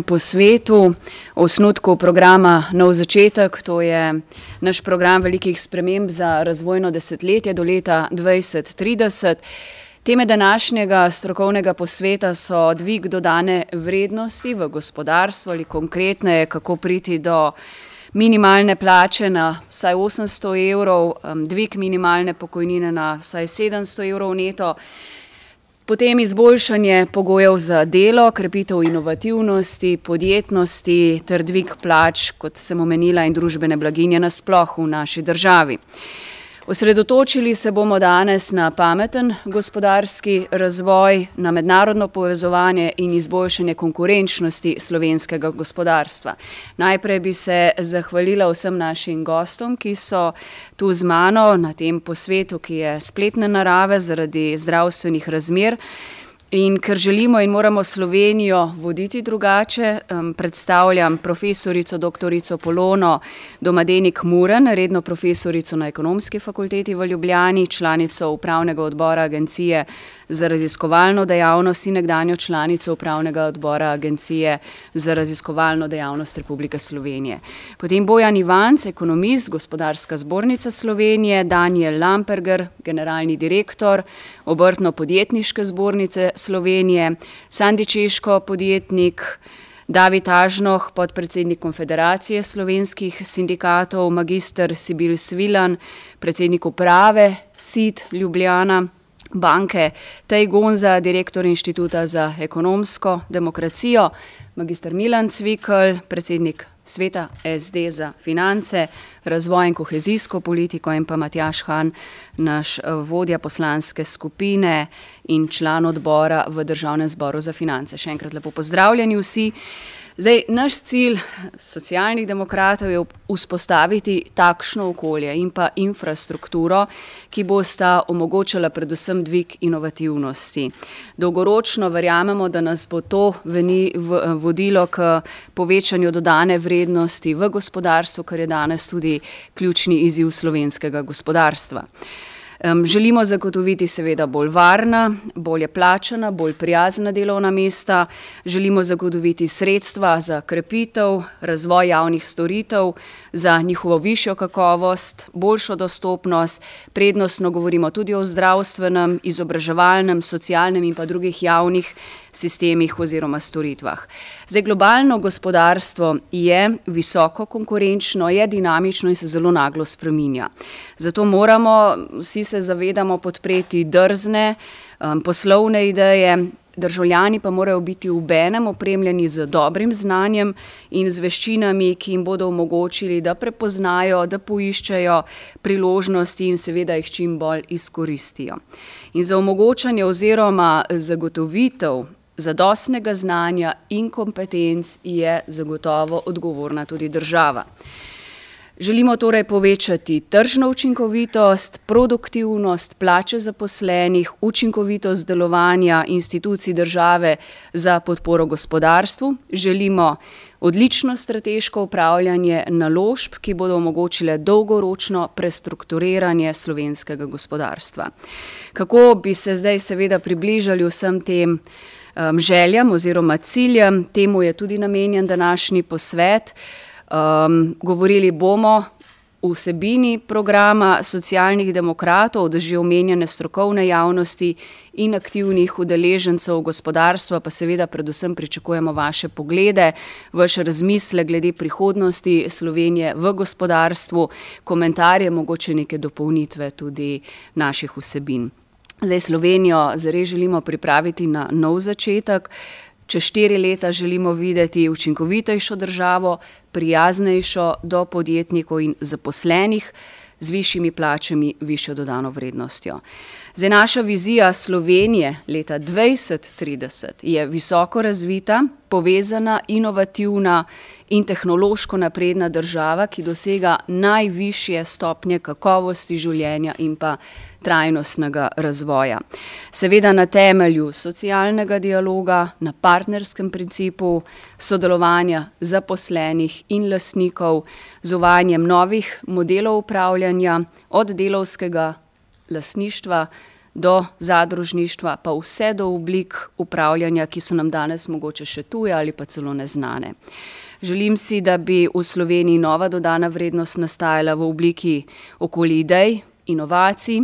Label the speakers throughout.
Speaker 1: Po svetu, o osnutku programa Nov začetek, to je naš program velikih sprememb za razvojno desetletje do leta 2030. Teme današnjega strokovnega posveta so dvig dodane vrednosti v gospodarstvu ali konkretneje, kako priti do minimalne plače na vsaj 800 evrov, dvig minimalne pokojnine na vsaj 700 evrov neto. Potem izboljšanje pogojev za delo, krepitev inovativnosti, podjetnosti ter dvig plač, kot sem omenila, in družbene blaginje nasploh v naši državi. Osredotočili se bomo danes na pameten gospodarski razvoj, na mednarodno povezovanje in izboljšanje konkurenčnosti slovenskega gospodarstva. Najprej bi se zahvalila vsem našim gostom, ki so tu z mano na tem posvetu, ki je spletne narave zaradi zdravstvenih razmer. In ker želimo in moramo Slovenijo voditi drugače, predstavljam profesorico doktorico Polono Domadenik Muren, redno profesorico na Ekonomski fakulteti v Ljubljani, članico upravnega odbora Agencije za raziskovalno dejavnost in nekdanjo članico upravnega odbora Agencije za raziskovalno dejavnost Republike Slovenije. Potem Bojan Ivanc, ekonomist, Gospodarska zbornica Slovenije, Danijel Lamperger, generalni direktor Obrtno-podjetniške zbornice Slovenije, Sandi Češko, podjetnik, David Ažnoh, podpredsednik Konfederacije slovenskih sindikatov, magister Sibil Svilan, predsednik uprave SID Ljubljana banke, Tej Gonza, direktor Inštituta za ekonomsko demokracijo, magister Milan Cvikl, predsednik sveta SD za finance, razvoj in kohezijsko politiko, in pa Matjaž Han, naš vodja poslanske skupine in član odbora v državnem zboru za finance. Še enkrat lepo pozdravljeni vsi. Zdaj, naš cilj Socialnih demokratov je vzpostaviti takšno okolje in pa infrastrukturo, ki bosta omogočala predvsem dvig inovativnosti. Dolgoročno verjamemo, da nas bo to vodilo k povečanju dodane vrednosti v gospodarstvu, kar je danes tudi ključni izziv slovenskega gospodarstva. Želimo zagotoviti seveda bolj varna, bolje plačana, bolj prijazna delovna mesta, želimo zagotoviti sredstva za krepitev, razvoj javnih storitev, za njihovo višjo kakovost, boljšo dostopnost, prednostno govorimo tudi o zdravstvenem, izobraževalnem, socialnem in pa drugih javnih sistemih oziroma storitvah. Zdaj, globalno gospodarstvo je visoko konkurenčno, je dinamično in se zelo naglo spreminja. Zato moramo, vsi se zavedamo, podpreti drzne, poslovne ideje, državljani pa morajo biti obenem opremljeni z dobrim znanjem in z veščinami, ki jim bodo omogočili, da prepoznajo, da poiščejo priložnosti in seveda jih čim bolj izkoristijo. In za omogočanje oziroma zagotovitev zadostnega znanja in kompetenc je zagotovo odgovorna tudi država. Želimo torej povečati tržno učinkovitost, produktivnost, plače zaposlenih, učinkovitost delovanja institucij države za podporo gospodarstvu, želimo odlično strateško upravljanje naložb, ki bodo omogočile dolgoročno prestrukturiranje slovenskega gospodarstva. Kako bi se zdaj seveda približali vsem tem, željam oziroma ciljem, temu je tudi namenjen današnji posvet. Govorili bomo o vsebini programa Socialnih demokratov, od že omenjene strokovne javnosti in aktivnih udeležencev gospodarstva pa seveda predvsem pričakujemo vaše poglede, vaš razmislek glede prihodnosti Slovenije v gospodarstvu, komentarje, mogoče neke dopolnitve tudi naših vsebin. Zdaj, Slovenijo zares želimo pripraviti na nov začetek, čez štiri leta želimo videti učinkovitejšo državo, prijaznejšo do podjetnikov in zaposlenih, z višjimi plačami, višjo dodano vrednostjo. Zdaj, naša vizija Slovenije leta dvajset trideset je visoko razvita, povezana, inovativna in tehnološko napredna država, ki dosega najvišje stopnje kakovosti življenja in pa trajnostnega razvoja. Seveda na temelju socialnega dialoga, na partnerskem principu sodelovanja zaposlenih in lastnikov, z uvajanjem novih modelov upravljanja, od delavskega lastništva do zadružništva, pa vse do oblik upravljanja, ki so nam danes mogoče še tuje ali pa celo neznane. Želim si, da bi v Sloveniji nova dodana vrednost nastajala v obliki okoli idej, inovacij,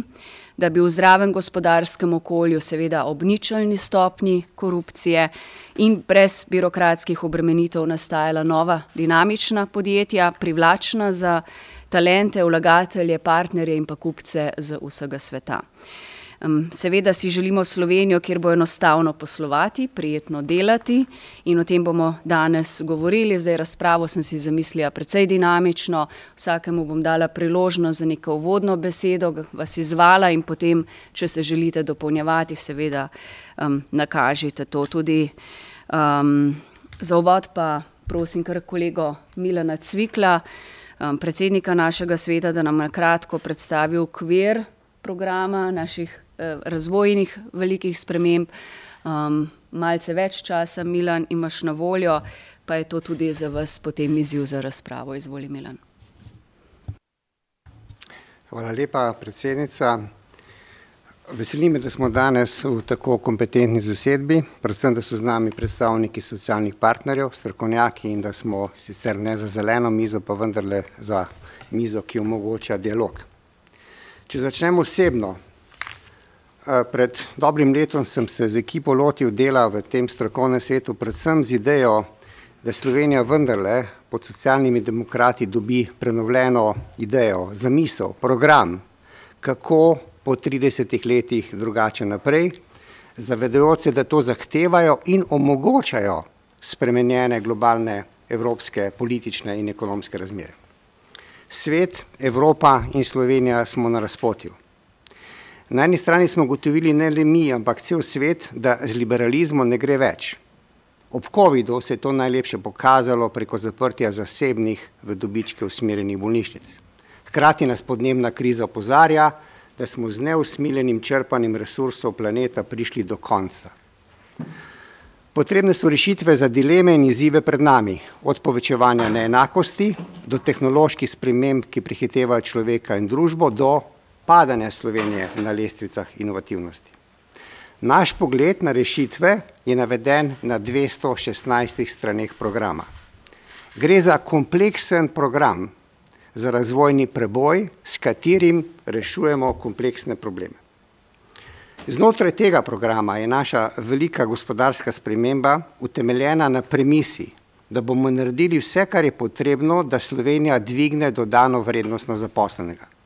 Speaker 1: da bi v zdravem gospodarskem okolju, seveda ob ničelni stopni korupcije in brez birokratskih obremenitev nastajala nova dinamična podjetja, privlačna za talente, vlagatelje, partnerje in pa kupce z vsega sveta. Seveda si želimo Slovenijo, kjer bo enostavno poslovati, prijetno delati in o tem bomo danes govorili. Zdaj razpravo sem si zamislila precej dinamično, vsakemu bom dala priložnost za neko uvodno besedo, vas izvala in potem, če se želite dopolnjevati, seveda um, nakažite to tudi. Um, za uvod pa prosim kar kolego Milana Cvikla, um, predsednika našega sveta, da nam na kratko predstavi okvir programa naših razvojnih velikih sprememb. Um, malce več časa, Milan, imaš na voljo, pa je to tudi za vas potem izziv za razpravo. Izvoli, Milan.
Speaker 2: Hvala lepa, predsednica. Veseli me, da smo danes v tako kompetentni zasedbi, predvsem, da so z nami predstavniki socialnih partnerjev, strokovnjaki in da smo sicer ne za zeleno mizo, pa vendarle za mizo, ki omogoča dialog. Če začnemo osebno, Eh, pred dobrim letom sem se z ekipo lotil dela v tem strokovnem svetu, predvsem z idejo, da Slovenija vendarle pod socialnimi demokrati dobi prenovljeno idejo, zamisel, program, kako po 30 letih drugače naprej, zavedajoč se, da to zahtevajo in omogočajo spremenjene globalne evropske politične in ekonomske razmere. Svet, Evropa in Slovenija smo na razpotju. Na eni strani smo gotovili ne le mi, ampak cel svet, da z liberalizmom ne gre več. Ob COVID-u se je to najlepše pokazalo preko zaprtja zasebnih v dobičke usmerjenih bolnišnic. Hkrati nas podnebna kriza opozarja, da smo z neusmiljenim črpanjem resursov planeta prišli do konca. Potrebne so rešitve za dileme in izzive pred nami, od povečevanja neenakosti do tehnoloških sprememb, ki prihitevajo človeka in družbo, do padanja Slovenije na lestvicah inovativnosti. Naš pogled na rešitve je naveden na 216 straneh programa. Gre za kompleksen program za razvojni preboj, s katerim rešujemo kompleksne probleme. Znotraj tega programa je naša velika gospodarska sprememba utemeljena na premisi, da bomo naredili vse, kar je potrebno, da Slovenija dvigne dodano vrednost na zaposlenega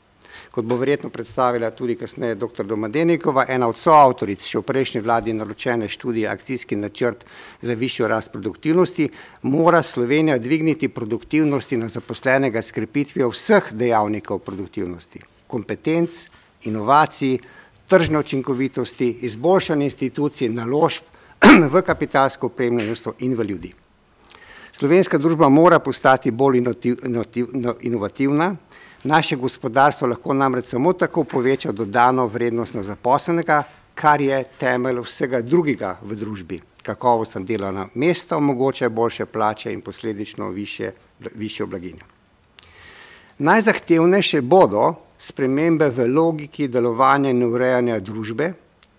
Speaker 2: kot bo verjetno predstavila tudi kasneje dr. Domadenikova, ena od soavtoric še v prejšnji vladi naročene študije akcijski načrt za višjo rast produktivnosti, mora Slovenija dvigniti produktivnosti na zaposlenega s krepitvijo vseh dejavnikov produktivnosti, kompetenc, inovacij, tržne učinkovitosti, izboljšanje institucij, naložb v kapitalsko opremljenost in v ljudi. Slovenska družba mora postati bolj inovativna, Naše gospodarstvo lahko namreč samo tako poveča dodano vrednost na zaposlenega, kar je temelj vsega drugega v družbi. Kakovostna delovna mesta omogočajo boljše plače in posledično više, višjo blaginjo. Najzahtevnejše bodo spremembe v logiki delovanja in urejanja družbe,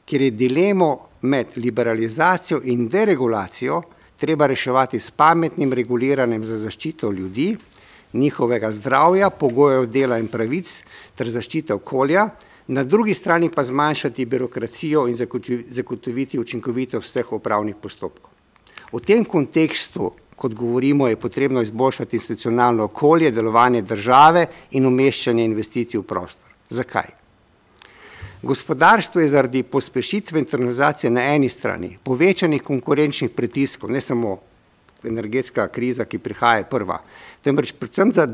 Speaker 2: kjer je dilemo med liberalizacijo in deregulacijo treba reševati s pametnim reguliranjem za zaščito ljudi njihovega zdravja, pogojev dela in pravic ter zaščite okolja, na drugi strani pa zmanjšati birokracijo in zagotoviti učinkovitost vseh upravnih postopkov. V tem kontekstu, kot govorimo, je potrebno izboljšati institucionalno okolje, delovanje države in umeščanje investicij v prostor. Zakaj? Gospodarstvo je zaradi pospešitve internalizacije na eni strani, povečanih konkurenčnih pritiskov, ne samo energetska kriza, ki prihaja prva, temveč predvsem za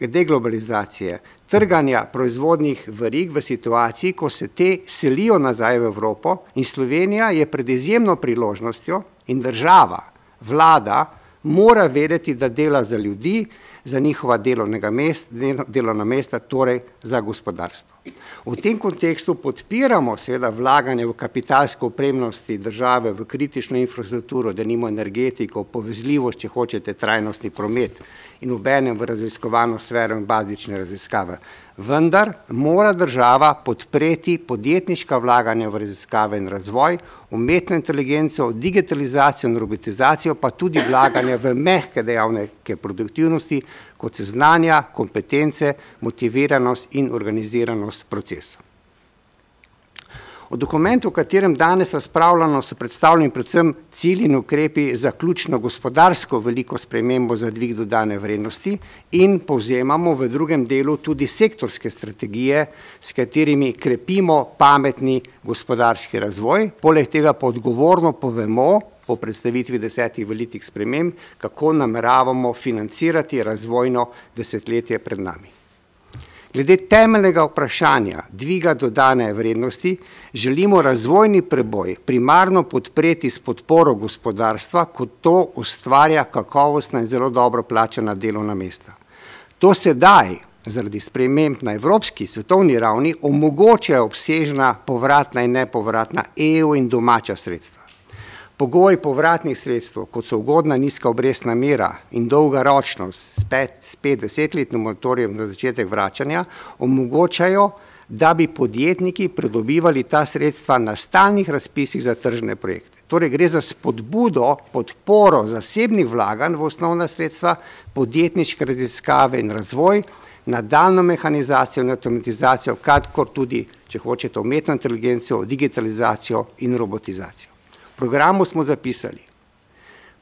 Speaker 2: deglobalizacije, trganja proizvodnih verig v situaciji, ko se te selijo nazaj v Evropo in Slovenija je pred izjemno priložnostjo in država, vlada, mora vedeti, da dela za ljudi, za njihova delovnega mesta, delovna mesta, torej za gospodarstvo. V tem kontekstu podpiramo seveda vlaganje v kapitalsko opremnosti države, v kritično infrastrukturo, da nimo energetiko, povezljivost, če hočete, trajnostni promet in obenem v raziskovalno sfero in bazične raziskave. Vendar mora država podpreti podjetniška vlaganja v raziskave in razvoj, umetno inteligenco, digitalizacijo in robotizacijo, pa tudi vlaganje v mehke dejavnike produktivnosti, kot se znanja, kompetence, motiviranost in organiziranost procesov. V dokumentu, o katerem danes razpravljamo, so predstavljeni predvsem cilji in ukrepi za ključno gospodarsko veliko spremembo za dvig dodane vrednosti in povzemamo v drugem delu tudi sektorske strategije, s katerimi krepimo pametni gospodarski razvoj, poleg tega pa odgovorno povemo po predstavitvi desetih velikih sprememb, kako nameravamo financirati razvojno desetletje pred nami. Glede temeljnega vprašanja dviga dodane vrednosti želimo razvojni preboj primarno podpreti s podporo gospodarstva, kot to ustvarja kakovostna in zelo dobro plačana delovna mesta. To sedaj zaradi sprememb na evropski svetovni ravni omogočajo obsežna povratna in nepovratna EU in domača sredstva. Pogoji povratnih sredstev, kot so ugodna nizka obrestna mera in dolga ročnost s pet, s pet desetletnim motorjem za začetek vračanja, omogočajo, da bi podjetniki pridobivali ta sredstva na stalnih razpisih za tržne projekte. Torej gre za spodbudo, podporo zasebnih vlaganj v osnovna sredstva, podjetniške raziskave in razvoj, nadaljno mehanizacijo in avtomatizacijo, kakor tudi, če hočete, umetno inteligencijo, digitalizacijo in robotizacijo programu smo zapisali,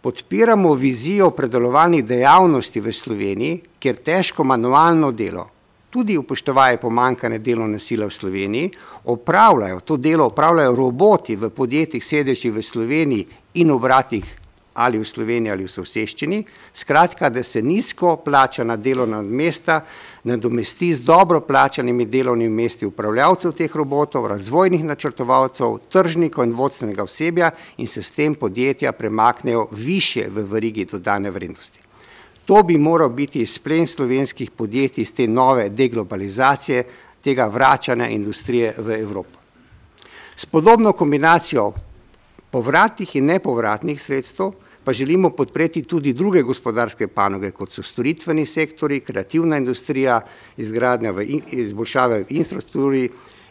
Speaker 2: podpiramo vizijo predelovalnih dejavnosti v Sloveniji, kjer težko manualno delo, tudi upoštevaje pomankane delovne sile v Sloveniji, opravljajo, to delo opravljajo roboti v podjetjih sedežih v Sloveniji in obratih ali v Sloveniji ali v soseščini, skratka, da se nizko plačana delovna mesta nadomesti z dobro plačanimi delovnimi mesti upravljavcev teh robotov, razvojnih načrtovalcev, tržnikov in vodstvenega osebja in se s tem podjetja premaknejo više v verigi dodane vrednosti. To bi moral biti splen slovenskih podjetij iz te nove deglobalizacije, tega vračanja industrije v Evropo. S podobno kombinacijo povratnih in nepovratnih sredstev pa želimo podpreti tudi druge gospodarske panoge, kot so storitveni sektori, kreativna industrija, izgradnja v izboljšave v infrastrukturi,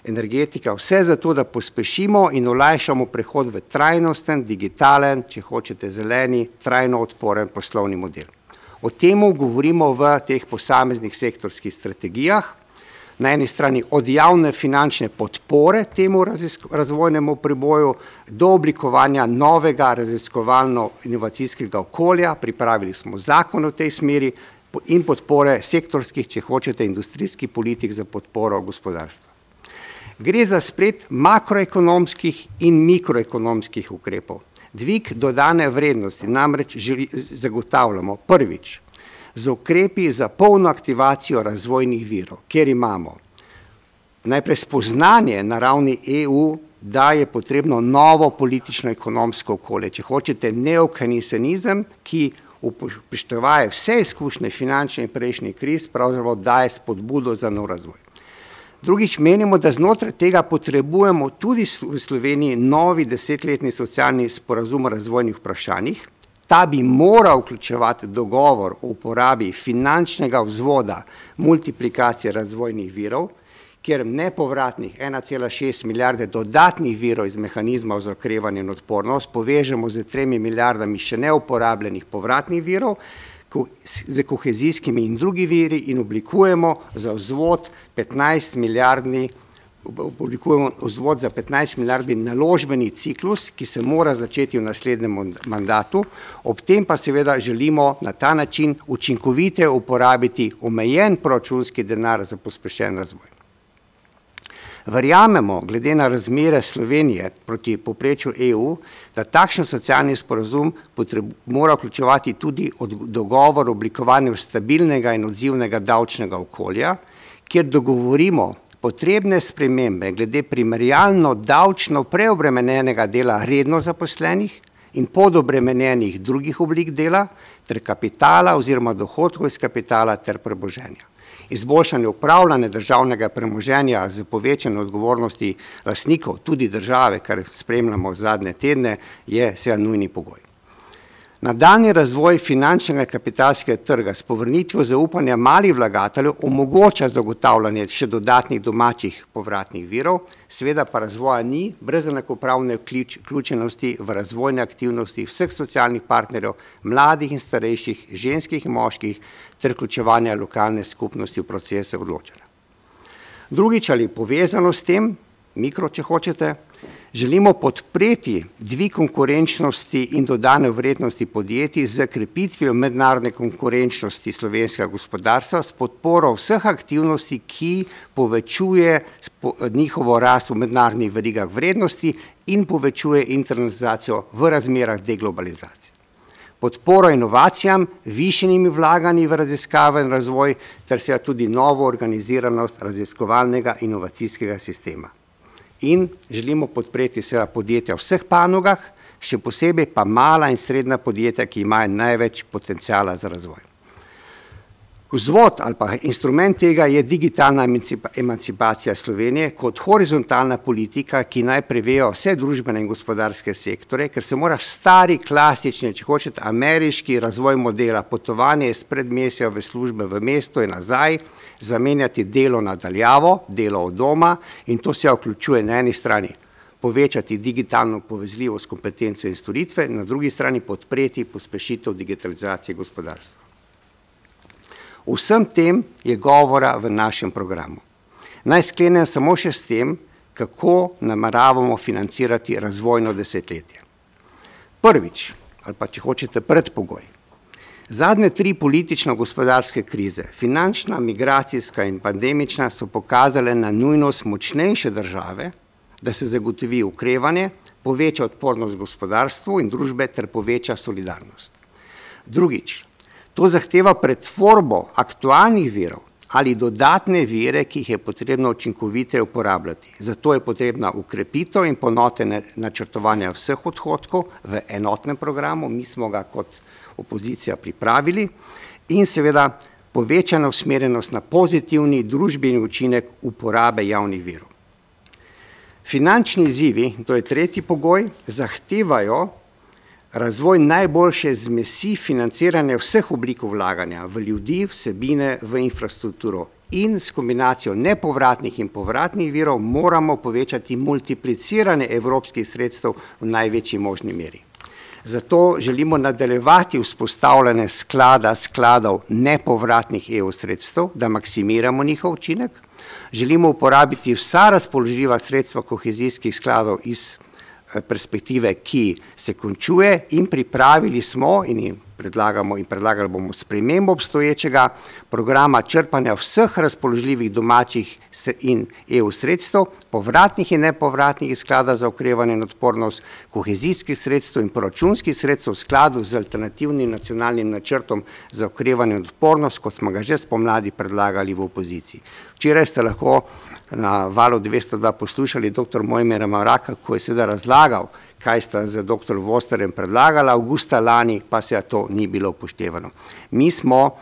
Speaker 2: energetika, vse zato, da pospešimo in olajšamo prehod v trajnosten, digitalen, če hočete zeleni, trajno odporen poslovni model. O temu govorimo v teh posameznih sektorskih strategijah, na eni strani od javne finančne podpore temu razvojnemu preboju do oblikovanja novega raziskovalno-inovacijskega okolja, pripravili smo zakon v tej smeri in podpore sektorskih, če hočete, industrijskih politik za podporo gospodarstva. Gre za splet makroekonomskih in mikroekonomskih ukrepov. Dvig dodane vrednosti namreč želi, zagotavljamo prvič z ukrepi za polno aktivacijo razvojnih virov, kjer imamo najprej spoznanje na ravni EU, da je potrebno novo politično-ekonomsko okolje, če hočete neokanisenizem, ki upoštevaje vse izkušnje finančne in prejšnje kriz, pravzaprav daje spodbudo za nov razvoj. Drugič menimo, da znotraj tega potrebujemo tudi v Sloveniji novi desetletni socialni sporazum o razvojnih vprašanjih, Ta bi moral vključevati dogovor o uporabi finančnega vzvoda multiplikacije razvojnih virov, kjer nepovratnih 1,6 milijarde dodatnih virov iz mehanizma za okrevanje in odpornost povežemo z tremi milijardami še neuporabljenih povratnih virov, z kohezijskimi in drugi viri in oblikujemo za vzvod 15 milijardni oblikujemo vzvod za 15 milijardni naložbeni ciklus, ki se mora začeti v naslednjem mandatu, ob tem pa seveda želimo na ta način učinkovite uporabiti omejen proračunski denar za pospešen razvoj. Verjamemo, glede na razmere Slovenije proti poprečju EU, da takšen socialni sporazum mora vključevati tudi dogovor o oblikovanju stabilnega in odzivnega davčnega okolja, kjer dogovorimo potrebne spremembe glede primerjalno davčno preobremenjenega dela redno zaposlenih in podobremenjenih drugih oblik dela ter kapitala oziroma dohodkov iz kapitala ter preboženja. Izboljšanje upravljanja državnega premoženja z povečanjem odgovornosti lasnikov, tudi države, kar spremljamo zadnje tedne, je seveda nujni pogoj. Nadaljni razvoj finančnega kapitalskega trga s povrnitvijo zaupanja malih vlagateljev omogoča zagotavljanje še dodatnih domačih povratnih virov, seveda pa razvoja ni brez enakopravne vključenosti v razvojne aktivnosti vseh socialnih partnerjev, mladih in starejših, ženskih in moških ter vključevanja lokalne skupnosti v procese odločanja. Drugič ali povezano s tem, mikro, če hočete, Želimo podpreti dvig konkurenčnosti in dodane vrednosti podjetij z krepitvijo mednarodne konkurenčnosti slovenskega gospodarstva s podporo vseh aktivnosti, ki povečuje njihovo rast v mednarodnih verigah vrednosti in povečuje internalizacijo v razmerah deglobalizacije. Podporo inovacijam, višenimi vlaganji v raziskave in razvoj ter seveda tudi novo organiziranost raziskovalnega inovacijskega sistema in želimo podpreti seveda podjetja v vseh panogah, še posebej pa mala in srednja podjetja, ki imajo največ potencijala za razvoj. Vzvod ali pa instrument tega je digitalna emancipacija Slovenije kot horizontalna politika, ki naj prevejo vse družbene in gospodarske sektore, ker se mora stari, klasični, če hočete, ameriški razvoj modela, potovanje iz predmesja v službe v mesto in nazaj, zamenjati delo nadaljavo, delo od doma in to se vključuje na eni strani povečati digitalno povezljivost kompetence in storitve, na drugi strani podpreti pospešitev digitalizacije gospodarstva. Vsem tem je govora v našem programu. Naj sklenem samo še s tem, kako nameravamo financirati razvojno desetletje. Prvič, ali pa če hočete predpogoj, Zadnje tri politično-gospodarske krize, finančna, migracijska in pandemična, so pokazale na nujnost močnejše države, da se zagotovi ukrevanje, poveča odpornost gospodarstvu in družbe ter poveča solidarnost. Drugič, to zahteva pretvorbo aktualnih virov ali dodatne vire, ki jih je potrebno učinkovite uporabljati. Zato je potrebna ukrepitev in ponotene načrtovanja vseh odhodkov v enotnem programu, mi smo ga kot opozicija pripravili in seveda povečana usmerjenost na pozitivni družbeni učinek uporabe javnih virov. Finančni izzivi, to je tretji pogoj, zahtevajo razvoj najboljše zmesi financiranja vseh oblik vlaganja v ljudi, vsebine, v infrastrukturo in s kombinacijo nepovratnih in povratnih virov moramo povečati multipliciranje evropskih sredstev v največji možni meri. Zato želimo nadaljevati vzpostavljanje sklada skladov nepovratnih EU sredstev, da maksimiramo njihov učinek. Želimo uporabiti vsa razpoložljiva sredstva kohezijskih skladov iz eh, perspektive, ki se končuje in pripravili smo in predlagamo in predlagali bomo spremembo obstoječega programa črpanja vseh razpoložljivih domačih in EU sredstev, povratnih in nepovratnih iz sklada za okrevanje in odpornost, kohezijskih sredstev in proračunskih sredstev v skladu z alternativnim nacionalnim načrtom za okrevanje in odpornost, kot smo ga že spomladi predlagali v opoziciji. Včeraj ste lahko na valu 202 poslušali dr. Mojmera Maraka, ko je seveda razlagal, kaj sta z dr. Vosterjem predlagala, avgusta lani pa se to ni bilo upoštevano. Mi smo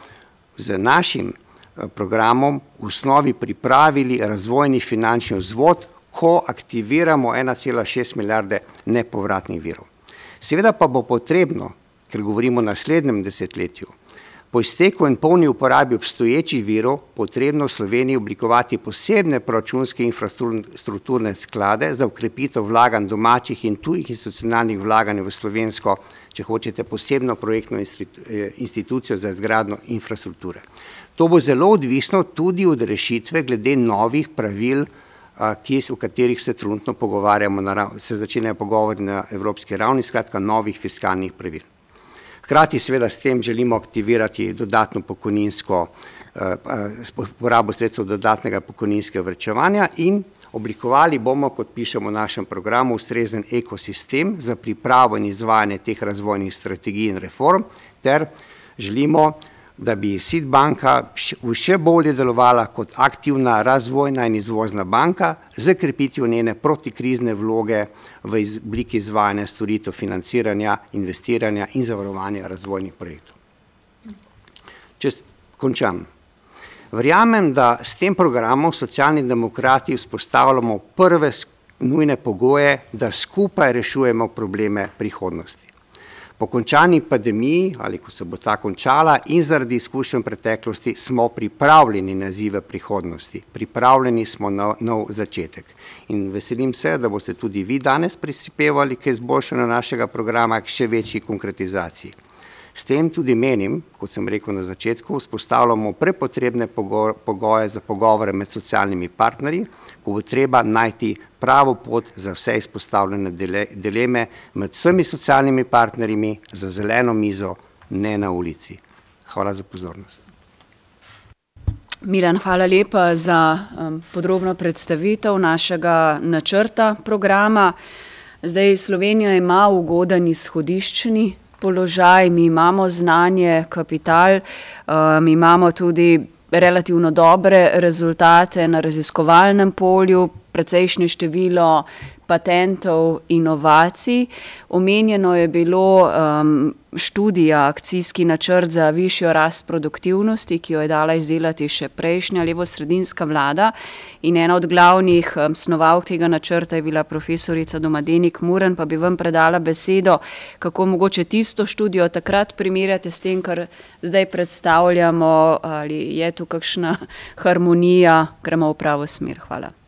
Speaker 2: z našim eh, programom v osnovi pripravili razvojni finančni vzvod, ko aktiviramo 1,6 milijarde nepovratnih virov. Seveda pa bo potrebno, ker govorimo o naslednjem desetletju, Po izteku in polni uporabi obstoječih virov potrebno v Sloveniji oblikovati posebne proračunske infrastrukturne sklade za ukrepitev vlaganj domačih in tujih institucionalnih vlaganj v slovensko, če hočete, posebno projektno eh, institucijo za izgradno infrastrukture. To bo zelo odvisno tudi od rešitve glede novih pravil, ki, v katerih se trenutno pogovarjamo, se začenjajo pogovori na evropski ravni, skratka novih fiskalnih pravil. Hkrati seveda s tem želimo aktivirati dodatno pokojninsko, eh, porabo sredstev dodatnega pokojninskega vrčevanja in oblikovali bomo, kot pišemo v našem programu, ustrezen ekosistem za pripravo in izvajanje teh razvojnih strategij in reform ter želimo da bi SID banka še bolje delovala kot aktivna razvojna in izvozna banka z krepitvijo njene protikrizne vloge v obliki izvajanja storitev financiranja, investiranja in zavarovanja razvojnih projektov. Če končam. Verjamem, da s tem programom socialni demokrati vzpostavljamo prve nujne pogoje, da skupaj rešujemo probleme prihodnosti. Po končani pandemiji ali ko se bo ta končala in zaradi izkušenj preteklosti smo pripravljeni na izzive prihodnosti, pripravljeni smo na nov začetek. In veselim se, da boste tudi vi danes prispevali k izboljšanju našega programa, k še večji konkretizaciji. S tem tudi menim, kot sem rekel na začetku, vzpostavljamo prepotrebne pogoje za pogovore med socialnimi partnerji, ko bo treba najti pravo pot za vse izpostavljene dileme med vsemi socialnimi partnerji za zeleno mizo, ne na ulici. Hvala za pozornost.
Speaker 1: Milan, hvala lepa za um, podrobno predstavitev našega načrta programa. Zdaj Slovenija ima ugoden izhodiščni položaj, mi imamo znanje, kapital, mi imamo tudi relativno dobre rezultate na raziskovalnem polju, precejšnje število patentov, inovacij. Omenjeno je bilo um, študija, akcijski načrt za višjo rast produktivnosti, ki jo je dala izdelati še prejšnja levo-sredinska vlada. In ena od glavnih um, snovalk tega načrta je bila profesorica Domadenik Muren, pa bi vam predala besedo, kako mogoče tisto študijo takrat primerjate s tem, kar zdaj predstavljamo, ali je tu kakšna harmonija, gremo v pravo smer. Hvala.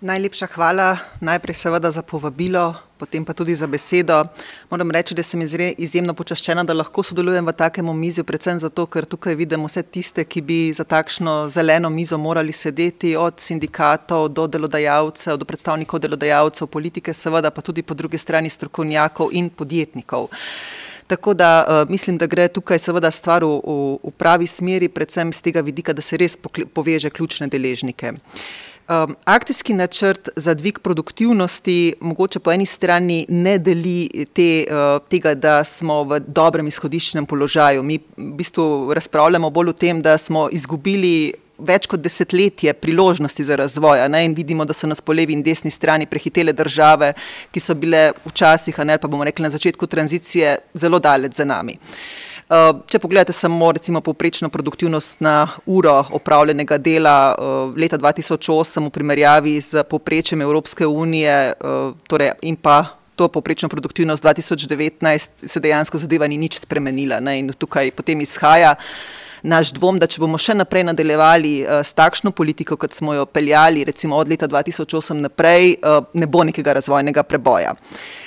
Speaker 3: Najlepša hvala najprej seveda za povabilo, potem pa tudi za besedo. Moram reči, da sem izjemno počaščena, da lahko sodelujem v takem omizju, predvsem zato, ker tukaj vidim vse tiste, ki bi za takšno zeleno mizo morali sedeti, od sindikatov do delodajalcev, do predstavnikov delodajalcev, politike seveda, pa tudi po drugi strani strokovnjakov in podjetnikov. Tako da uh, mislim, da gre tukaj seveda stvar v, v, v pravi smeri, predvsem z tega vidika, da se res poveže ključne deležnike. Uh, Um, akcijski načrt za dvig produktivnosti mogoče po eni strani ne deli te, uh, tega, da smo v dobrem izhodiščnem položaju. Mi v bistvu razpravljamo bolj o tem, da smo izgubili več kot desetletje priložnosti za razvoj ne? in vidimo, da so nas po levi in desni strani prehitele države, ki so bile včasih, ne pa bomo rekli na začetku tranzicije, zelo daleč za nami. Uh, Eh, če pogledate samo recimo povprečno produktivnost na uro opravljenega dela uh, leta 2008 v primerjavi z povprečjem Evropske unije uh, torej in pa to povprečno produktivnost 2019, se dejansko zadeva ni nič spremenila ne, in tukaj potem izhaja naš dvom, da če bomo še naprej nadaljevali uh, s takšno politiko, kot smo jo peljali recimo od leta 2008 naprej, uh, ne bo nekega razvojnega preboja.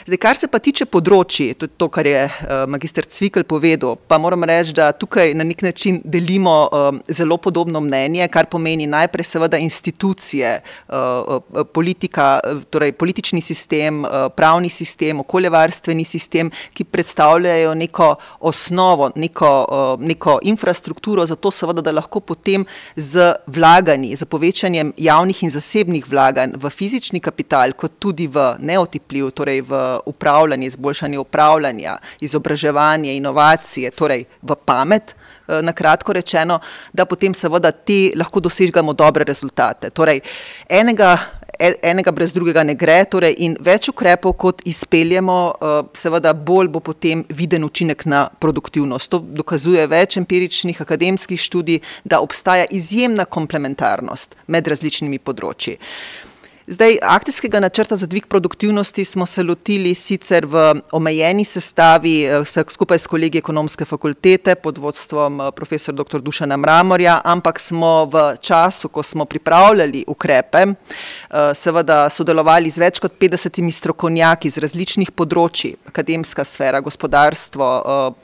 Speaker 3: Zdaj, kar se pa tiče področji, to, to kar je uh, magister Cvikl povedal, pa moram reči, da tukaj na nek način delimo um, zelo podobno mnenje, kar pomeni najprej seveda institucije, uh, politika, torej politični sistem, uh, pravni sistem, okoljevarstveni sistem, ki predstavljajo neko osnovo, neko, uh, neko infrastrukturo za to seveda, da lahko potem z vlaganji, z povečanjem javnih in zasebnih vlaganj v fizični kapital, kot tudi v neotipljiv, torej v upravljanje, izboljšanje upravljanja, izobraževanje, inovacije, torej v pamet, eh, na kratko rečeno, da potem seveda ti lahko dosežemo dobre rezultate. Torej, enega, e, enega brez drugega ne gre, torej in več ukrepov, kot izpeljemo, eh, seveda bolj bo potem viden učinek na produktivnost. To dokazuje več empiričnih akademskih študij, da obstaja izjemna komplementarnost med različnimi področji. Zdaj, akcijskega načrta za dvig produktivnosti smo se lotili sicer v omejeni sestavi, eh, skupaj s kolegi ekonomske fakultete pod vodstvom eh, profesor dr. Dušana Mramorja, ampak smo v času, ko smo pripravljali ukrepe, eh, seveda sodelovali z več kot 50 strokovnjaki iz različnih področji, akademska sfera, gospodarstvo,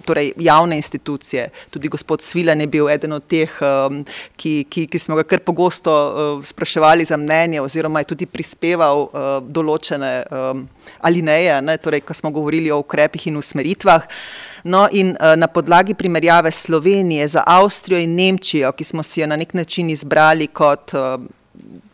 Speaker 3: torej javne institucije. Tudi gospod Svilan je bil eden od teh, ki, ki, ki smo ga kar pogosto spraševali za mnenje oziroma je tudi prispeval uh, določene um, alineje, ne, torej, ko smo govorili o ukrepih in usmeritvah. No, in uh, na podlagi primerjave Slovenije za Avstrijo in Nemčijo, ki smo si jo na nek način izbrali kot uh,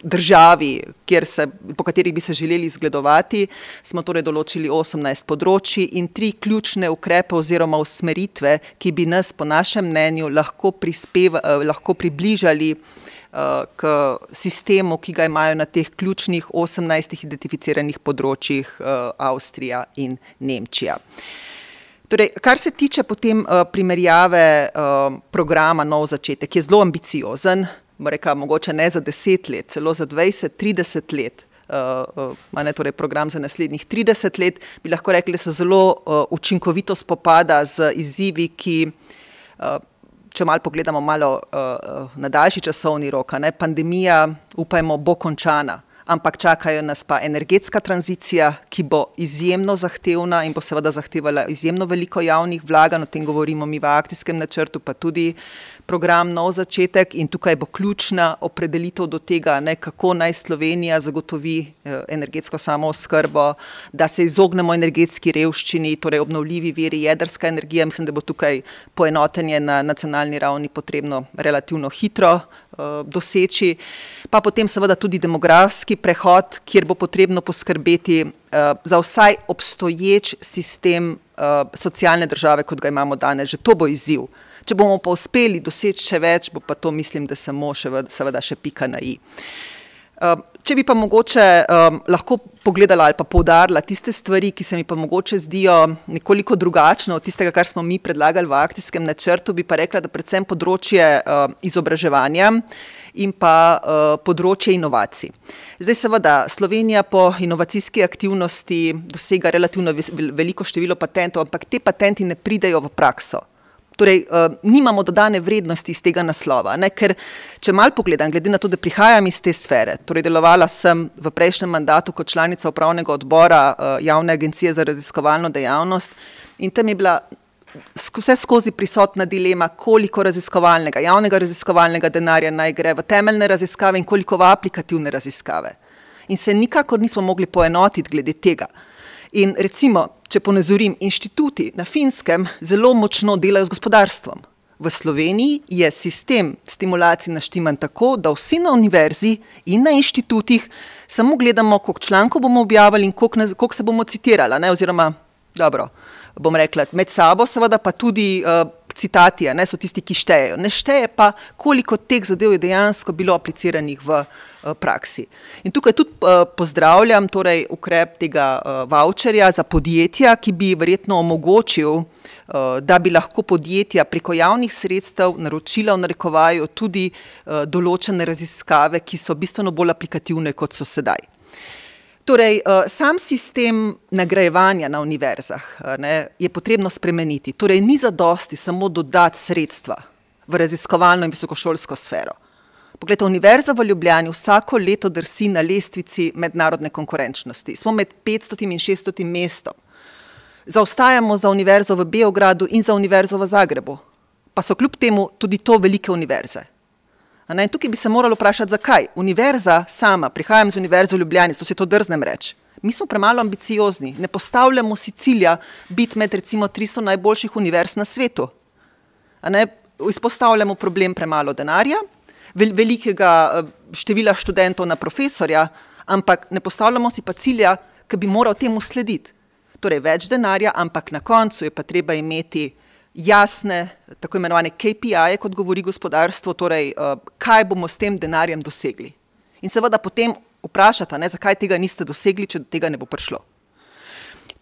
Speaker 3: državi, se, po katerih bi se želeli zgledovati, smo torej določili 18 področji in tri ključne ukrepe oziroma usmeritve, ki bi nas, po našem mnenju, lahko, prispeva, eh, lahko približali eh, k sistemu, ki ga imajo na teh ključnih 18 identificiranih področjih eh, Avstrija in Nemčija. Torej, kar se tiče potem uh, primerjave programa Nov začetek, je zelo ambiciozen, reka, mogoče ne za deset let, celo za 20-30 let. Uh, ne, torej program za naslednjih 30 let, bi lahko rekli, da se zelo uh, učinkovito spopada z izzivi, ki, uh, če malo pogledamo malo, uh, na daljši časovni rok, ne, pandemija, upajmo, bo končana ampak čakajo nas pa energetska tranzicija, ki bo izjemno zahtevna in bo seveda zahtevala izjemno veliko javnih vlaganj, o tem govorimo mi v akcijskem načrtu, pa tudi program Nov začetek in tukaj bo ključna opredelitev do tega, ne, kako naj Slovenija zagotovi eh, energetsko samooskrbo, da se izognemo energetski revščini, torej obnovljivi veri jedrska energija. Mislim, da bo tukaj poenotenje na nacionalni ravni potrebno relativno hitro uh, doseči. Pa potem seveda tudi demografski prehod, kjer bo potrebno poskrbeti uh, za vsaj obstoječ sistem socialne države, kot ga imamo danes. Že to bo izziv. Če bomo pa uspeli doseči še več, bo pa to, mislim, da samo še, seveda še pika na i. Uh, če bi pa mogoče um, lahko pogledala ali pa poudarila tiste stvari, ki se mi pa mogoče zdijo nekoliko drugačne od tistega, kar smo mi predlagali v akcijskem načrtu, bi pa rekla, da predvsem področje uh, izobraževanja in pa uh, področje inovacij. Zdaj seveda Slovenija po inovacijski aktivnosti dosega relativno veliko število patentov, ampak te patenti ne pridejo v prakso. Torej, uh, nimamo dodane vrednosti iz tega naslova. Ne? Ker, če malo pogledam, glede na to, da prihajam iz te sfere, torej delovala sem v prejšnjem mandatu kot članica upravnega odbora uh, Javne agencije za raziskovalno dejavnost in tam je bila vse skozi prisotna dilema, koliko raziskovalnega, javnega raziskovalnega denarja naj gre v temeljne raziskave in koliko v aplikativne raziskave. In se nikakor nismo mogli poenotiti glede tega. In recimo, če ponezorim, inštituti na finskem zelo močno delajo z gospodarstvom. V Sloveniji je sistem stimulacij naštiman tako, da vsi na univerzi in na inštitutih samo gledamo, koliko člankov bomo objavili in koliko, koliko se bomo citirali. Ne? Oziroma, dobro, bom rekla, med sabo, seveda pa tudi uh, citati, ne so tisti, ki štejejo. Ne šteje pa, koliko teh zadev je dejansko bilo apliciranih v uh, praksi. In tukaj tudi uh, pozdravljam torej, ukrep tega uh, voucherja za podjetja, ki bi verjetno omogočil, uh, da bi lahko podjetja preko javnih sredstev naročila v narekovaju tudi uh, določene raziskave, ki so bistveno bolj aplikativne, kot so sedaj. Torej, uh, sam sistem nagrajevanja na univerzah uh, ne, je potrebno spremeniti. Torej, ni za dosti samo dodati sredstva v raziskovalno in visokošolsko sfero. Poglejte, Univerza v Ljubljani vsako leto drsi na lestvici mednarodne konkurenčnosti. Smo med 500 in 600 mestom. Zaostajamo za Univerzo v Beogradu in za Univerzo v Zagrebu. Pa so kljub temu tudi to velike univerze. In tukaj bi se moralo vprašati, zakaj. Univerza sama, prihajam iz Univerze v Ljubljani, to se to drznem reči. Mi smo premalo ambiciozni, ne postavljamo si cilja biti med recimo 300 najboljših univerz na svetu. Izpostavljamo problem premalo denarja, velikega eh, števila študentov na profesorja, ampak ne postavljamo si pa cilja, ki bi moral temu slediti. Torej, več denarja, ampak na koncu je pa treba imeti jasne, tako imenovane KPI-je, kot govori gospodarstvo, torej uh, kaj bomo s tem denarjem dosegli. In seveda potem vprašata, ne, zakaj tega niste dosegli, če do tega ne bo prišlo.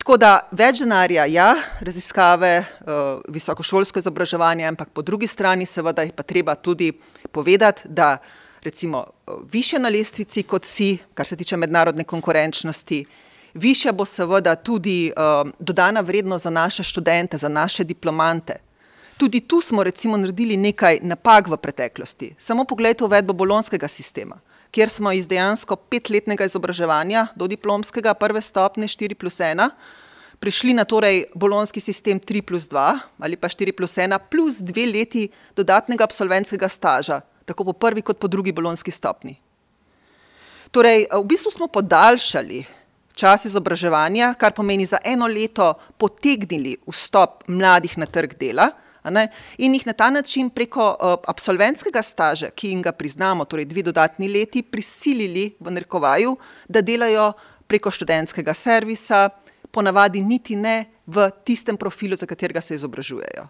Speaker 3: Tako da več denarja, ja, raziskave, uh, visokošolsko izobraževanje, ampak po drugi strani seveda je pa treba tudi povedati, da recimo uh, više na lestvici kot si, kar se tiče mednarodne konkurenčnosti, Višja bo seveda tudi uh, dodana vrednost za naše študente, za naše diplomante. Tudi tu smo recimo naredili nekaj napak v preteklosti. Samo pogledajte uvedbo bolonskega sistema, kjer smo iz dejansko petletnega izobraževanja do diplomskega prve stopne 4 plus 1 prišli na torej bolonski sistem 3 plus 2 ali pa 4 plus 1 plus dve leti dodatnega absolventskega staža, tako po prvi kot po drugi bolonski stopni. Torej, v bistvu smo podaljšali čas izobraževanja, kar pomeni za eno leto potegnili vstop mladih na trg dela, In jih na ta način preko uh, absolventskega staža, ki jim ga priznamo, torej dve dodatni leti, prisilili v narekovaju, da delajo preko študentskega servisa, ponavadi niti ne v tistem profilu, za katerega se izobražujejo.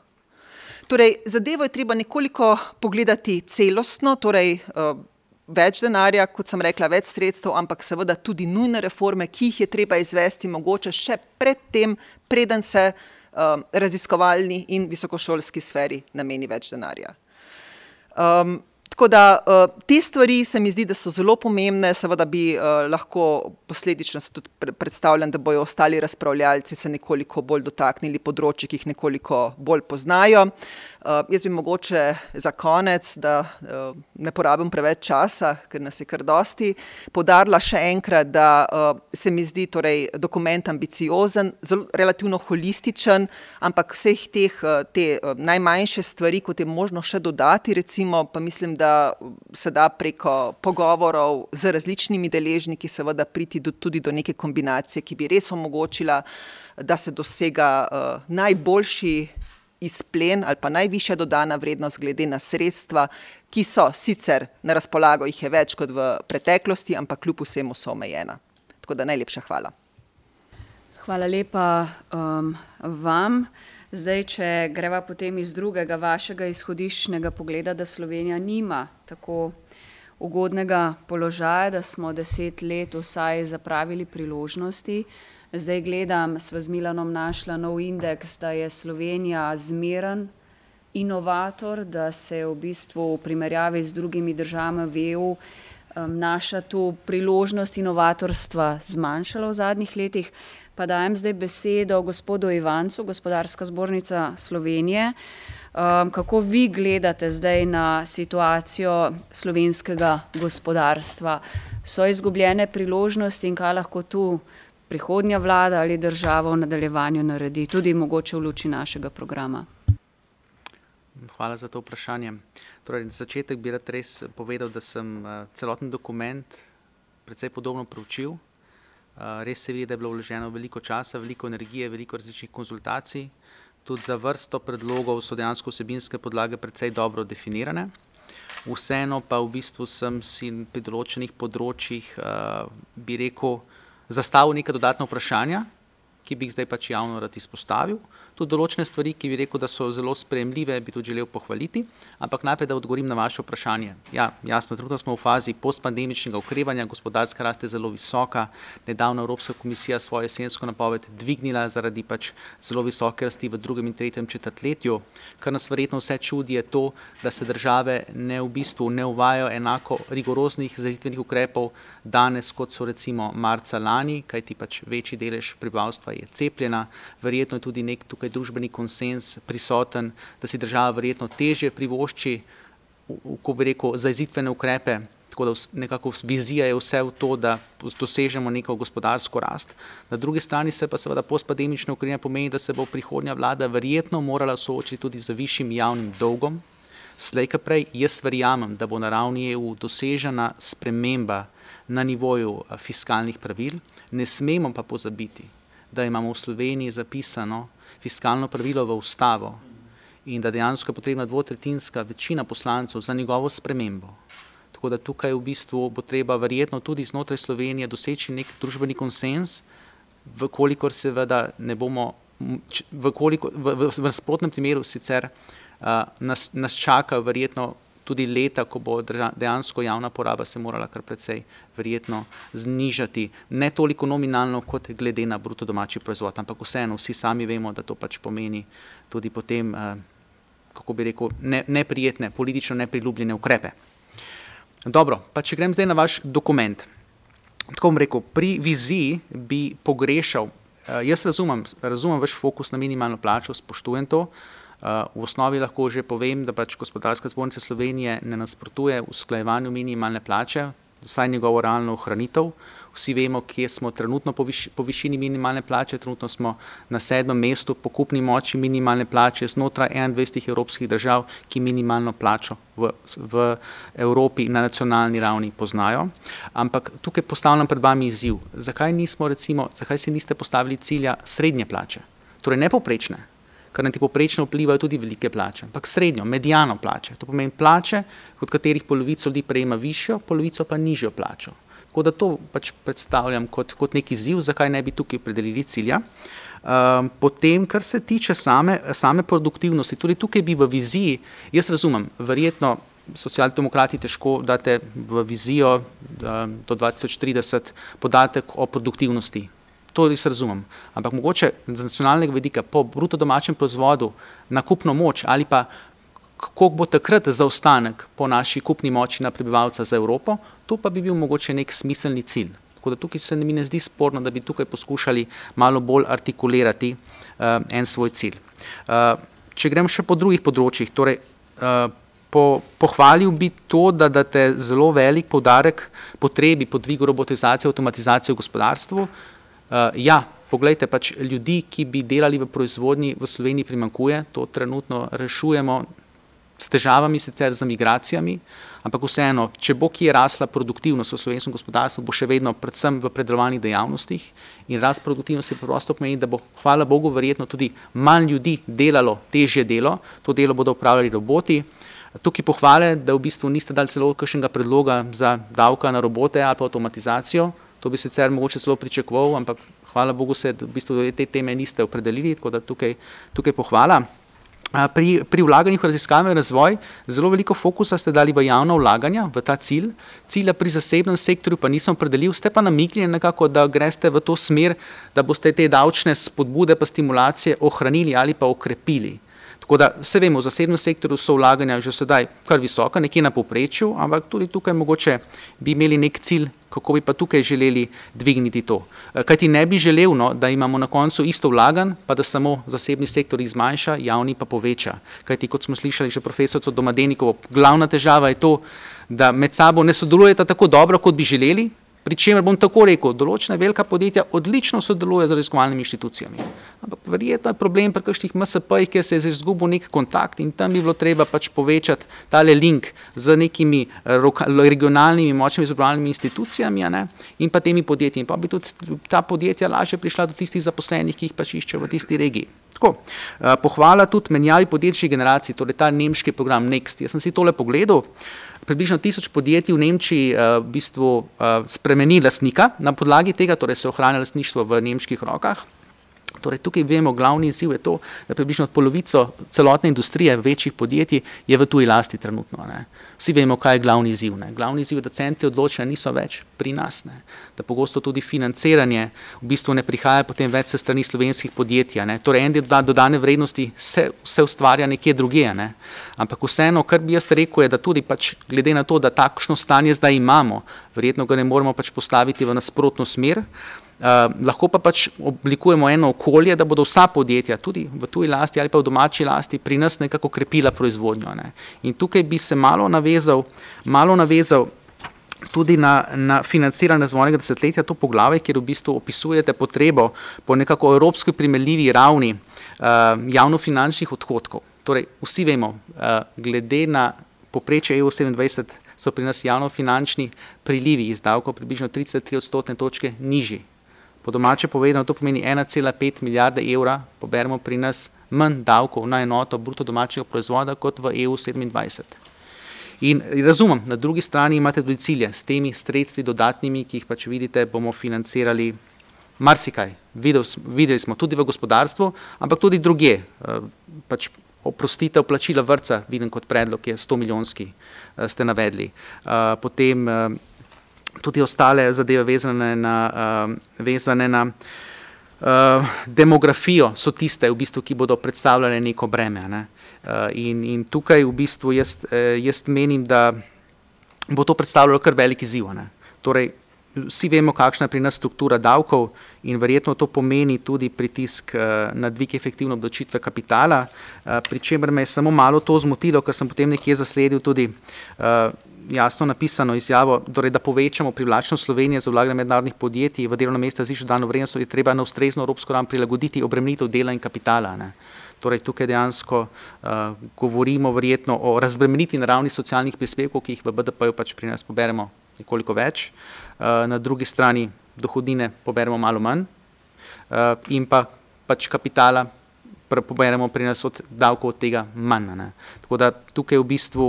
Speaker 3: Torej, zadevo je treba nekoliko pogledati celostno, torej uh, več denarja, kot sem rekla, več sredstev, ampak seveda tudi nujne reforme, ki jih je treba izvesti, mogoče še predtem, preden se um, raziskovalni in visokošolski sferi nameni več denarja. Um, Tako da uh, te stvari se mi zdi, da so zelo pomembne, seveda bi uh, lahko posledično se tudi predstavljam, da bojo ostali razpravljalci se nekoliko bolj dotaknili področji, ki jih nekoliko bolj poznajo. Uh, jaz bi mogoče za konec, da ne porabim preveč časa, ker nas je kar dosti, podarila še enkrat, da se mi zdi torej, dokument ambiciozen, zelo relativno holističen, ampak vseh teh te, najmanjše stvari, kot je možno še dodati, recimo, pa mislim, da se da preko pogovorov z različnimi deležniki, seveda priti do, tudi do neke kombinacije, ki bi res omogočila, da se dosega uh, najboljši izplen ali pa najvišja dodana vrednost glede na sredstva, ki so sicer na razpolago, jih je več kot v preteklosti, ampak kljub vsemu so omejena. Tako da najlepša hvala.
Speaker 1: Hvala lepa um, vam. Zdaj, če greva potem iz drugega vašega izhodiščnega pogleda, da Slovenija nima tako ugodnega položaja, da smo deset let vsaj zapravili priložnosti. Zdaj gledam, sva z Milanom našla nov indeks, da je Slovenija zmeren inovator, da se v bistvu v primerjavi z drugimi državami v EU naša tu priložnost inovatorstva zmanjšala v zadnjih letih pa dajem zdaj besedo gospodu Ivancu, gospodarska zbornica Slovenije. Um, kako vi gledate zdaj na situacijo slovenskega gospodarstva? So izgubljene priložnosti in kaj lahko tu prihodnja vlada ali država v nadaljevanju naredi, tudi mogoče v luči našega programa?
Speaker 4: Hvala za to vprašanje. Torej, za začetek bi rad res povedal, da sem uh, celoten dokument precej podobno proučil. Eh, res se vidi, da je bilo vloženo veliko časa, veliko energije, veliko različnih konzultacij. Tudi za vrsto predlogov so dejansko vsebinske podlage precej dobro definirane. Vseeno pa v bistvu sem si pri določenih področjih, uh, bi rekel, zastavil neka dodatna vprašanja, ki bi jih zdaj pač javno rad izpostavil. Uh, tudi določene stvari, ki bi rekel, da so zelo sprejemljive, bi tudi želel pohvaliti. Ampak najprej, da odgovorim na vaše vprašanje. Ja, jasno, trenutno smo v fazi postpandemičnega ukrevanja, gospodarska rast je zelo visoka. Nedavno Evropska komisija svojo jesensko napoved dvignila zaradi pač zelo visoke rasti v drugem in tretjem četrtletju. Kar nas verjetno vse čudi, je to, da se države ne v bistvu ne uvajajo enako rigoroznih zazitvenih ukrepov danes, kot so recimo marca lani, kajti pač večji delež prebivalstva je cepljena. Verjetno je tudi nek tukaj tukaj družbeni konsens prisoten, da si država verjetno teže privošči, ko bi rekel, zaizitvene ukrepe, tako da nekako vizija je vse v to, da dosežemo neko gospodarsko rast. Na drugi strani se pa seveda postpandemično ukrepanje pomeni, da se bo prihodnja vlada verjetno morala soočiti tudi z višjim javnim dolgom. Slejka prej, jaz verjamem, da bo na ravni EU dosežena sprememba na nivoju fiskalnih pravil, ne smemo pa pozabiti, da imamo v Sloveniji zapisano, fiskalno pravilo v ustavo in da dejansko je potrebna dvotretinska večina poslancev za njegovo spremembo. Tako da tukaj v bistvu bo treba verjetno tudi znotraj Slovenije doseči nek družbeni konsens, vkolikor seveda ne bomo, vkoliko, v, v, v nasprotnem primeru sicer uh, nas, nas čaka verjetno tudi leta, ko bo dejansko javna poraba se morala kar precej verjetno znižati, ne toliko nominalno, kot glede na bruto domači proizvod, ampak vseeno vsi sami vemo, da to pač pomeni tudi potem, eh, kako bi rekel, ne, neprijetne, politično nepriljubljene ukrepe. Dobro, pa če grem zdaj na vaš dokument. Tako bom rekel, pri viziji bi pogrešal, eh, jaz razumem, razumem vaš fokus na minimalno plačo, spoštujem to, V osnovi lahko že povem, da pač gospodarska zbornica Slovenije ne nasprotuje usklajevanju minimalne plače, vsaj njegovo realno ohranitev. Vsi vemo, kje smo trenutno po, viš, po višini minimalne plače, trenutno smo na sedmem mestu po kupni moči minimalne plače znotraj 21 evropskih držav, ki minimalno plačo v, v Evropi na nacionalni ravni poznajo. Ampak tukaj postavljam pred vami izziv. Zakaj, nismo, recimo, zakaj si niste postavili cilja srednje plače, torej ne poprečne, ker na ti poprečno vplivajo tudi velike plače, ampak srednjo, medijano plače. To pomeni plače, od katerih polovico ljudi prejema višjo, polovico pa nižjo plačo. Tako da to pač predstavljam kot, kot neki izziv, zakaj ne bi tukaj predelili cilja. Uh, potem, kar se tiče same, same produktivnosti, tudi tukaj bi v viziji, jaz razumem, verjetno socialni demokrati težko date v vizijo uh, do 2030 podatek o produktivnosti. To res razumem. Ampak mogoče z nacionalnega vedika po bruto domačem proizvodu na kupno moč ali pa kako bo takrat zaostanek po naši kupni moči na prebivalca za Evropo, to pa bi bil mogoče nek smiselni cilj. Tako da tukaj se mi ne zdi sporno, da bi tukaj poskušali malo bolj artikulirati uh, en svoj cilj. Uh, če gremo še po drugih področjih, torej uh, po, pohvalil bi to, da date zelo velik podarek potrebi po dvigu robotizacije, avtomatizacije v gospodarstvu. Uh, ja, pogledajte, pač ljudi, ki bi delali v proizvodnji v Sloveniji primankuje, to trenutno rešujemo s težavami, sicer z migracijami, ampak vseeno, če bo kje rasla produktivnost v slovenskem gospodarstvu, bo še vedno predvsem v predelovanih dejavnostih in rast produktivnosti preprosto pomeni, da bo, hvala Bogu, verjetno tudi manj ljudi delalo težje delo, to delo bodo upravljali roboti, Tukaj pohvale, da v bistvu niste dali celo kakšnega predloga za davka na robote ali pa avtomatizacijo. To bi sicer mogoče celo pričakoval, ampak hvala Bogu se, v bistvu te teme niste opredelili, tako da tukaj, tukaj pohvala. Pri, pri vlaganjih v raziskave in razvoj zelo veliko fokusa ste dali v javna vlaganja, v ta cilj. Cilja pri zasebnem sektorju pa nisem opredelil, ste pa namigli nekako, da greste v to smer, da boste te davčne spodbude pa stimulacije ohranili ali pa okrepili. Tako da se vemo, v zasebnem sektorju so vlaganja že sedaj kar visoka, nekje na poprečju, ampak tudi tukaj mogoče bi imeli nek cilj, kako bi pa tukaj želeli dvigniti to. Eh, Kaj ti ne bi želel, no, da imamo na koncu isto vlagan, pa da samo zasebni sektor jih zmanjša, javni pa poveča. Kaj ti, kot smo slišali že profesorco Domadenikovo, glavna težava je to, da med sabo ne sodelujeta tako dobro, kot bi želeli, Pri čemer bom tako rekel, določena velika podjetja odlično sodelujejo z raziskovalnimi inštitucijami. Ampak verjetno je problem pri kakšnih MSP-jih, kjer se je izgubil nek kontakt in tam bi bilo treba pač povečati tale link z nekimi eh, regionalnimi močnimi izobraževalnimi institucijami ne, in pa temi podjetji. In pa bi tudi ta podjetja lažje prišla do tistih zaposlenih, ki jih pač iščejo v tisti regiji. Tako, eh, pohvala tudi menjavi podjetniških generacij, torej ta nemški program Next. Jaz sem si tole pogledal približno tisoč podjetij v Nemčiji uh, v bistvu uh, spremeni lasnika na podlagi tega, torej se ohranja lasništvo v nemških rokah. Torej, tukaj vemo, glavni izziv je to, da približno polovico celotne industrije večjih podjetij je v tuji lasti trenutno. Ne. Vsi vemo, kaj je glavni izziv. Ne. Glavni izziv je, da centri odločanja niso več pri nas, ne. da pogosto tudi financiranje v bistvu ne prihaja potem več se strani slovenskih podjetij. Ne. Torej, en del dodane vrednosti se, se ustvarja nekje drugje. Ne. Ampak vseeno, kar bi jaz rekel, je, da tudi pač, glede na to, da takšno stanje zdaj imamo, verjetno ga ne moremo pač postaviti v nasprotno smer, Uh, lahko pa pač oblikujemo eno okolje, da bodo vsa podjetja, tudi v tuji lasti ali pa v domači lasti, pri nas nekako krepila proizvodnjo. Ne. In tukaj bi se malo navezal, malo navezal tudi na, na financiranje razvojnega desetletja, to poglavje, kjer v bistvu opisujete potrebo po nekako evropski primerljivi ravni uh, javnofinančnih odhodkov. Torej, vsi vemo, uh, glede na poprečje EU27 so pri nas javnofinančni prilivi iz davkov približno 33 odstotne točke nižji Po domače povedano, to pomeni 1,5 milijarde evra, poberemo pri nas manj davkov na enoto bruto domačega proizvoda kot v EU 27. In razumem, na drugi strani imate tudi cilje s temi sredstvi dodatnimi, ki jih pač vidite, bomo financirali marsikaj. Videl, videli smo tudi v gospodarstvu, ampak tudi druge. Eh, pač oprostitev plačila vrca, vidim kot predlog, je 100 milijonski, eh, ste navedli. Eh, potem tudi ostale zadeve vezane na, uh, vezane na uh, demografijo, so tiste, v bistvu, ki bodo predstavljale neko breme. Ne? Uh, in, in tukaj v bistvu jaz, jaz menim, da bo to predstavljalo kar veliki ziv. Torej, vsi vemo, kakšna je pri nas struktura davkov in verjetno to pomeni tudi pritisk uh, na dvig efektivne obdočitve kapitala, uh, pri čemer me je samo malo to zmotilo, ker sem potem nekje zasledil tudi uh, jasno napisano izjavo, torej, da povečamo privlačnost Slovenije za vlaganje mednarodnih podjetij v delovno mesto z višjo dano vrednostjo, je treba na ustrezno evropsko ravno prilagoditi obremenitev dela in kapitala. Ne. Torej, tukaj dejansko uh, govorimo verjetno o razbremenitvi naravnih socialnih prispevkov, ki jih v BDP-ju pač pri nas poberemo nekoliko več, uh, na drugi strani dohodine poberemo malo manj uh, in pa pač kapitala poberemo pri nas od davkov od tega manj. Ne. Tako da tukaj v bistvu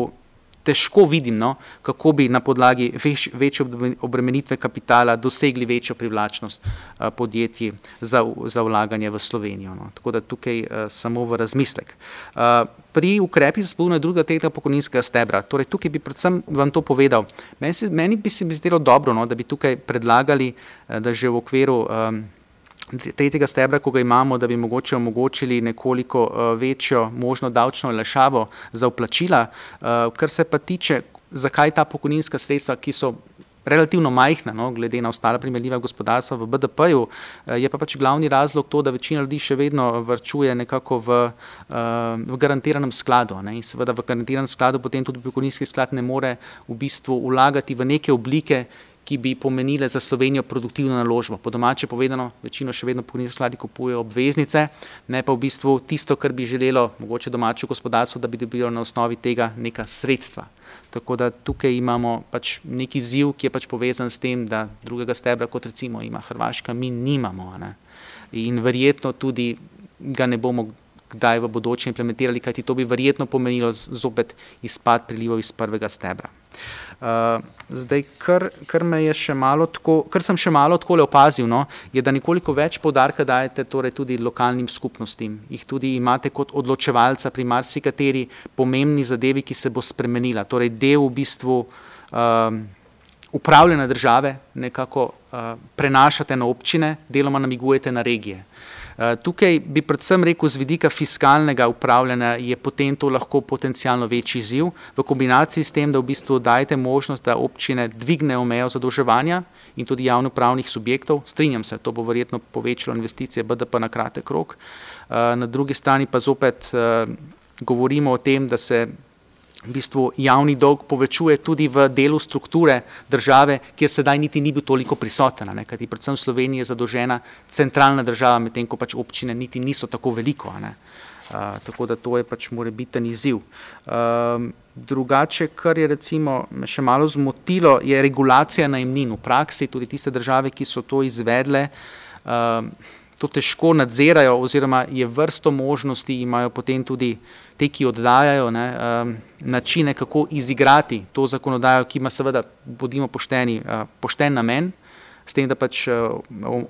Speaker 4: težko vidim, no, kako bi na podlagi veš, večje obremenitve kapitala dosegli večjo privlačnost uh, podjetij za, za vlaganje v Slovenijo. No. Tako da tukaj uh, samo v razmislek. Uh, pri ukrepih za spodbujanje drugega tega pokojninskega stebra, torej tukaj bi predvsem vam to povedal. Meni, se, meni bi se mi zdelo dobro, no, da bi tukaj predlagali, uh, da že v okviru um, tretjega stebra, ko ga imamo, da bi mogoče omogočili nekoliko uh, večjo možno davčno lešavo za vplačila. Uh, kar se pa tiče, zakaj ta pokojninska sredstva, ki so relativno majhna, no, glede na ostala primerljiva gospodarstva v BDP-ju, uh, je pa pač glavni razlog to, da večina ljudi še vedno vrčuje nekako v, v garantiranem skladu. Ne, in seveda v garantiranem skladu potem tudi pokojninski sklad ne more v bistvu vlagati v neke oblike, ki bi pomenile za Slovenijo produktivno naložbo. Po domače povedano, večino še vedno pokojninski skladi kupujejo obveznice, ne pa v bistvu tisto, kar bi želelo mogoče domače gospodarstvo, da bi dobilo na osnovi tega neka sredstva. Tako da tukaj imamo pač neki ziv, ki je pač povezan s tem, da drugega stebra, kot recimo ima Hrvaška, mi nimamo. Ne? In verjetno tudi ga ne bomo kdaj v bodoče implementirali, kajti to bi verjetno pomenilo zopet izpad prilivov iz prvega stebra. Uh, zdaj, kar, kar, tako, kar sem še malo tako opazil, no, je, da nekoliko več podarka dajete torej tudi lokalnim skupnostim. Jih tudi imate kot odločevalca pri marsikateri pomembni zadevi, ki se bo spremenila. Torej, del v bistvu uh, upravljanja države nekako uh, prenašate na občine, deloma namigujete na regije. Eh, tukaj bi predvsem rekel, z vidika fiskalnega upravljanja je potem to lahko potencijalno večji izziv, v kombinaciji s tem, da v bistvu dajete možnost, da občine dvignejo mejo zadolževanja in tudi javnopravnih subjektov. Strinjam se, to bo verjetno povečalo investicije BDP na kratek rok. Eh, na drugi strani pa zopet eh, govorimo o tem, da se v bistvu javni dolg povečuje tudi v delu strukture države, kjer sedaj niti ni bil toliko prisoten, ne, kajti predvsem v Sloveniji je zadolžena centralna država, medtem ko pač občine niti niso tako veliko. Ne. Uh, tako da to je pač morebiten izziv. Uh, drugače, kar je recimo še malo zmotilo, je regulacija najemnin v praksi, tudi tiste države, ki so to izvedle. Uh, to težko nadzirajo, oziroma je vrsto možnosti, imajo potem tudi te, ki oddajajo ne, um, načine, kako izigrati to zakonodajo, ki ima seveda, bodimo pošteni, uh, pošten namen, s tem, da pač uh,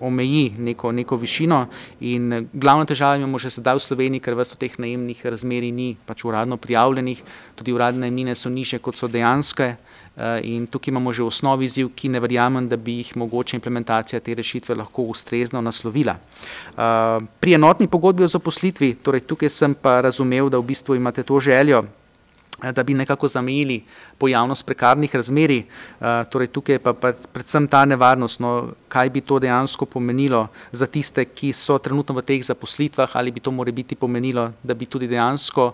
Speaker 4: omeji neko, neko višino. In glavna težava imamo že sedaj v Sloveniji, ker vrsto teh najemnih razmeri ni pač uradno prijavljenih, tudi uradne najemnine so niže, kot so dejanske. Eh, in tukaj imamo že osnovi izziv, ki ne verjamem, da bi jih mogoče implementacija te rešitve lahko ustrezno naslovila. Eh, pri enotni pogodbi o zaposlitvi, torej tukaj sem pa razumel, da v bistvu imate to željo, eh, da bi nekako zamejili pojavnost prekarnih razmeri. Torej tukaj pa, pa predvsem ta nevarnost, no, kaj bi to dejansko pomenilo za tiste, ki so trenutno v teh zaposlitvah, ali bi to more biti pomenilo, da bi tudi dejansko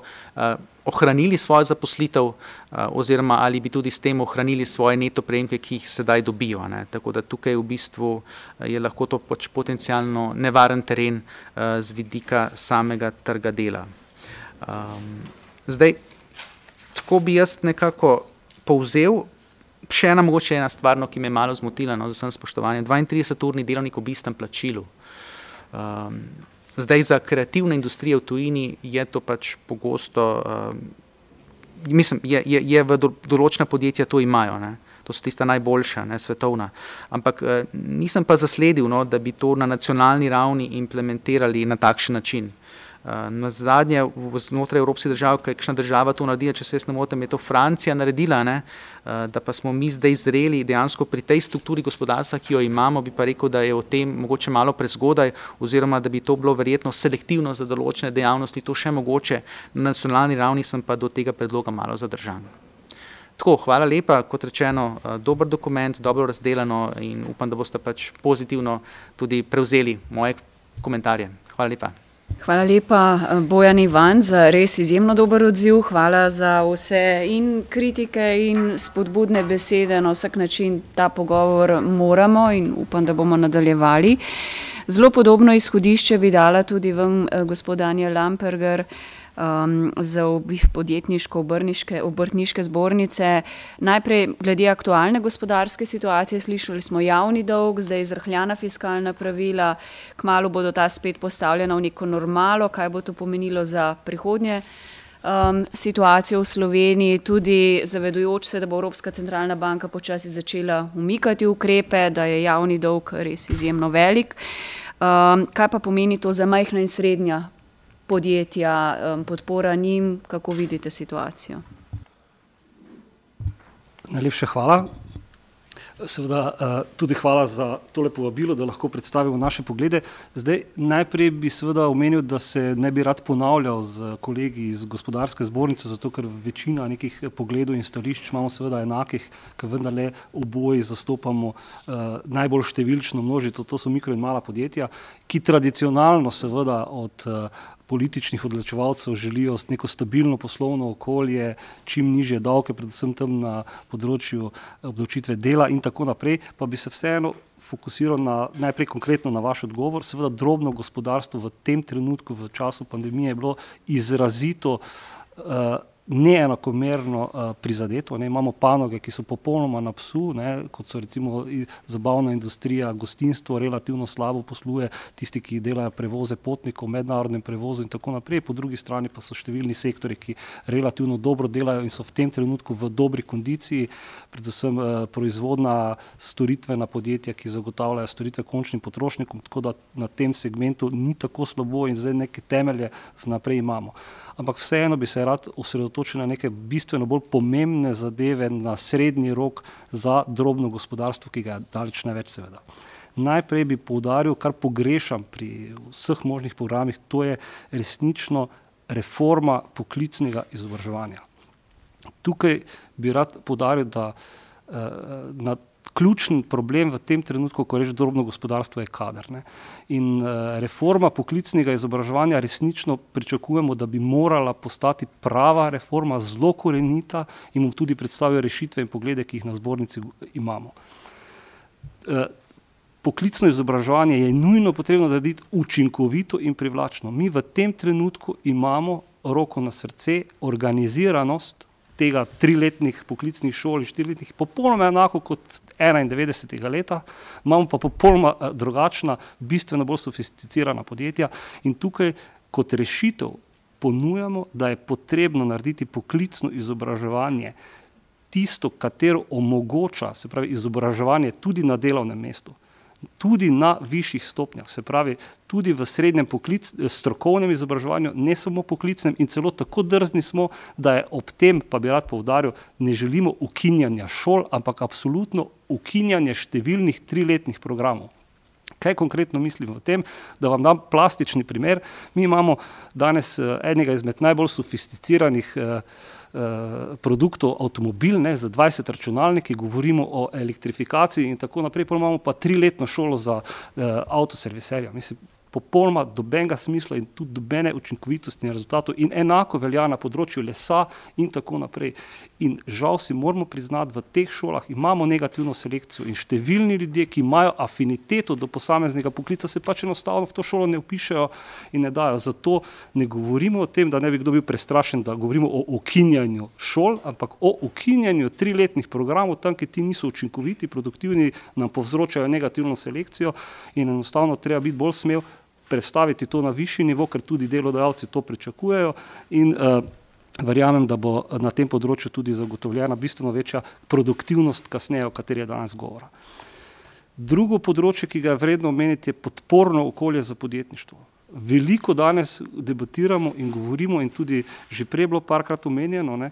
Speaker 4: ohranili svojo zaposlitev, eh, oziroma ali bi tudi s tem ohranili svoje neto prejemke, ki jih sedaj dobijo. Ne. Tako da tukaj v bistvu eh, je lahko to pač potencijalno nevaren teren eh, z vidika samega trga dela. Um, zdaj, tako bi jaz nekako povzel. Še ena mogoče ena stvar, no, ki me je malo zmotila, no, z vsem spoštovanjem. 32-urni delovnik ob istem plačilu. Um, Zdaj za kreativne industrije v tujini je to pač pogosto, uh, mislim, je, je, je v določena podjetja to imajo, ne? to so tista najboljša, ne, svetovna. Ampak uh, nisem pa zasledil, no, da bi to na nacionalni ravni implementirali na takšen način. Eh, na zadnje, znotraj Evropske države, kakšna država to naredi, če se jaz ne motim, je to Francija naredila, ne? Eh, da pa smo mi zdaj zreli dejansko pri tej strukturi gospodarstva, ki jo imamo, bi pa rekel, da je o tem mogoče malo prezgodaj, oziroma da bi to bilo verjetno selektivno za določene dejavnosti, to še mogoče na nacionalni ravni, sem pa do tega predloga malo zadržan. Tako, hvala lepa, kot rečeno, eh, dober dokument, dobro razdelano in upam, da boste pač pozitivno tudi prevzeli moje komentarje. Hvala lepa.
Speaker 1: Hvala lepa, Bojan Ivan, za res izjemno dober odziv. Hvala za vse in kritike in spodbudne besede. Na vsak način ta pogovor moramo in upam, da bomo nadaljevali. Zelo podobno izhodišče bi dala tudi vam, gospod Daniel Lamperger. Um, za obih podjetniško-obrtniške obrtniške zbornice. Najprej glede aktualne gospodarske situacije, slišali smo javni dolg, zdaj izrahljana fiskalna pravila, kmalo bodo ta spet postavljena v neko normalo, kaj bo to pomenilo za prihodnje. Um, situacijo v Sloveniji, tudi zavedujoč se, da bo Evropska centralna banka počasi začela umikati ukrepe, da je javni dolg res izjemno velik. Um, kaj pa pomeni to za majhna in srednja podjetja, podpora njim, kako vidite situacijo?
Speaker 5: Najlepša hvala. Seveda eh, tudi hvala za tole povabilo, da lahko predstavimo naše poglede. Zdaj, najprej bi seveda omenil, da se ne bi rad ponavljal z kolegi iz gospodarske zbornice, zato ker večina nekih pogledov in stališč imamo seveda enakih, ker vendarle oboji zastopamo uh, najbolj številčno množico, to so mikro in mala podjetja, ki tradicionalno seveda od uh, političnih odločevalcev želijo neko stabilno poslovno okolje, čim niže davke, predvsem tam na področju obdavčitve dela in tako naprej, pa bi se vseeno fokusiral na, najprej konkretno na vaš odgovor. Seveda drobno gospodarstvo v tem trenutku, v času pandemije, je bilo izrazito uh, neenakomerno uh, prizadeto. Ne. Imamo panoge, ki so popolnoma na psu, ne, kot so recimo zabavna industrija, gostinstvo relativno slabo posluje, tisti, ki delajo prevoze potnikov, mednarodnem prevozu in tako naprej. Po drugi strani pa so številni sektori, ki relativno dobro delajo in so v tem trenutku v dobri kondiciji, predvsem uh, proizvodna storitvena podjetja, ki zagotavljajo storitve končnim potrošnikom, tako da na tem segmentu ni tako slabo in zdaj neke temelje naprej imamo ampak vseeno bi se rad osredotočil na neke bistveno bolj pomembne zadeve na srednji rok za drobno gospodarstvo, ki ga je daleč največ seveda. Najprej bi poudaril, kar pogrešam pri vseh možnih programih, to je resnično reforma poklicnega izobraževanja. Tukaj bi rad poudaril, da eh, na ključni problem v tem trenutku, ko reč drobno gospodarstvo, je kader. Ne. In uh, reforma poklicnega izobraževanja resnično pričakujemo, da bi morala postati prava reforma, zelo korenita in mu tudi predstavijo rešitve in poglede, ki jih na zbornici imamo. Uh, poklicno izobraževanje je nujno potrebno narediti učinkovito in privlačno. Mi v tem trenutku imamo roko na srce, organiziranost tega triletnih poklicnih šol in štiriletnih, popolnoma enako kot 91. leta, imamo pa popolnoma eh, drugačna, bistveno bolj sofisticirana podjetja in tukaj kot rešitev ponujamo, da je potrebno narediti poklicno izobraževanje tisto, katero omogoča, se pravi izobraževanje tudi na delovnem mestu tudi na višjih stopnjah, se pravi tudi v srednjem poklic, strokovnem izobraževanju, ne samo poklicnem in celo tako drzni smo, da je ob tem, pa bi rad povdaril, ne želimo ukinjanja šol, ampak absolutno ukinjanje številnih triletnih programov. Kaj konkretno mislim v tem, da vam dam plastični primer. Mi imamo danes eh, enega izmed najbolj sofisticiranih eh, Eh, produktov avtomobil, ne, za 20 računalniki, govorimo o elektrifikaciji in tako naprej, pa imamo pa triletno šolo za uh, avtoserviserja. Mislim, popolnoma dobenega smisla in tudi dobene učinkovitosti in rezultatov in enako velja na področju lesa in tako naprej. In žal si moramo priznati, v teh šolah imamo negativno selekcijo in številni ljudje, ki imajo afiniteto do posameznega poklica, se pač enostavno v to šolo ne upišajo in ne dajo. Zato ne govorimo o tem, da ne bi kdo bil prestrašen, da govorimo o ukinjanju šol, ampak o ukinjanju triletnih programov, tam, ki ti niso učinkoviti, produktivni, nam povzročajo negativno selekcijo in enostavno treba biti bolj smel, predstaviti to na višji nivo, ker tudi delodajalci to pričakujejo in uh, verjamem, da bo na tem področju tudi zagotovljena bistveno večja produktivnost kasneje, o kateri je danes govora. Drugo področje, ki ga je vredno omeniti, je podporno okolje za podjetništvo. Veliko danes debatiramo in govorimo in tudi že prej bilo parkrat omenjeno, ne,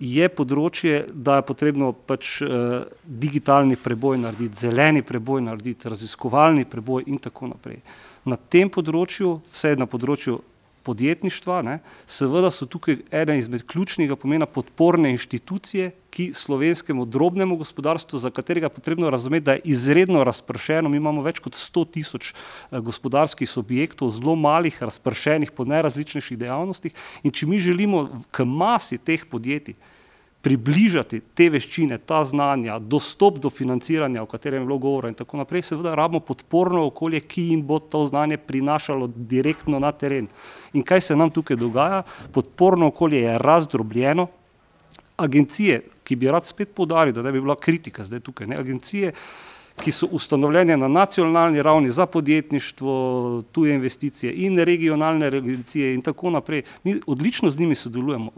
Speaker 5: je področje, da je potrebno pač uh, digitalni preboj narediti, zeleni preboj narediti, raziskovalni preboj in tako naprej. Uh, na tem področju, vse na področju podjetništva, ne, seveda so tukaj ena izmed ključnega pomena podporne inštitucije, ki slovenskemu drobnemu gospodarstvu, za katerega je potrebno razumeti, da je izredno razpršeno, mi imamo več kot 100 tisoč eh, gospodarskih subjektov, zelo malih, razpršenih po najrazličnejših dejavnostih. In če mi želimo k masi teh podjetij, približati te veščine, ta znanja, dostop do financiranja, o katerem je bilo govora in tako naprej, seveda rabimo podporno okolje, ki jim bo to znanje prinašalo direktno na teren. In kaj se nam tukaj dogaja? Podporno okolje je razdrobljeno, agencije, ki bi rad spet podaril, da ne bi bila kritika zdaj tukaj, ne, agencije, ki so ustanovljene na nacionalni ravni za podjetništvo, tuje investicije in regionalne agencije in tako naprej. Mi odlično z njimi sodelujemo,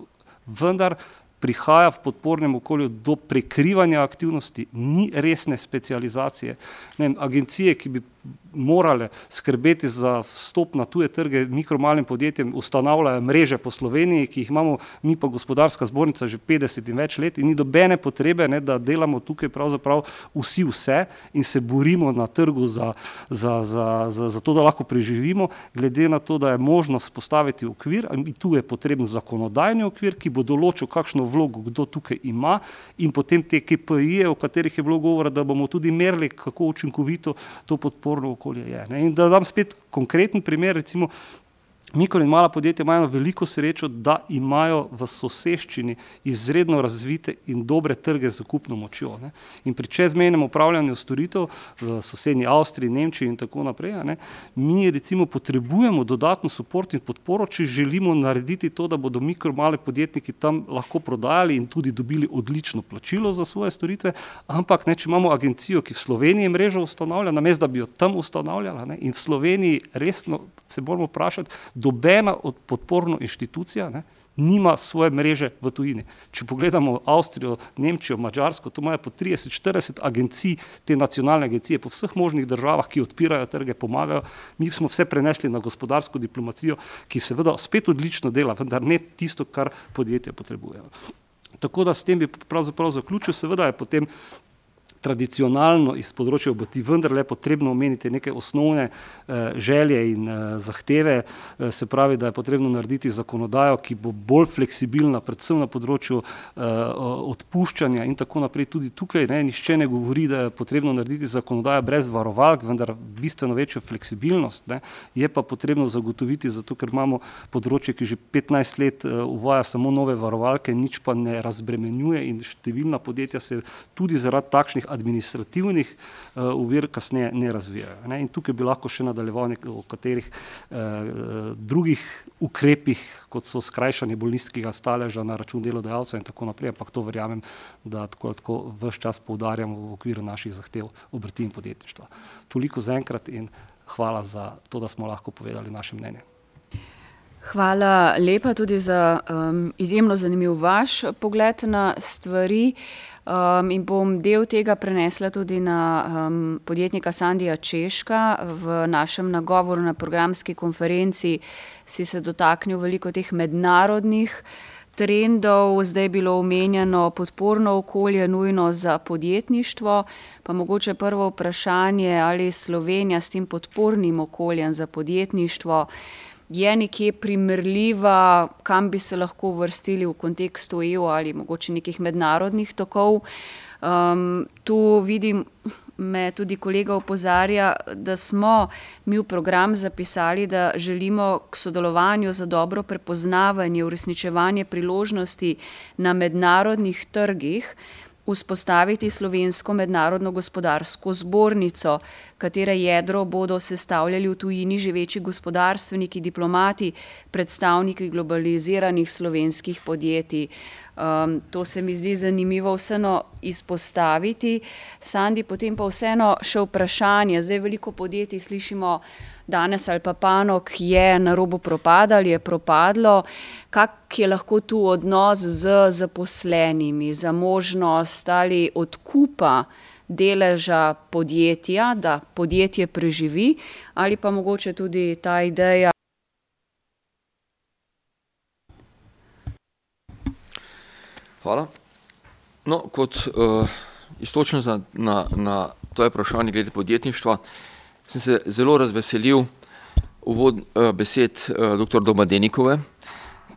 Speaker 5: vendar prihaja v podpornem okolju do prekrivanja aktivnosti, ni resne specializacije. Ne vem, agencije, ki bi morale skrbeti za vstop na tuje trge mikromalim podjetjem, ustanavljajo mreže po Sloveniji, ki jih imamo mi pa gospodarska zbornica že 50 in več let in ni dobene potrebe, ne, da delamo tukaj pravzaprav vsi vse in se borimo na trgu za, za, za, za, za to, da lahko preživimo, glede na to, da je možno spostaviti okvir in tu je potreben zakonodajni okvir, ki bo določil, kakšno vlogo kdo tukaj ima in potem te KPI-je, o katerih je bilo govora, da bomo tudi merili, kako učinkovito to podporno okolje je. Ne? In da dam spet konkreten primer, recimo Mikro in mala podjetja imajo veliko srečo, da imajo v soseščini izredno razvite in dobre trge z kupno močjo. Ne. In pri čezmejnem upravljanju storitev v sosednji Avstriji, Nemčiji in tako naprej, ne, mi recimo potrebujemo dodatno support in podporo, če želimo narediti to, da bodo mikro male podjetniki tam lahko prodajali in tudi dobili odlično plačilo za svoje storitve, ampak ne, če imamo agencijo, ki v Sloveniji mrežo ustanavlja, namesto da bi jo tam ustanavljala ne, in v Sloveniji resno se moramo vprašati, dobena od podporno inštitucija ne, nima svoje mreže v tujini. Če pogledamo Avstrijo, Nemčijo, Mačarsko, to imajo po 30-40 agencij, te nacionalne agencije po vseh možnih državah, ki odpirajo trge, pomagajo. Mi smo vse prenesli na gospodarsko diplomacijo, ki seveda spet odlično dela, vendar ne tisto, kar podjetja potrebujejo. Tako da s tem bi pravzaprav zaključil, seveda je potem tradicionalno iz področja oboti vendarle potrebno omeniti neke osnovne eh, želje in eh, zahteve, eh, se pravi, da je potrebno narediti zakonodajo, ki bo bolj fleksibilna, predvsem na področju eh, odpuščanja in tako naprej. Tudi tukaj ne, nišče ne govori, da je potrebno narediti zakonodajo brez varovalk, vendar bistveno večjo fleksibilnost. Ne, je pa potrebno zagotoviti, zato ker imamo področje, ki že 15 let eh, uvaja samo nove varovalke, nič pa ne razbremenjuje in številna podjetja se tudi zaradi takšnih administrativnih uvir uh, kasneje ne razvijajo. Ne? In tukaj bi lahko še nadaljeval o katerih uh, drugih ukrepih, kot so skrajšanje bolniškega staleža na račun delodajalca in tako naprej, ampak to verjamem, da tako, tako vse čas poudarjamo v okviru naših zahtev obrti in podjetništva. Toliko za enkrat in hvala za to, da smo lahko povedali naše mnenje.
Speaker 1: Hvala lepa tudi za um, izjemno zanimiv vaš pogled na stvari. Um, in bom del tega prenesla tudi na um, podjetnika Sandija Češka. V našem nagovoru na programski konferenci si se dotaknil veliko teh mednarodnih trendov. Zdaj je bilo omenjeno podporno okolje, nujno za podjetništvo. Pa mogoče prvo vprašanje, ali Slovenija s tem podpornim okoljem za podjetništvo je nekje primerljiva, kam bi se lahko vrstili v kontekstu EU ali mogoče nekih mednarodnih tokov. Um, tu vidim, me tudi kolega opozarja, da smo mi v program zapisali, da želimo k sodelovanju za dobro prepoznavanje, uresničevanje priložnosti na mednarodnih trgih vzpostaviti slovensko mednarodno gospodarsko zbornico, katere jedro bodo sestavljali v tujini živeči gospodarstveniki, diplomati, predstavniki globaliziranih slovenskih podjetij. Um, to se mi zdi zanimivo vseeno izpostaviti. Sandi, potem pa vseeno še vprašanje. Zdaj veliko podjetij slišimo danes ali pa panog je na robu propada ali je propadlo. Kak je lahko tu odnos z zaposlenimi, za možnost ali odkupa deleža podjetja, da podjetje preživi ali pa mogoče tudi ta ideja.
Speaker 6: Hvala. No, kot uh, istočno za, na, na to je vprašanje glede podjetništva, sem se zelo razveselil uvod uh, besed uh, dr. Doma Denikove,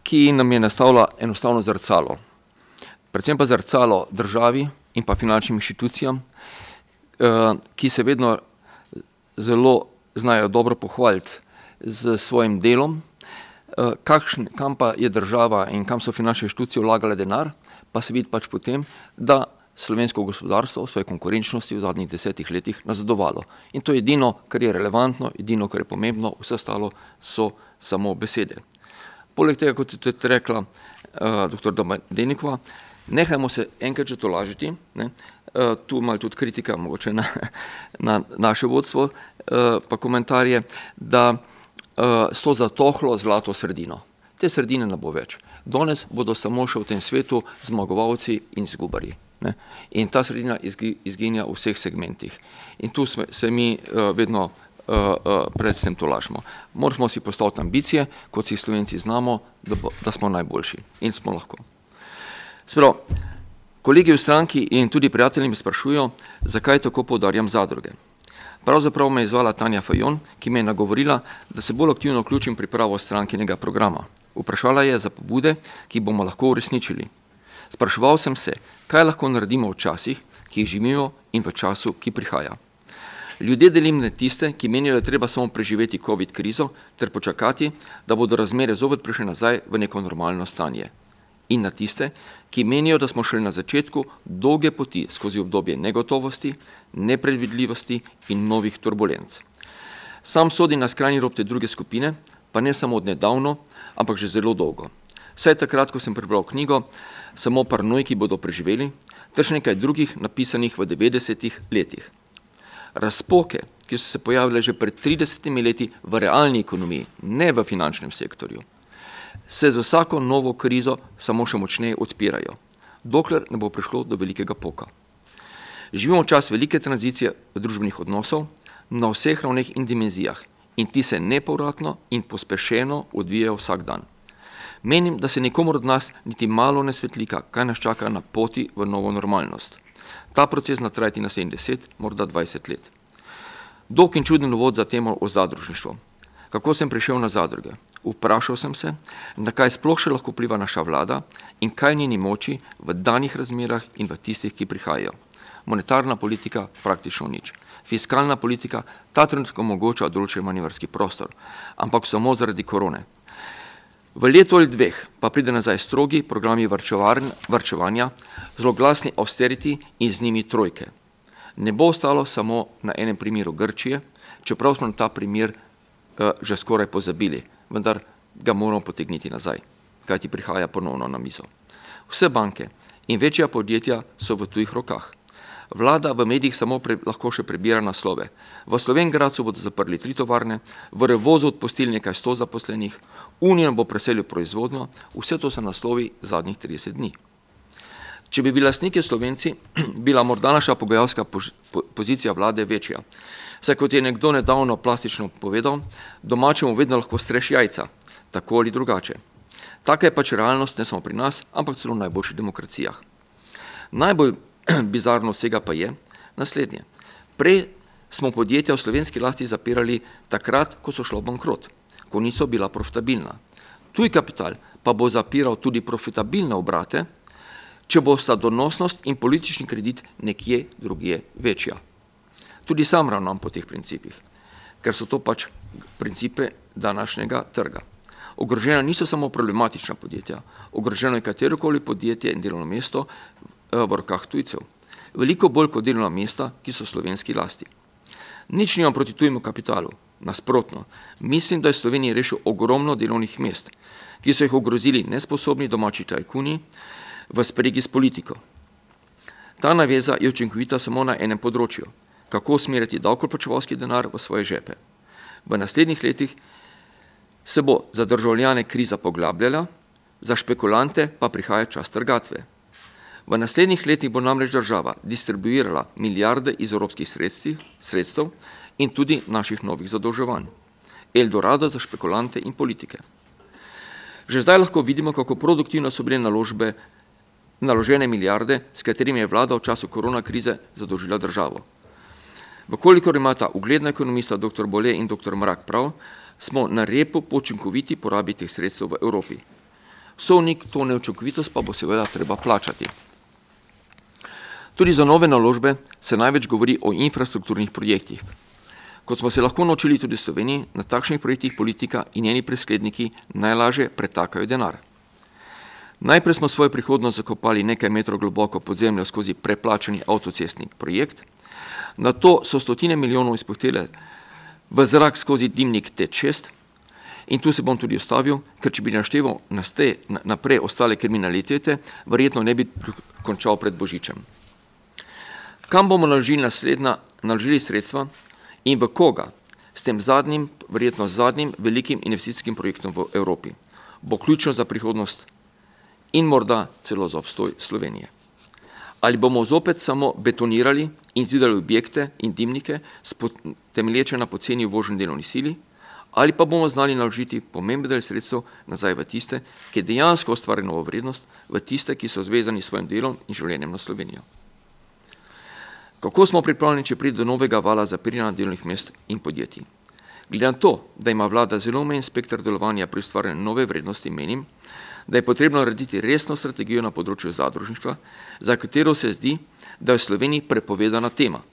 Speaker 6: ki nam je nastavila enostavno zrcalo. Predvsem pa zrcalo državi in pa finančnim inštitucijam, uh, ki se vedno zelo znajo dobro pohvaliti z svojim delom, uh, kakšn, kam pa je država in kam so finančne inštitucije vlagale denar, pa se vidi pač potem, da slovensko gospodarstvo v svoji konkurenčnosti v zadnjih desetih letih nazadovalo. In to je edino, kar je relevantno, edino, kar je pomembno, vse ostalo so samo besede. Poleg tega, kot je tudi rekla uh, dr. Denikova, nehajmo se enkrat že to lažiti, ne? Uh, tu malo tudi kritika mogoče na, na naše vodstvo, uh, pa komentarje, da uh, sto zatohlo zlato sredino. Te sredine ne bo več. Danes bodo samo še v tem svetu zmagovalci in zgubari. Ne? In ta sredina izginja v vseh segmentih. In tu sme, se mi uh, vedno uh, uh, predvsem to lažemo. Moramo si postaviti ambicije, kot si slovenci znamo, da, bo, da smo najboljši in smo lahko. Sprav, kolegi v stranki in tudi prijatelji me sprašujo, zakaj tako poudarjam zadruge. Pravzaprav me je izvala Tanja Fajon, ki me je nagovorila, da se bolj aktivno vključim pripravo strankinega programa. Vprašala je za pobude, ki bomo lahko uresničili. Spraševal sem se, kaj lahko naredimo v časih, ki jih živimo in v času, ki prihaja. Ljudje delim na tiste, ki menijo, da je treba samo preživeti COVID krizo ter počakati, da bodo razmere zopet prišle nazaj v neko normalno stanje. In na tiste, ki menijo, da smo šli na začetku dolge poti skozi obdobje negotovosti, nepredvidljivosti in novih turbulenc. Sam sodi na skrajni rob te druge skupine, pa ne samo od nedavno, ampak že zelo dolgo. Vse takrat, ko sem prebral knjigo, samo parnojki bodo preživeli, ter še nekaj drugih napisanih v 90-ih letih. Razpoke, ki so se pojavile že pred 30 leti v realni ekonomiji, ne v finančnem sektorju, se z vsako novo krizo samo še močneje odpirajo, dokler ne bo prišlo do velikega poka. Živimo čas velike tranzicije družbenih odnosov na vseh ravneh in dimenzijah in ti se nepovratno in pospešeno odvijajo vsak dan. Menim, da se nikomor od nas niti malo ne svetlika, kaj nas čaka na poti v novo normalnost. Ta proces natrajati na 70, morda 20 let. Dolg in čuden uvod za temo o zadružništvu. Kako sem prišel na zadruge? Vprašal sem se, na kaj sploh še lahko pliva naša vlada in kaj njeni moči v danih razmerah in v tistih, ki prihajajo. Monetarna politika praktično nič. Fiskalna politika ta trenutek omogoča določen manevrski prostor, ampak samo zaradi korone. V letu ali dveh pa pride nazaj strogi programi varčevanja, zelo glasni austerity in z njimi trojke. Ne bo ostalo samo na enem primeru Grčije, čeprav smo na ta primer uh, že skoraj pozabili, vendar ga moramo potegniti nazaj, kajti prihaja ponovno na mizo. Vse banke in večja podjetja so v tujih rokah. Vlada v medijih samo pre, lahko še prebira naslove. V Slovengracu bodo zaprli tri tovarne, v Revozu odpustili nekaj sto zaposlenih, Unijo bo preselil proizvodnjo, vse to so naslovi zadnjih 30 dni. Če bi bili lastniki Slovenci, bila morda naša pogajalska pozicija vlade večja. Saj kot je nekdo nedavno plastično povedal, domačemu vedno lahko streš jajca, tako ali drugače. Taka je pač realnost ne samo pri nas, ampak celo v najboljših demokracijah. Najbolj bizarno vsega pa je naslednje. Prej smo podjetja v slovenski lasti zapirali takrat, ko so šlo bankrot, ko niso bila profitabilna. Tuj kapital pa bo zapiral tudi profitabilne obrate, če bo sta donosnost in politični kredit nekje drugje večja. Tudi sam ravnam po teh principih, ker so to pač principe današnjega trga. Ogrožena niso samo problematična podjetja, ogroženo je katerokoli podjetje in delovno mesto, v rokah tujcev. Veliko bolj kot delovna mesta, ki so slovenski lasti. Nič nimam proti tujemu kapitalu, nasprotno. Mislim, da je Slovenija rešil ogromno delovnih mest, ki so jih ogrozili nesposobni domači tajkuni v spregi s politiko. Ta naveza je učinkovita samo na enem področju, kako usmeriti davkoplačevalski denar v svoje žepe. V naslednjih letih se bo za državljane kriza poglabljala, za špekulante pa prihaja čas trgatve. V naslednjih letih bo namreč država distribuirala milijarde iz evropskih sredstv, sredstev in tudi naših novih zadolževanj. Eldorado za špekulante in politike. Že zdaj lahko vidimo, kako produktivno so bile naložbe, naložene milijarde, s katerimi je vlada v času korona krize zadolžila državo. Vkolikor imata ugledna ekonomista dr. Bole in dr. Mrak prav, smo na repu počinkoviti porabi teh sredstev v Evropi. Sovnik to neučinkovitost pa bo seveda treba plačati. Tudi za nove naložbe se največ govori o infrastrukturnih projektih. Kot smo se lahko naučili tudi v Sloveniji, na takšnih projektih politika in njeni presledniki najlažje pretakajo denar. Najprej smo svojo prihodnost zakopali nekaj metrov globoko pod zemljo skozi preplačeni avtocestni projekt, na to so stotine milijonov izpuhtele v zrak skozi dimnik T6 in tu se bom tudi ustavil, ker če bi našteval naprej ostale kriminalitete, verjetno ne bi končal pred Božičem. Kam bomo naložili naslednja, naložili sredstva in v koga s tem zadnjim, verjetno zadnjim velikim investicijskim projektom v Evropi, bo ključno za prihodnost in morda celo za obstoj Slovenije. Ali bomo zopet samo betonirali in zidali objekte in dimnike, temelječe na poceni uvoženi delovni sili, ali pa bomo znali naložiti pomemben del sredstev nazaj v tiste, ki dejansko ustvarjajo novo vrednost, v tiste, ki so zvezani s svojim delom in življenjem na Slovenijo. Kako smo pripravljeni, če pride do novega vala zapiranja delovnih mest in podjetij? Glede na to, da ima vlada zelo omejen spektr delovanja pri ustvarjanju nove vrednosti, menim, da je potrebno narediti resno strategijo na področju zadružništva, za katero se zdi, da je v Sloveniji prepovedana tema.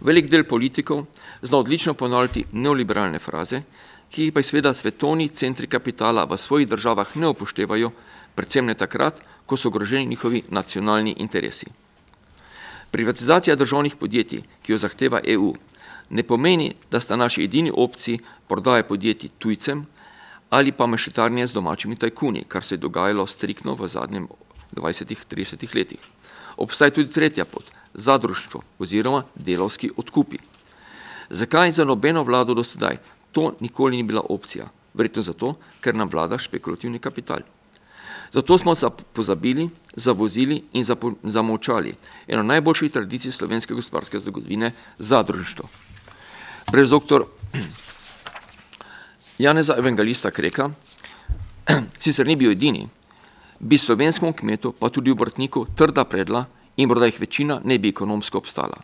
Speaker 6: Velik del politikov zna odlično ponavljati neoliberalne fraze, ki jih pa je seveda svetovni centri kapitala v svojih državah ne upoštevajo, predvsem ne takrat, ko so ogroženi njihovi nacionalni interesi. Privatizacija državnih podjetij, ki jo zahteva EU, ne pomeni, da sta naši edini opciji prodaje podjetij tujcem ali pa mešetarnje z domačimi tajkuni, kar se je dogajalo striktno v zadnjem 20-30 letih. Obstaja tudi tretja pot, zadružstvo oziroma delovski odkupi. Zakaj za nobeno vlado do sedaj to nikoli ni bila opcija? Verjetno zato, ker nam vlada špekulativni kapital. Zato smo pozabili, zavozili in zamovčali eno najboljših tradicij slovenske gospodarske zgodovine, zadružništvo. Brez doktor Janeza Evangelista Kreka, sicer ni bil edini, bi slovenskemu kmetu, pa tudi obrtniku, trda predla in morda jih večina ne bi ekonomsko obstala.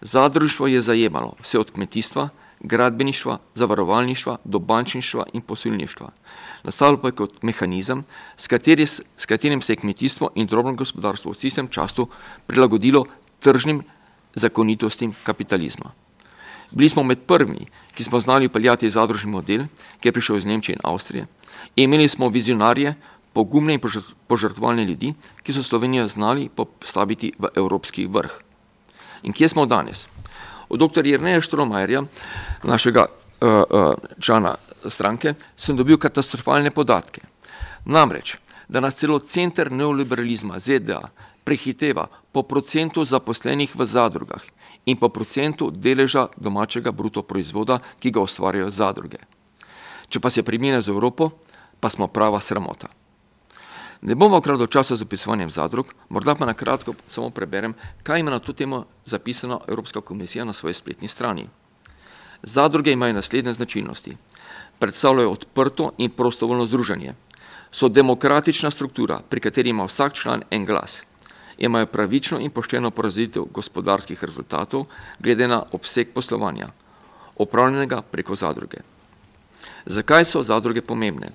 Speaker 6: Zadružstvo je zajemalo vse od kmetijstva, gradbeništva, zavarovalništva do bančništva in posilništva. Nastalo pa je kot mehanizem, s, kateri, s katerim se je kmetijstvo in drobno gospodarstvo v tistem času prilagodilo tržnim zakonitostim kapitalizma. Bili smo med prvimi, ki smo znali upeljati zadružni model, ki je prišel iz Nemčije in Avstrije. Imeli smo vizionarje, pogumne in požrtvovalne ljudi, ki so Slovenijo znali postaviti v evropski vrh. In kje smo danes? Od dr. Jerneja Štromajerja, našega uh, uh, člana stranke, sem dobil katastrofalne podatke. Namreč, da nas celo center neoliberalizma ZDA prehiteva po procentu zaposlenih v zadrugah in po procentu deleža domačega bruto proizvoda, ki ga ustvarjajo zadruge. Če pa se primerja z Evropo, pa smo prava sramota. Ne bom ukradel časa z opisovanjem zadrug, morda pa na kratko samo preberem, kaj ima na to temo zapisano Evropska komisija na svoji spletni strani. Zadruge imajo naslednje značilnosti. Predstavljajo odprto in prostovoljno združenje. So demokratična struktura, pri kateri ima vsak član en glas imajo pravično in pošteno porazitev gospodarskih rezultatov glede na obseg poslovanja, opravljenega preko zadruge. Zakaj so zadruge pomembne?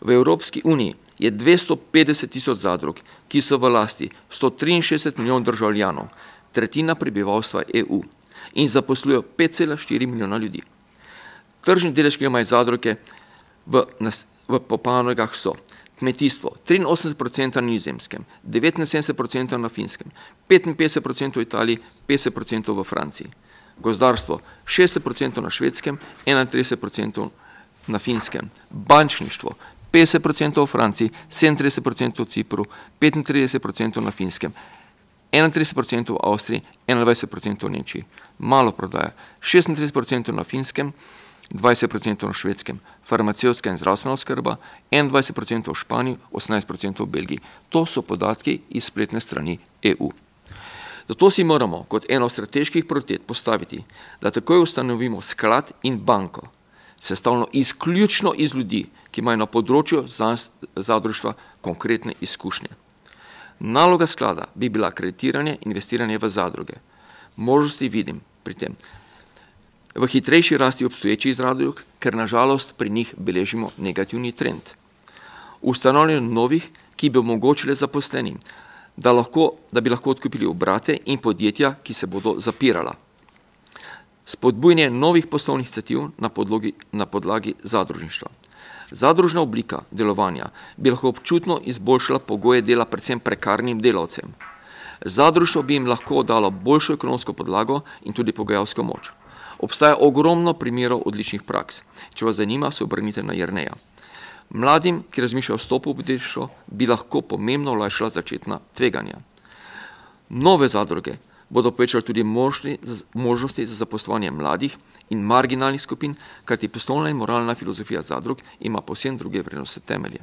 Speaker 6: V Evropski uniji je 250 tisoč zadrug, ki so v lasti 163 milijonov državljanov, tretjina prebivalstva EU in zaposlujo 5,4 milijona ljudi. Tržni delež, ki imajo zadruge v, v popanogah so kmetijstvo 83% na nizemskem, 79% na finskem, 55% v Italiji, 50% v Franciji. Gozdarstvo 60% na švedskem, 31% na finskem. Bančništvo 50% v Franciji, 37% v Cipru, 35% na finskem, 31% v Avstriji, 21% v Nemčiji. Malo prodaja, 36% na finskem, 20% na švedskem, farmacevtska in zdravstvena oskrba, 21% v Španiji, 18% v Belgiji. To so podatki iz spletne strani EU. Zato si moramo kot eno od strateških prioritet postaviti, da takoj ustanovimo sklad in banko, sestavljeno izključno iz ljudi, ki imajo na področju zadružstva konkretne izkušnje. Naloga sklada bi bila kreditiranje, investiranje v zadruge. Možnosti vidim pri tem v hitrejši rasti obstoječih zadrug, ker nažalost pri njih beležimo negativni trend. Ustanovljanje novih, ki bi omogočile zaposlenim, da, lahko, da bi lahko odkupili obrate in podjetja, ki se bodo zapirala. Spodbujanje novih poslovnih iniciativ na, na podlagi zadružništva. Zadružna oblika delovanja bi lahko občutno izboljšala pogoje dela predvsem prekarnim delavcem. Zadružstvo bi jim lahko dalo boljšo ekonomsko podlago in tudi pogajalsko moč. Obstaja ogromno primerov odličnih praks. Če vas zanima, se obrnite na Jrneja. Mladim, ki razmišljajo o stopu v podjetništvo, bi lahko pomembno olajšala začetna tveganja. Nove zadruge bodo povečali tudi možni, možnosti za zaposlovanje mladih in marginalnih skupin, kajti poslovna in moralna filozofija zadrug ima povsem druge vrednostne temelje.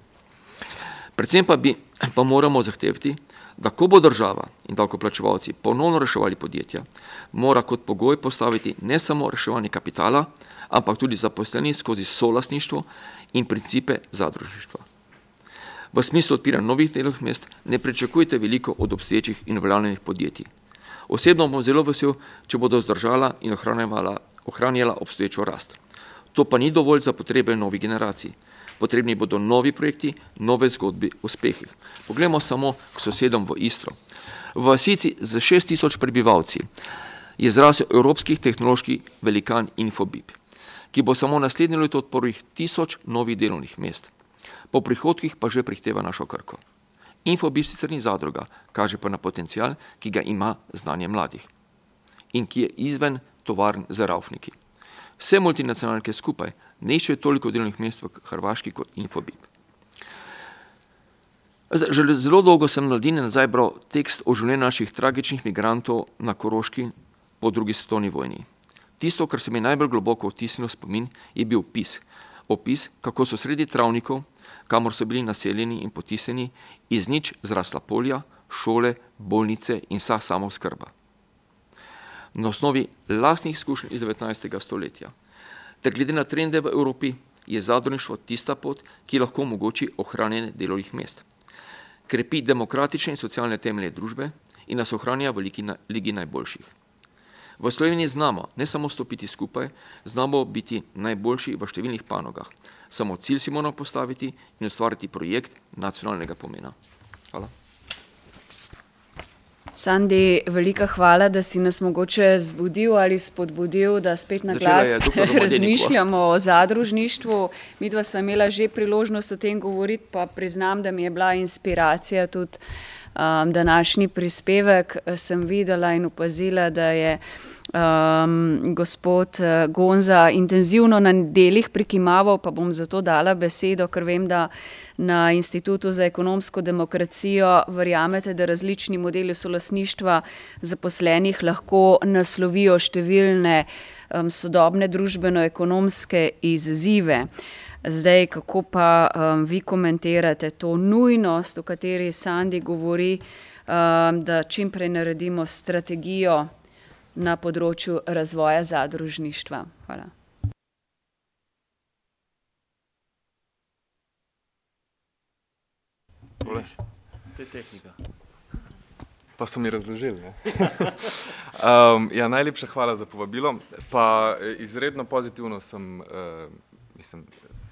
Speaker 6: Predvsem pa bi pa moramo zahtevati, da ko bo država in davkoplačevalci ponovno reševali podjetja, mora kot pogoj postaviti ne samo reševanje kapitala, ampak tudi zaposleni skozi solastništvo in principe zadružništva. V smislu odpiranja novih delovnih mest ne pričakujte veliko od obstoječih in uveljavljenih podjetij. Osebno bom zelo vesel, če bodo zdržala in ohranjala obstoječo rast. To pa ni dovolj za potrebe novih generacij. Potrebni bodo novi projekti, nove zgodbe uspehih. Poglejmo samo k sosedom v Istro. V vasici z šest tisoč prebivalci je zrasel evropski tehnološki velikan Infobip, ki bo samo naslednje leto odprl tisoč novih delovnih mest. Po prihodkih pa že prihteva našo krko. Infobip sicer ni zadruga, kaže pa na potencial, ki ga ima znanje mladih in ki je izven tovarn za raufniki. Vse multinacionalke skupaj ne iščejo toliko delovnih mest v Hrvaški kot Infobip. Že zelo dolgo sem mladine nazaj bral tekst o življenju naših tragičnih migrantov na Koroški po drugi svetovni vojni. Tisto, kar se mi najbolj globoko vtisnilo spomin, je bil opis. Opis, kako so sredi travnikov, kamor so bili naseljeni in potisnjeni, iz nič zrasla polja, šole, bolnice in vsa samoskrba. Na osnovi lastnih izkušenj iz 19. stoletja, ter glede na trende v Evropi, je zadružništvo tista pot, ki lahko omogoči ohranjanje delovnih mest. Krepi demokratične in socialne temelje družbe in nas ohranja v ligi najboljših. V Sloveniji znamo ne samo stopiti skupaj, znamo biti najboljši v številnih panogah. Samo cilj si moramo postaviti in ustvariti projekt nacionalnega pomena. Hvala.
Speaker 1: Sandi, velika hvala, da si nas mogoče zbudil ali spodbudil, da spet na glas razmišljamo o zadružništvu. Mi dva sva imela že priložnost o tem govoriti, pa priznam, da mi je bila inspiracija tudi um, današnji prispevek. Sem videla in opazila, da je um, gospod uh, Gonza intenzivno na delih prikimaval, pa bom zato dala besedo, ker vem, da na Institutu za ekonomsko demokracijo verjamete, da različni modeli solasništva zaposlenih lahko naslovijo številne um, sodobne družbeno-ekonomske izzive. Zdaj, kako pa um, vi komentirate to nujnost, o kateri Sandi govori, um, da čimprej naredimo strategijo na področju razvoja zadružništva. Hvala.
Speaker 7: To je tehnika. Pa so mi razložili. um, ja, najlepša hvala za povabilo. Pa eh, izredno pozitivno sem uh, mislim,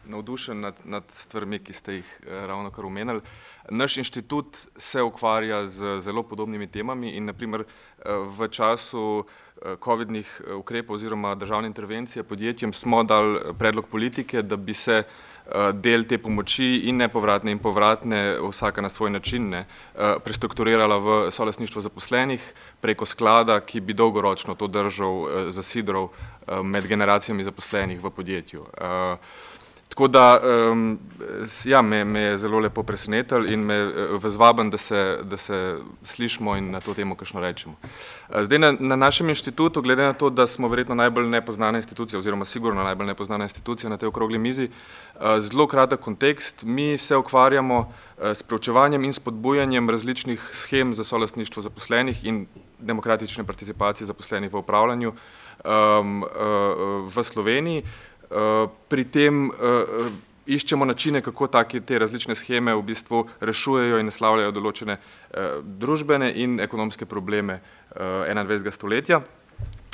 Speaker 7: navdušen nad, nad stvarmi, ki ste jih uh, ravno kar omenili. Naš inštitut se ukvarja z zelo podobnimi temami in naprimer v času COVID-nih ukrepov oziroma državne intervencije podjetjem smo dali predlog politike, da bi se del te pomoči in nepovratne in povratne, vsaka na svoj način, ne, prestrukturirala v solasništvo zaposlenih preko sklada, ki bi dolgoročno to držal zasidrov med generacijami zaposlenih v podjetju. Tako da, um, ja, me, me je zelo lepo presenetil in me vzvabim, da se, da se slišimo in na to temo kakšno rečemo. Zdaj na, na našem inštitutu, glede na to, da smo verjetno najbolj nepoznana institucija oziroma sigurno najbolj nepoznana institucija na tej okrogli mizi, zelo kratek kontekst, mi se ukvarjamo s preučevanjem in spodbujanjem različnih schem za solastništvo zaposlenih in demokratične participacije zaposlenih v upravljanju um, v Sloveniji. Eh, pri tem uh, iščemo načine, kako take te različne scheme v bistvu rešujejo in naslavljajo določene uh, družbene in ekonomske probleme uh, 21. stoletja.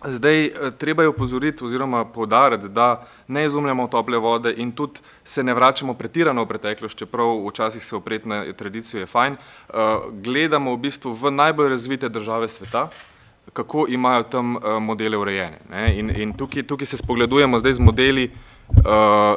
Speaker 7: Zdaj, treba je upozoriti oziroma podariti, da ne izumljamo tople vode in tudi se ne vračamo pretirano v preteklost, čeprav včasih se opreti na tradicijo je fajn. Gledamo v bistvu v najbolj razvite države sveta, kako imajo tam uh, modele urejene. In, in tukaj, tukaj se spogledujemo zdaj z modeli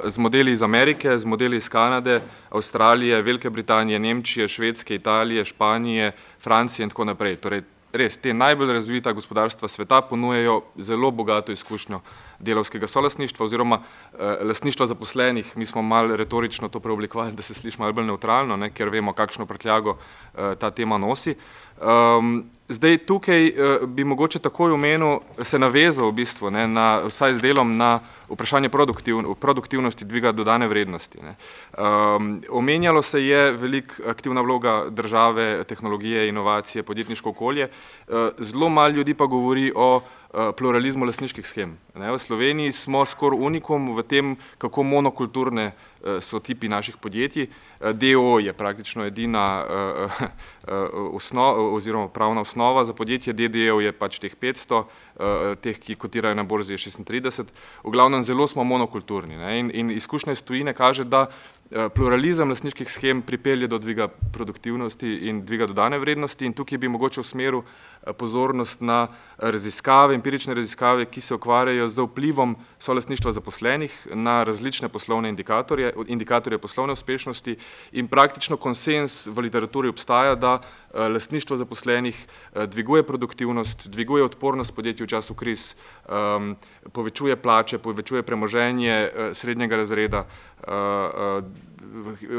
Speaker 7: z modeli iz Amerike, z modeli iz Kanade, Avstralije, Velike Britanije, Nemčije, Švedske, Italije, Španije, Francije in tako naprej. Torej, res te najbolj razvita gospodarstva sveta ponujejo zelo bogato izkušnjo delovskega solasništva oziroma eh, lasništva zaposlenih. Mi smo malo retorično to preoblikovali, da se sliši malo bolj neutralno, ne, ker vemo, kakšno prtljago eh, ta tema nosi. Um, zdaj tukaj uh, bi mogoče takoj omenil, se navezal v bistvu ne, na, vsaj z delom na vprašanje produktiv, produktivnosti dviga dodane vrednosti. Ne. Um, omenjalo se je velik aktivna vloga države, tehnologije, inovacije, podjetniško okolje. Uh, zelo malo ljudi pa govori o uh, pluralizmu lasniških schem. Ne. V Sloveniji smo skoraj unikum v tem, kako monokulturne uh, so tipi naših podjetij. Uh, DO je praktično edina osnova oziroma pravna osnova za podjetje, DDO je pač teh 500, uh, teh, ki kotirajo na borzi je 36. V glavnem zelo smo monokulturni ne? in, in izkušnja iz tujine kaže, da pluralizem lasniških schem pripelje do dviga produktivnosti in dviga dodane vrednosti in tukaj bi mogoče usmeril uh, pozornost na raziskave, empirične raziskave, ki se ukvarjajo z vplivom solasništva zaposlenih na različne poslovne indikatorje, indikatorje poslovne uspešnosti in praktično konsens v literaturi obstaja, da uh, lasništvo zaposlenih uh, dviguje produktivnost, dviguje odpornost podjetij v času kriz, um, povečuje plače, povečuje premoženje uh, srednjega razreda, uh, uh,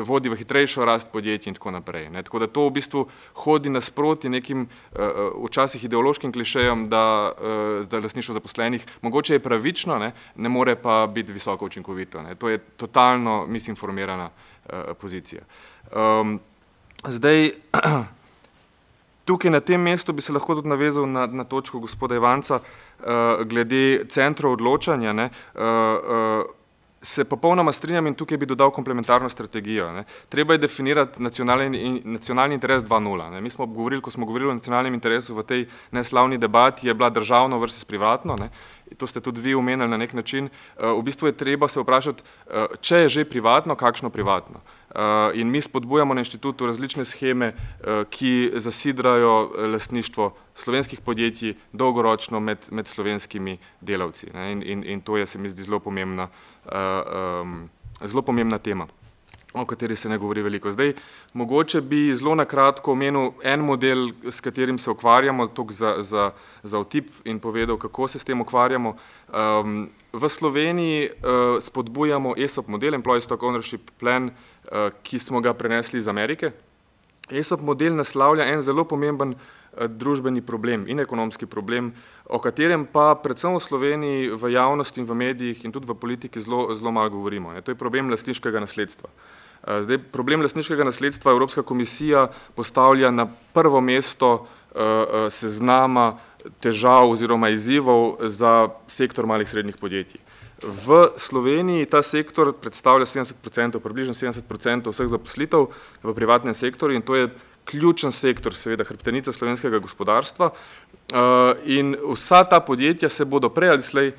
Speaker 7: vodi v hitrejšo rast podjetij in tako naprej. Ne. Tako da to v bistvu hodi nasproti nekim uh, včasih ideološkim klišejem, da, uh, da lasništvo zaposlenih mogoče je pravično, ne, ne more pa biti visoko učinkovito. Ne. To je totalno misinformirana pozicija. Um, zdaj, tukaj na tem mestu bi se lahko tudi navezal na, na točko gospoda Ivanca uh, glede centrov odločanja. Ne, uh, uh, se popolnoma strinjam in tukaj bi dodal komplementarno strategijo. Ne. Treba je definirati nacionalni, nacionalni interes 2.0. Mi smo govorili, ko smo govorili o nacionalnem interesu v tej neslavni debati, je bila državno versus privatno. Ne. To ste tudi vi omenili na nek način. Eh, v bistvu je treba se vprašati, eh, če je že privatno, kakšno privatno. Eh, in mi spodbujamo na inštitutu različne scheme, ki zasidrajo lastništvo slovenskih podjetij dolgoročno med, med slovenskimi delavci. In, in, in to je, se mi zdi, zelo pomembna um, zelo pomembna tema, o kateri se ne govori veliko. Zdaj, mogoče bi zelo na kratko omenil en model, s katerim se ukvarjamo, za, za, za otip in povedal, kako se s tem ukvarjamo. Um, v Sloveniji uh, spodbujamo ESOP model, Employee Stock Ownership Plan, uh, ki smo ga prenesli iz Amerike. ESOP model naslavlja en zelo pomemben Eh, družbeni problem in ekonomski problem, o katerem pa predvsem v Sloveniji v javnosti in v medijih in tudi v politiki zelo, zelo malo govorimo. To je problem lastniškega nasledstva. Eh, zdaj, problem lastniškega nasledstva Evropska komisija postavlja na prvo mesto seznama težav oziroma izzivov za sektor malih srednjih podjetij. V Sloveniji ta sektor predstavlja 70%, približno 70% vseh zaposlitev v privatnem sektorju in to je ključen sektor, seveda hrbtenica slovenskega gospodarstva uh, in vsa ta podjetja se bodo prej ali slej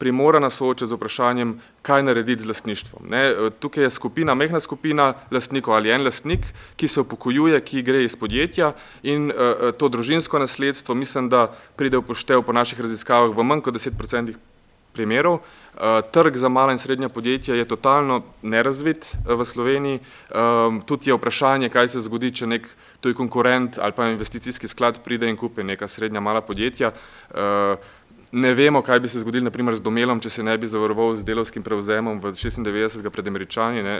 Speaker 7: primorana soočati z vprašanjem, kaj narediti z lastništvom. Ne, tukaj je skupina, mehna skupina lastnikov ali en lastnik, ki se upokojuje, ki gre iz podjetja in uh to družinsko nasledstvo mislim, da pride v poštev po naših raziskavah v manj kot 10% primerov. Uh, trg za mala in srednja podjetja je totalno nerazvit uh, v Sloveniji. Um, tudi je vprašanje, kaj se zgodi, če nek tuj konkurent ali pa investicijski sklad pride in kupi neka srednja mala podjetja. Ne vemo, kaj bi se zgodilo naprimer z domelom, če se ne bi zavaroval z delovskim prevzemom v 96. pred američani, ne,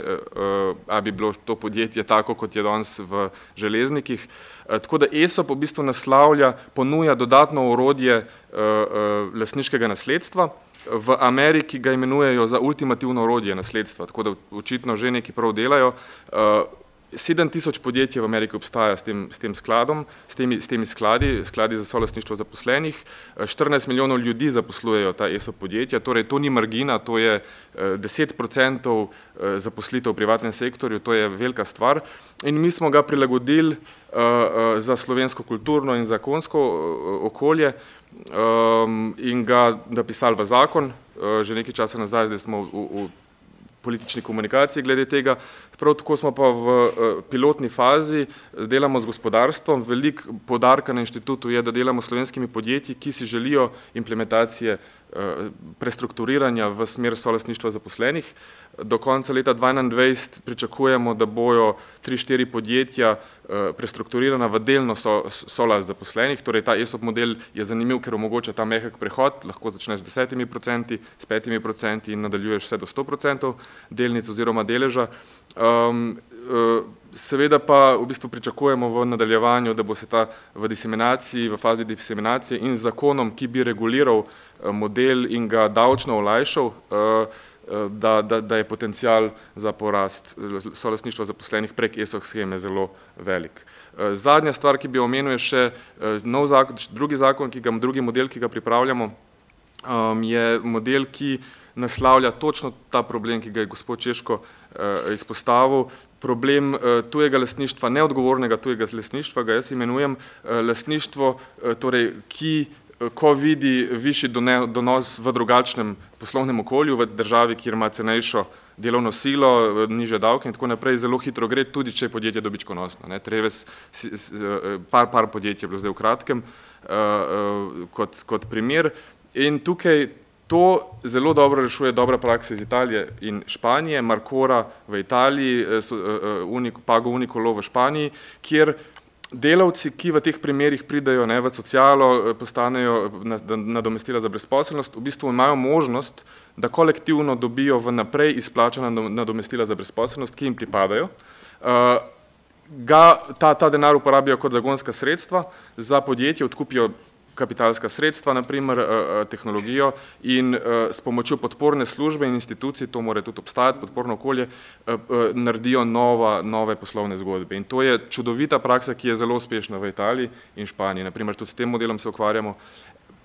Speaker 7: a bi bilo to podjetje tako, kot je danes v železnikih. Tako da ESO po bistvu naslavlja, ponuja dodatno orodje lasniškega nasledstva, v Ameriki ga imenujejo za ultimativno orodje nasledstva, tako da očitno že neki prav delajo. Uh, sedem tisoč podjetij v Ameriki obstaja s tem, s tem skladom, s temi, s temi skladi, skladi za solastništvo zaposlenih, 14 milijonov ljudi zaposlujejo ta ESO podjetja, torej to ni margina, to je 10 odstotkov zaposlitev v privatnem sektorju, to je velika stvar. In mi smo ga prilagodili uh, za slovensko kulturno in zakonsko uh, okolje, um, in ga napisali v zakon, uh, že nekaj časa nazaj, zdaj smo v, v politični komunikaciji glede tega. Prav tako smo pa v uh, pilotni fazi, delamo z gospodarstvom, velik podarka na inštitutu je, da delamo s slovenskimi podjetji, ki si želijo implementacije prestrukturiranja v smer solasništva zaposlenih. Do konca leta 2021 pričakujemo, da bojo tri, štiri podjetja prestrukturirana v delno solas zaposlenih, torej ta ESOP model je zanimiv, ker omogoča ta mehek prehod, lahko začneš desetimi procenti, s petimi procenti in nadaljuješ vse do sto procentov delnic oziroma deleža. Um, seveda pa v bistvu pričakujemo v nadaljevanju, da bo se ta v diseminaciji, v fazi diseminacije in zakonom, ki bi reguliral model in ga davčno olajšal, da, da, da je potencial za porast solasništva zaposlenih prek ESOH scheme zelo velik. Zadnja stvar, ki bi omenil, je še nov zakon, drugi zakon, ki ga, drugi model, ki ga pripravljamo, je model, ki naslavlja točno ta problem, ki ga je gospod Češko izpostavil, problem tujega lasništva, neodgovornega tujega lasništva, ga jaz imenujem lasništvo, torej, ki ko vidi višji donos v drugačnem poslovnem okolju, v državi, kjer ima cenejšo delovno silo, niže davke in tako naprej, zelo hitro gre, tudi če je podjetje dobičkonosno. Ne. Treves, par, par podjetij je bilo zdaj v kratkem kot, kot primer in tukaj to zelo dobro rešuje dobra praksa iz Italije in Španije, Marcora v Italiji, Pago Unicolo v Španiji, kjer delavci, ki v teh primerih pridejo ne, v socialo, postanejo nadomestila za brezposelnost, v bistvu imajo možnost, da kolektivno dobijo v naprej izplačana nadomestila za brezposelnost, ki jim pripadajo. Ga, ta, ta denar uporabijo kot zagonska sredstva, za podjetje odkupijo kapitalska sredstva, naprimer tehnologijo in s pomočjo podporne službe in institucij, to mora tudi obstajati, podporno okolje, naredijo nova, nove poslovne zgodbe. In to je čudovita praksa, ki je zelo uspešna v Italiji in Španiji. Naprimer, tudi s tem modelom se ukvarjamo,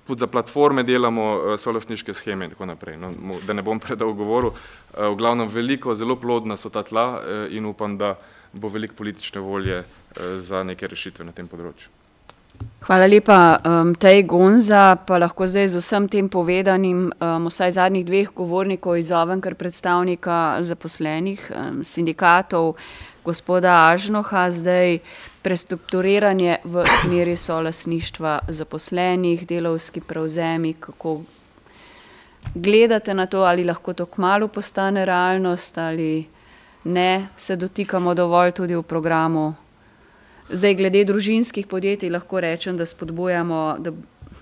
Speaker 7: tudi za platforme delamo solastniške scheme in tako naprej. No, da ne bom predolgo govoril, v glavnem veliko, zelo plodna so ta tla in upam, da bo veliko politične volje za neke rešitve na tem področju.
Speaker 1: Hvala lepa, um, Tej Gonza, pa lahko zdaj z vsem tem povedanim, um, vsaj zadnjih dveh govornikov izzovem kar predstavnika zaposlenih, um, sindikatov, gospoda Ažnoha, zdaj prestrukturiranje v smeri solasništva zaposlenih, delovski prevzemi, kako gledate na to, ali lahko to kmalu postane realnost ali ne, se dotikamo dovolj tudi v programu Zdaj, glede družinskih podjetij lahko rečem, da spodbujamo da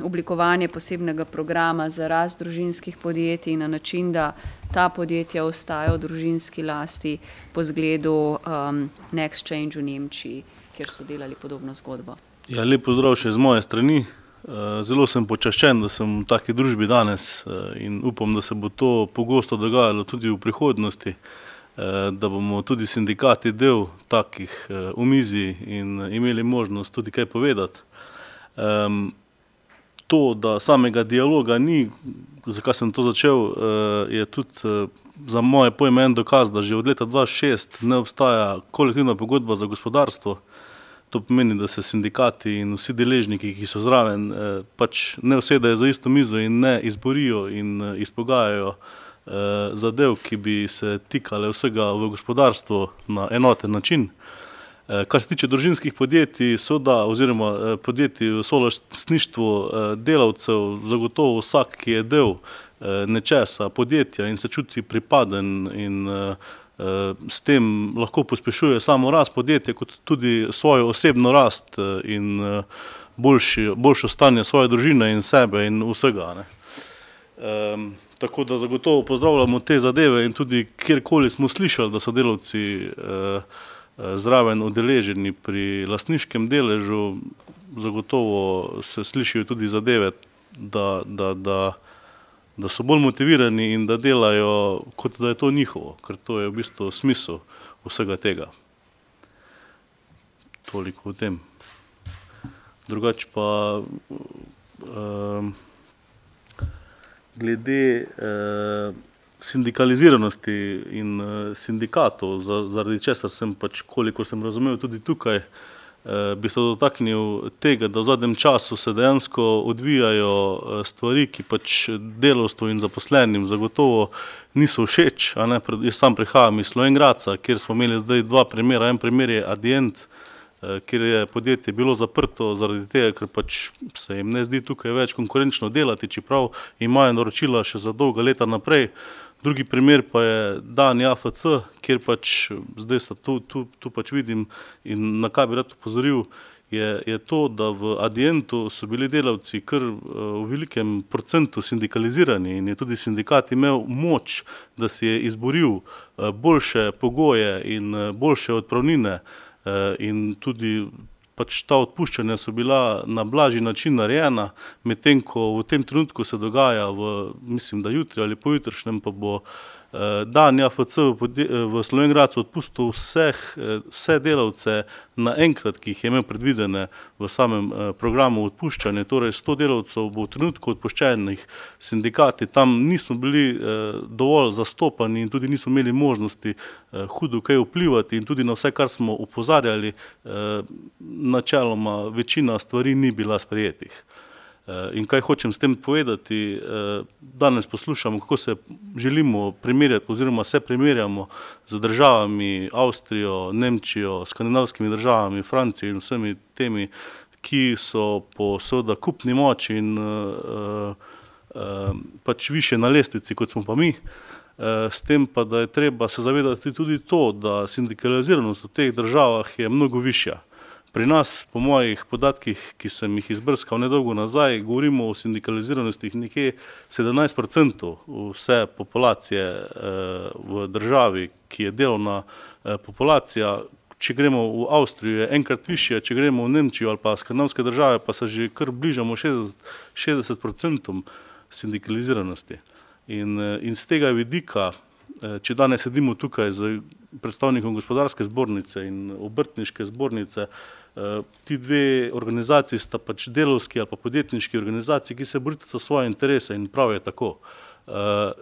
Speaker 1: oblikovanje posebnega programa za rast družinskih podjetij na način, da ta podjetja ostajajo v družinski lasti po zgledu um, Next Change v Nemčiji, kjer so delali podobno zgodbo.
Speaker 8: Ja, lep pozdrav še z moje strani. Zelo sem počaščen, da sem v taki družbi danes in upam, da se bo to pogosto dogajalo tudi v prihodnosti. Eh, da bomo tudi sindikati del takih omizij eh, in imeli možnost tudi kaj povedati. To, da samega dialoga ni, zakaj sem to začel, eh, je tudi za moje pojme en dokaz, da že od leta 2006 ne obstaja kolektivna pogodba za gospodarstvo. To pomeni, da se sindikati in vsi deležniki, ki so zraven, pač ne usedajo za isto mizo in ne izborijo in izpogajajo Eh, zadev, ki bi se tikale vsega v gospodarstvu na enoten način. Eh, kar se tiče družinskih podjetij, soda, oziroma eh, podjetij v solastništvu delavcev, zagotovo vsak, ki je del nečesa podjetja in se čuti pripaden in s tem lahko pospešuje samo rast podjetja, kot tudi svojo osebno rast in boljši, boljšo stanje svoje družine in sebe in vsega. Um, Tako da zagotovo pozdravljamo te zadeve in tudi kjerkoli smo slišali, da so delavci eh, eh, zraven udeleženi pri lasniškem deležu, zagotovo se slišijo tudi zadeve, da, da, da, da so bolj motivirani in da delajo, kot da je to njihovo, ker to je v bistvu smisel vsega tega. Toliko o tem. Drugače pa. Eh, glede uh, sindikaliziranosti in uh, sindikatov, zaradi česar sem pač, koliko sem razumel, tudi tukaj uh, bi se dotaknil tega, da v zadnjem času se dejansko odvijajo uh, stvari, ki pač delovstvu in zaposlenim zagotovo niso všeč. Jaz sam prihajam iz Slovengraca, kjer smo imeli zdaj dva primera. En primer je Adient, kjer je podjetje bilo zaprto zaradi tega, ker pač se jim ne zdi tukaj več konkurenčno delati, čeprav imajo naročila še za dolga leta naprej. Drugi primer pa je dan AFC, kjer pač zdaj sta tu, tu, tu pač vidim in na kaj bi rad upozoril, je, je to, da v Adientu so bili delavci kar v velikem procentu sindikalizirani in je tudi sindikat imel moč, da si je izboril boljše pogoje in boljše odpravnine in tudi pač ta odpuščanja so bila na blažji način narejena, medtem ko v tem trenutku se dogaja, v, mislim, da jutri ali pojutrišnjem pa bo Eh, dan JFC v Slovengracu odpustil vseh, eh, vse delavce naenkrat, ki jih je imel predvidene v samem eh, programu odpuščanja, torej 100 delavcev bo v trenutku odpuščenih sindikati, tam nismo bili dovolj zastopani in tudi nismo imeli možnosti hudo kaj vplivati in tudi na vse, kar smo upozarjali, načeloma večina stvari ni bila sprejetih. Eh, in kaj hočem s tem povedati? Eh, danes poslušamo, kako se želimo primerjati, oziroma se primerjamo z državami Avstrijo, Nemčijo, skandinavskimi državami, Francijo in vsemi temi, ki so po seveda kupni moči in uh, pač više na lestvici, kot smo pa mi. S tem pa, da je treba se zavedati tudi to, da sindikaliziranost v teh državah je mnogo višja. Pri nas, po mojih podatkih, ki sem jih izbrskal nedolgo nazaj, govorimo o sindikaliziranosti nekje 17% vse populacije eh, v državi, ki je delovna eh, populacija. Če gremo v Avstrijo, je enkrat više, če gremo v Nemčijo ali pa skandinavske države, pa se že kar bližamo 60%, 60 sindikaliziranosti. In, eh, in z tega vidika, če danes sedimo tukaj z predstavnikom gospodarske zbornice in obrtniške zbornice, Eh, ti dve organizaciji sta pač delovski ali pa podjetniški organizaciji, ki se borita za svoje interese in prav je tako. Uh,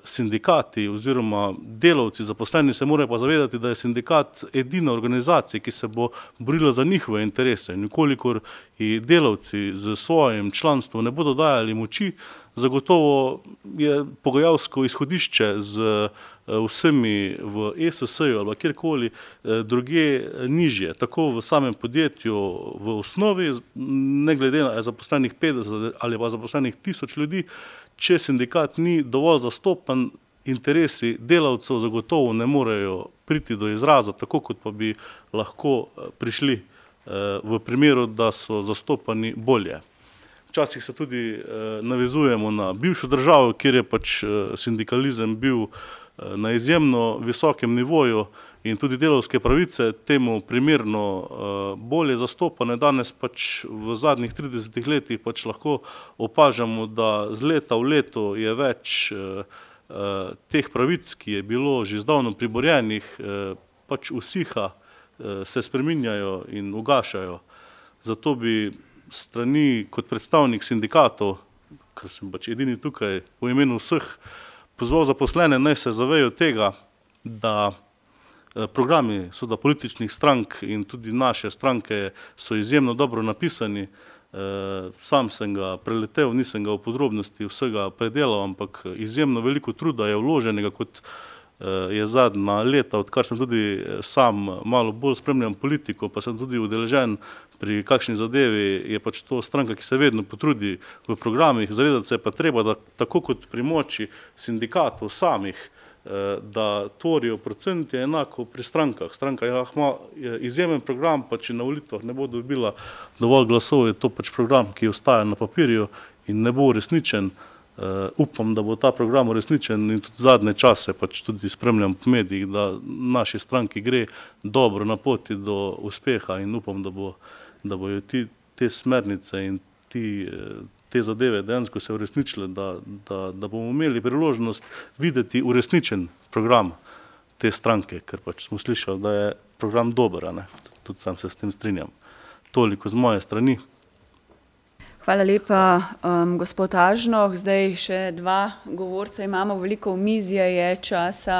Speaker 8: sindikati oziroma delavci, zaposleni se morajo pa zavedati, da je sindikat edina organizacija, ki se bo borila za njihove interese. In kolikor delavci z svojim članstvom ne bodo dajali moči, zagotovo je pogajalsko izhodišče z uh, vsemi v ESS-ju ali kjerkoli uh, druge nižje, tako v samem podjetju v osnovi, ne glede na zaposlenih 50 ali pa zaposlenih 1000 ljudi, če sindikat ni dovolj zastopan, interesi delavcev zagotovo ne morejo priti do izraza, tako kot pa bi lahko eh, prišli eh, v primeru, da so zastopani bolje. Včasih se tudi eh, navezujemo na bivšo državo, kjer je pač sindikalizem bil na izjemno visokem nivoju, in tudi delovske pravice temu primerno uh, bolje zastopane. Danes pač v zadnjih 30 letih pač lahko opažamo, da z leta v leto je več uh, uh, teh pravic, ki je bilo že zdavno priborjenih, uh, pač usiha, uh, se spreminjajo in ugašajo. Zato bi strani kot predstavnik sindikatov, ker sem pač edini tukaj v imenu vseh, pozval zaposlene naj se zavejo tega, da Eh, programi soda političnih strank in tudi naše stranke so izjemno dobro napisani. Eh, sam sem ga preletel, nisem ga v podrobnosti vsega predelal, ampak izjemno veliko truda je vloženega kot eh, je zadnja leta, odkar sem tudi sam malo bolj spremljam politiko, pa sem tudi udeležen pri kakšni zadevi, je pač to stranka, ki se vedno potrudi v programih, zavedati se pa treba, da tako kot pri moči sindikatov samih, Eh, da tvorijo procent je enako pri strankah. Stranka je, ima izjemen program, pa če na volitvah ne bo dobila dovolj glasov, je to pač program, ki ostaja na papirju in ne bo uresničen. Uh, upam, da bo ta program uresničen in tudi zadnje čase pač tudi spremljam po medijih, da naši stranki gre dobro na poti do uspeha in upam, da, bo, da bojo ti, te smernice in ti, te zadeve dejansko se uresničile, da, da, da bomo imeli priložnost videti uresničen program te stranke, ker pač smo slišali, da je program dober, tudi sam se s tem strinjam. Toliko z moje strani.
Speaker 1: Hvala lepa, um, gospod Ažnoh. Zdaj še dva govorca imamo, veliko omizje je časa.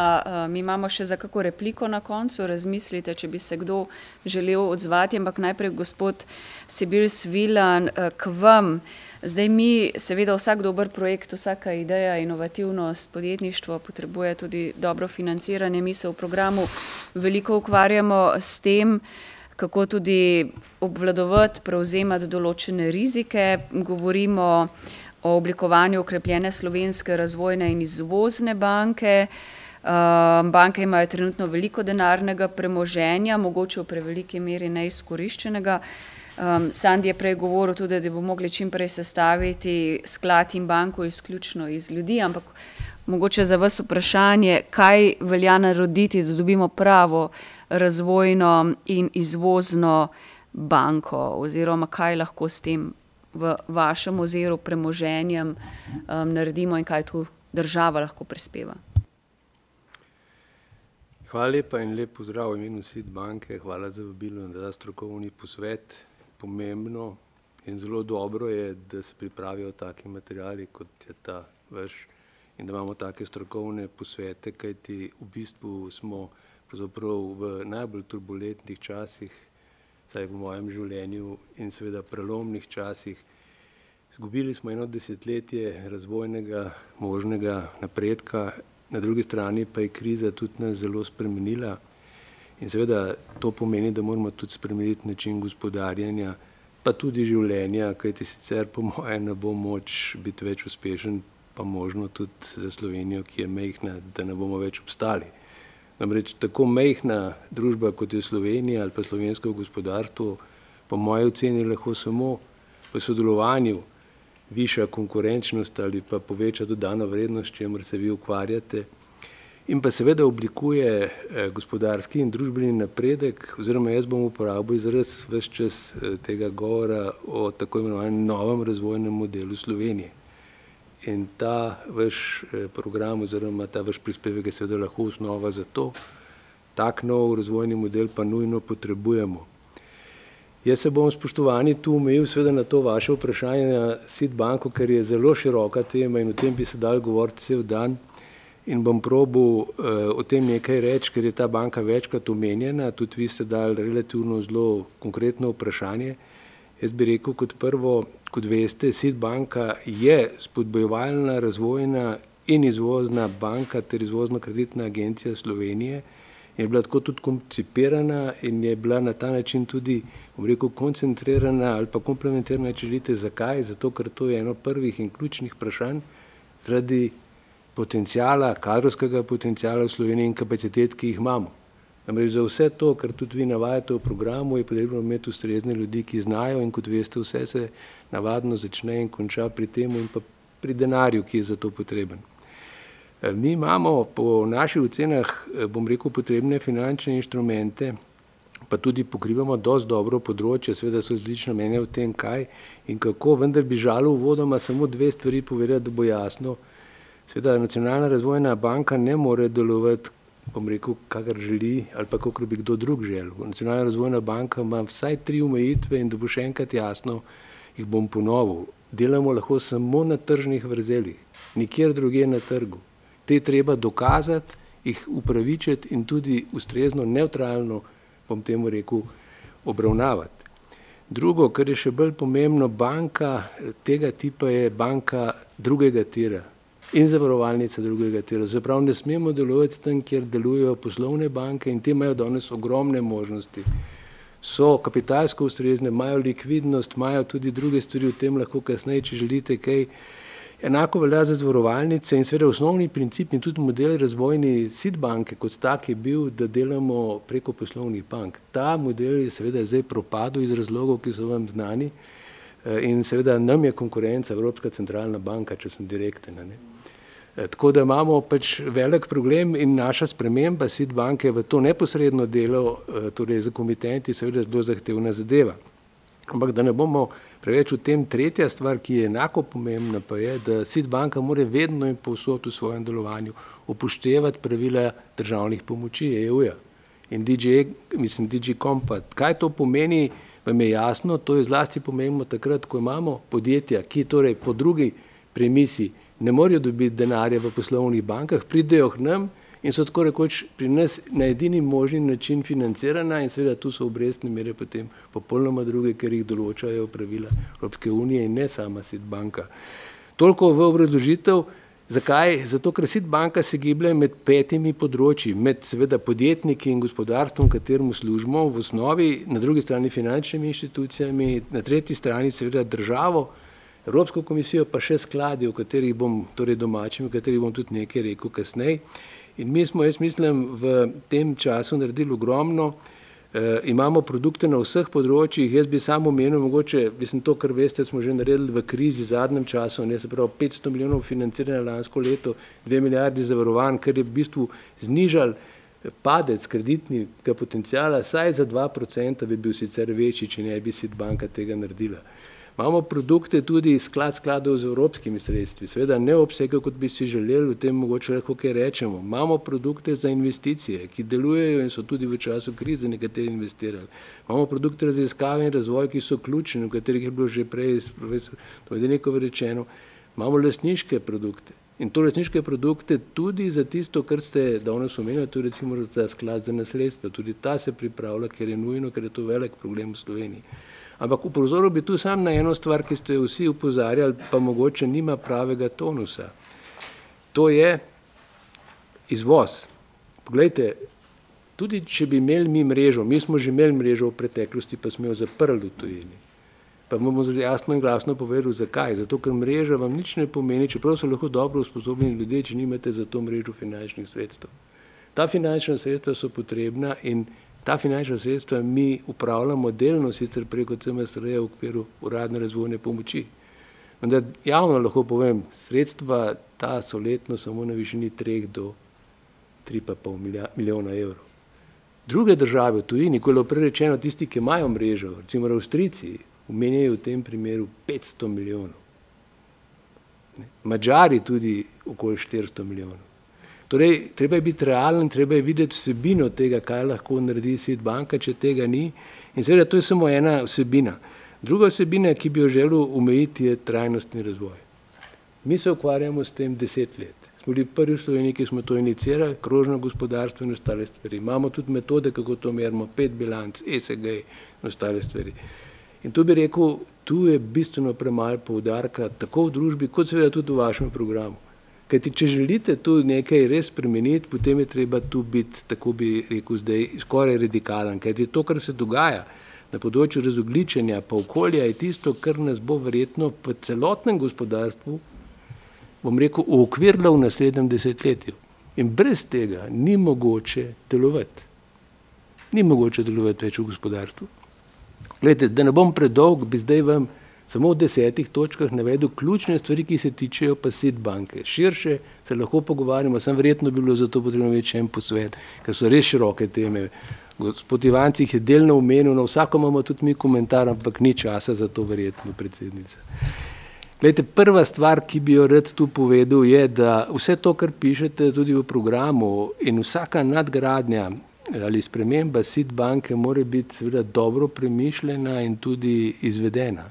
Speaker 1: Mi um, imamo še za kako repliko na koncu. Razmislite, če bi se kdo želel odzvati, ampak najprej gospod Sibil Svilan uh, k vam. Zdaj mi, seveda, vsak dober projekt, vsaka ideja, inovativnost, podjetništvo potrebuje tudi dobro financiranje. Mi se v programu veliko ukvarjamo s tem. Kako tudi obvladovati, prevzemati določene rizike. Govorimo o oblikovanju okrepljene slovenske razvojne in izvozne banke. Banke imajo trenutno veliko denarnega premoženja, mogoče v preveliki meri neizkoriščenega. Um, Sandi je prej govoril tudi, da bo mogli čim prej sestaviti sklad in banko izključno iz ljudi, ampak mogoče za vas vprašanje, kaj velja narediti, da dobimo pravo razvojno in izvozno banko oziroma kaj lahko s tem v vašem oziru premoženjem um, naredimo in kaj tu država lahko prispeva.
Speaker 9: Hvala lepa in lep pozdrav v imenu SID banke, hvala za vabilo in za strokovni posvet pomembno in zelo dobro je, da se pripravijo taki materijali, kot je ta vaš in da imamo take strokovne posvete, kajti v bistvu smo v najbolj turbulentnih časih, vsaj v mojem življenju in seveda prelomnih časih. Zgubili smo eno desetletje razvojnega možnega napredka, na drugi strani pa je kriza tudi nas zelo spremenila. In seveda to pomeni, da moramo tudi spremeniti način gospodarjenja, pa tudi življenja, kajti sicer po mojem ne bo moč biti več uspešen, pa možno tudi za Slovenijo, ki je mehna, da ne bomo več obstali. Namreč tako mehna družba, kot je Slovenija ali pa slovensko gospodarstvo, po moji oceni lahko samo v sodelovanju viša konkurenčnost ali pa poveča dodano vrednost, čemer se vi ukvarjate, in pa seveda oblikuje eh, gospodarski in družbeni napredek, oziroma jaz bom uporabil izraz vse čas eh, tega govora o tako imenovanem novem razvojnem modelu Slovenije. In ta vaš eh, program oziroma ta vaš prispevek je seveda lahko osnova za to, tak nov razvojni model pa nujno potrebujemo. Jaz se bom spoštovani tu omejil seveda na to vaše vprašanje na SID banko, ker je zelo široka tema in o tem bi se dal govoriti cel dan in bom probil uh, o tem nekaj reči, ker je ta banka večkrat omenjena, tudi vi ste dali relativno zelo konkretno vprašanje. Jaz bi rekel kot prvo, kot veste, SID banka je spodbojevalna, razvojna in izvozna banka ter izvozno kreditna agencija Slovenije. Je bila tako tudi koncipirana in je bila na ta način tudi, bom rekel, koncentrirana ali pa komplementarna, če želite, zakaj? Zato, ker to je eno prvih in ključnih vprašanj zaradi potencijala, kadrovskega potencijala v Sloveniji in kapacitet, ki jih imamo. Namreč za vse to, kar tudi vi navajate v programu, je potrebno imeti ustrezne ljudi, ki znajo in kot veste, vse se navadno začne in konča pri temu in pa pri denarju, ki je za to potreben. E, mi imamo po naših ocenah, e, bom rekel, potrebne finančne inštrumente, pa tudi pokrivamo dosti dobro področje, seveda so različne mnenja o tem, kaj in kako, vendar bi žalo uvodoma samo dve stvari povedati, da bo jasno, Seveda, nacionalna razvojna banka ne more delovati, bom rekel, kakor želi ali pa kakor bi kdo drug želel. Nacionalna razvojna banka ima vsaj tri omejitve in da bo še enkrat jasno, jih bom ponovil. Delamo lahko samo na tržnih vrzelih, nikjer druge na trgu. Te treba dokazati, jih upravičiti in tudi ustrezno, neutralno, bom temu rekel, obravnavati. Drugo, kar je še bolj pomembno, banka tega tipa je banka drugega tira, in zavarovalnice drugega tira. Zaprav ne smemo delovati tam, kjer delujejo poslovne banke in te imajo danes ogromne možnosti. So kapitalsko ustrezne, imajo likvidnost, imajo tudi druge stvari v tem, lahko kasneje, če želite kaj. Enako velja za zavarovalnice in seveda osnovni princip in tudi model razvojni SID banke kot tak je bil, da delamo preko poslovnih bank. Ta model je seveda zdaj propadel iz razlogov, ki so vam znani eh, in seveda nam je konkurenca Evropska centralna banka, če sem direkten. Ne? Eh, tako da imamo pač velik problem in naša sprememba SID banke v to neposredno delo, eh, torej za komitenti, seveda zelo zahtevna zadeva. Ampak da ne bomo preveč v tem, tretja stvar, ki je enako pomembna, pa je, da SID banka mora vedno in povsod v svojem delovanju upoštevati pravila državnih pomoči EU-ja in DJ, mislim, DJ Compact. Kaj to pomeni, vam je jasno, to je zlasti pomembno takrat, ko imamo podjetja, ki torej po drugi premisi ne morejo dobiti denarja v poslovnih bankah, pridejo k nam in so tako rekoč pri nas na edini možni način financirana in seveda tu so obrestne mere potem popolnoma druge, ker jih določajo pravila Evropske unije in ne sama SID banka. Toliko v obrazložitev, Zakaj? Zato, ker SID banka se giblje med petimi področji, med seveda podjetniki in gospodarstvom, kateremu služimo, v osnovi, na drugi strani finančnimi inštitucijami, na tretji strani seveda državo, Evropsko komisijo, pa še skladi, o katerih bom, torej domačimi, o katerih bom tudi nekaj rekel kasneje. In mi smo, jaz mislim, v tem času naredili ogromno, E, imamo produkte na vseh področjih, jaz bi samo omenil, mogoče, mislim, to, kar veste, smo že naredili v krizi zadnjem času, ne se pravi 500 milijonov financiranja lansko leto, 2 milijardi zavarovanj, kar je v bistvu znižal padec kreditnega potencijala, saj za 2% bi bil sicer večji, če ne bi si banka tega naredila. Imamo produkte tudi sklad skladov z evropskimi sredstvi, seveda ne obsega, kot bi si želeli, v tem mogoče lahko kaj rečemo. Imamo produkte za investicije, ki delujejo in so tudi v času krize nekateri investirali. Imamo produkte raziskave in razvoj, ki so ključni, v katerih je bilo že prej, to je neko rečeno. Imamo lasniške produkte. In to resniške produkte tudi za tisto, kar ste danes omenili, tudi recimo za sklad za nasledstvo, tudi ta se pripravlja, ker je nujno, ker je to velik problem v Sloveniji. Ampak upozoril bi tu sam na eno stvar, ki ste vsi upozarjali, pa mogoče nima pravega tonusa. To je izvoz. Poglejte, tudi če bi imeli mi mrežo, mi smo že imeli mrežo v preteklosti, pa smo jo zaprli v tujini. Pa bomo jasno in glasno povedali, zakaj. Zato, ker mreža vam nič ne pomeni, čeprav so lahko dobro usposobljeni ljudje, če nimate za to mrežo finančnih sredstev. Ta finančna sredstva so potrebna in Ta finančna sredstva mi upravljamo delno sicer preko CMSR-ja v okviru uradne razvojne pomoči. Vendar javno lahko povem, sredstva ta so letno samo na višini 3 do 3,5 milijona evrov. Druge države v tujini, ko je prej rečeno tisti, ki imajo mrežo, recimo Avstrici, omenjajo v tem primeru 500 milijonov. Mačari tudi okoli 400 milijonov. Torej, treba je biti realen, treba je videti vsebino tega, kaj lahko naredi svet banka, če tega ni. In seveda to je samo ena vsebina. Druga vsebina, ki bi jo želel umejiti, je trajnostni razvoj. Mi se ukvarjamo s tem deset let. Smo bili prvi v Sloveniji, ki smo to inicirali, krožno gospodarstvo in ostale stvari. Imamo tudi metode, kako to merimo, pet bilanc, ESG in ostale stvari. In tu bi rekel, tu je bistveno premalo poudarka, tako v družbi, kot seveda tudi v vašem programu. Kajti, če želite tu nekaj res spremeniti, potem je treba tu biti, tako bi rekel, zdaj skoraj radikalen. Kajti to, kar se dogaja na področju razogličenja pa okolja, je tisto, kar nas bo verjetno v celotnem gospodarstvu, bom rekel, uokvirilo v naslednjem desetletju. In brez tega ni mogoče delovati. Ni mogoče delovati več v gospodarstvu. Glede, da ne bom predolg, bi zdaj vam samo v desetih točkah navedel ključne stvari, ki se tičejo pa SID banke. Širše se lahko pogovarjamo, sem verjetno bi bilo zato potrebno več en posvet, ker so res široke teme. Gospod Ivanci jih je delno omenil, na vsako imamo tudi mi komentar, ampak ni časa za to verjetno, predsednica. Glede, prva stvar, ki bi jo rad tu povedal, je, da vse to, kar pišete tudi v programu in vsaka nadgradnja ali sprememba SID banke mora biti seveda dobro premišljena in tudi izvedena.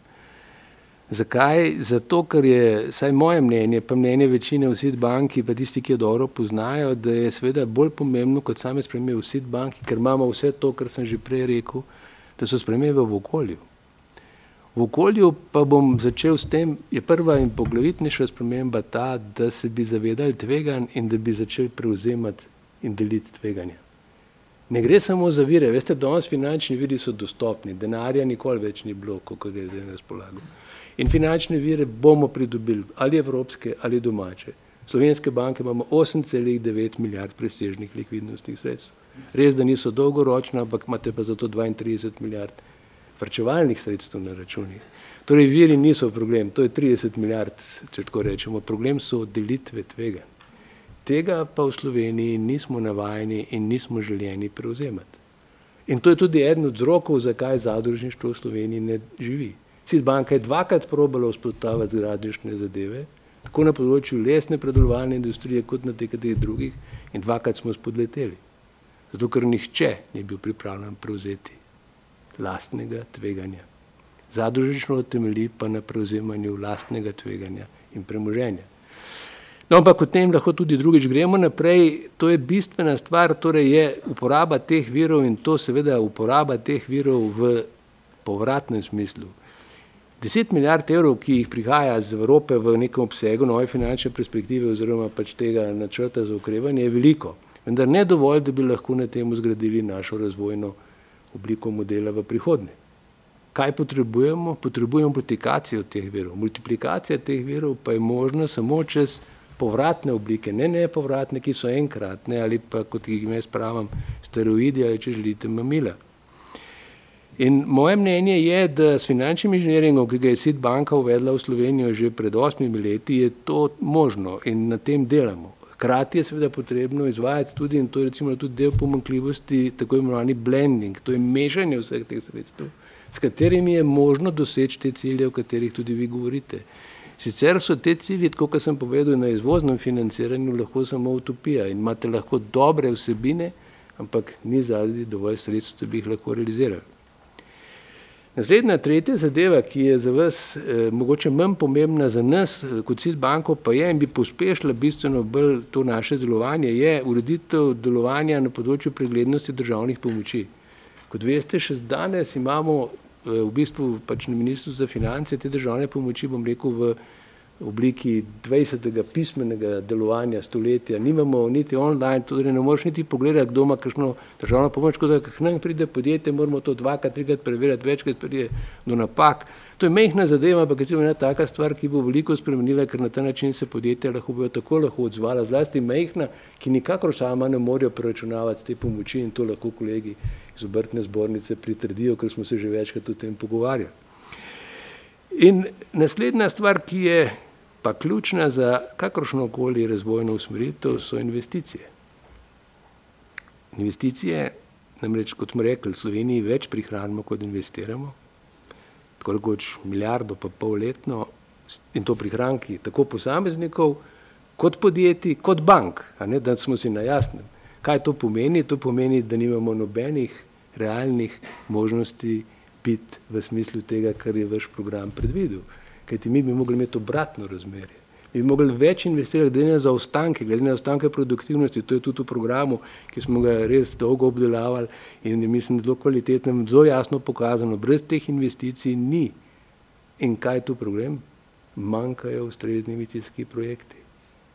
Speaker 9: Zakaj? Zato, ker je, saj moje mnenje, pa mnenje večine v SID banki, pa tisti, ki jo dobro poznajo, da je seveda bolj pomembno kot same spremembe v SID banki, ker imamo vse to, kar sem že prej rekel, da so spremembe v okolju. V okolju pa bom začel s tem, je prva in poglavitnejša sprememba ta, da se bi zavedali tveganj in da bi začeli prevzemati in deliti tveganja. Ne gre samo za vire, veste, danes finančni viri so dostopni, denarja nikoli več ni bilo, kot ga je zdaj na razpolago. In finančne vire bomo pridobili, ali evropske ali domače. Slovenske banke imamo 8,9 milijard presežnih likvidnostnih sredstev. Res, da niso dolgoročne, ampak imate pa zato 32 milijard vrčevalnih sredstev na računih. Torej, viri niso problem, to je 30 milijard, če tako rečemo. Problem so delitve tvega. Tega pa v Sloveniji nismo navajeni in nismo željeni prevzemati. In to je tudi eden od vzrokov, zakaj zadružništvo v Sloveniji ne živi. Sid banka je dvakrat probala vzpostaviti zgradnišne zadeve, tako na področju lesne predelovalne industrije, kot na tekaterih drugih, in dvakrat smo spodleteli. Zato, ker nihče ni bil pripravljen prevzeti lastnega tveganja. Zadružnično temelji pa na prevzemanju lastnega tveganja in premoženja. No, ampak o tem lahko tudi drugič gremo naprej. To je bistvena stvar, torej je uporaba teh virov in to seveda uporaba teh virov v povratnem smislu. 10 milijard evrov, ki jih prihaja z Evrope v nekem obsegu nove finančne perspektive oziroma pač tega načrta za ukrevanje, je veliko. Vendar ne dovolj, da bi lahko na tem zgradili našo razvojno obliko modela v prihodnje. Kaj potrebujemo? Potrebujemo multiplikacijo teh verov. Multiplikacija teh verov pa je možna samo čez povratne oblike, ne nepovratne, ki so enkratne ali pa, kot jih jaz pravim, steroidi ali če želite, mamila. In moje mnenje je, da s finančnim inženiringom, ki ga je SID banka uvedla v Slovenijo že pred osmimi leti, je to možno in na tem delamo. Hkrati je seveda potrebno izvajati tudi, in to je recimo tudi del pomankljivosti, tako imenovani blending, to je mešanje vseh teh sredstev, s katerimi je možno doseči te cilje, o katerih tudi vi govorite. Sicer so te cilji, tako kot sem povedal, na izvoznem financiranju lahko samo utopija in imate lahko dobre vsebine, ampak ni zadnji dovolj sredstev, da bi jih lahko realizirali. Naslednja, tretja zadeva, ki je za vas eh, mogoče manj pomembna za nas eh, kot cilj banko, pa je in bi pospešila bistveno bolj to naše delovanje, je ureditev delovanja na področju preglednosti državnih pomoči. Kot veste, še danes imamo eh, v bistvu pač na ministrstvu za finance te državne pomoči, bom rekel, v obliki 20. pismenega delovanja stoletja, nimamo niti online, torej ne moreš niti pogledati, kdo ima kakšno državno pomoč, ko da k nam pride podjetje, moramo to dvakrat, trikrat preverjati, večkrat pride do napak. To je mehna zadeva, ampak je ena taka stvar, ki bo veliko spremenila, ker na ta način se podjetja lahko bojo tako lahko odzvala, zlasti mehna, ki nikakor sama ne morejo preračunavati te pomoči in to lahko kolegi iz obrtne zbornice pritrdijo, ker smo se že večkrat o tem pogovarjali. In naslednja stvar, ki je pa ključna za kakršno koli razvojno usmeritev so investicije. Investicije, namreč kot smo rekli, v Sloveniji več prihranimo, kot investiramo, tako kot milijardo pa pol letno in to prihranki tako posameznikov, kot podjetij, kot bank, a ne, da smo si na jasnem. Kaj to pomeni? To pomeni, da nimamo nobenih realnih možnosti pit v smislu tega, kar je vaš program predvidel kajti mi bi mogli imeti obratno razmerje. Mi bi mogli več investirati glede na zaostanke, glede na zaostanke produktivnosti, to je tudi v programu, ki smo ga res dolgo obdelavali in mislim zelo kvalitetno, zelo jasno pokazano, brez teh investicij ni. In kaj je tu problem? Manjkajo ustrezni investicijski projekti.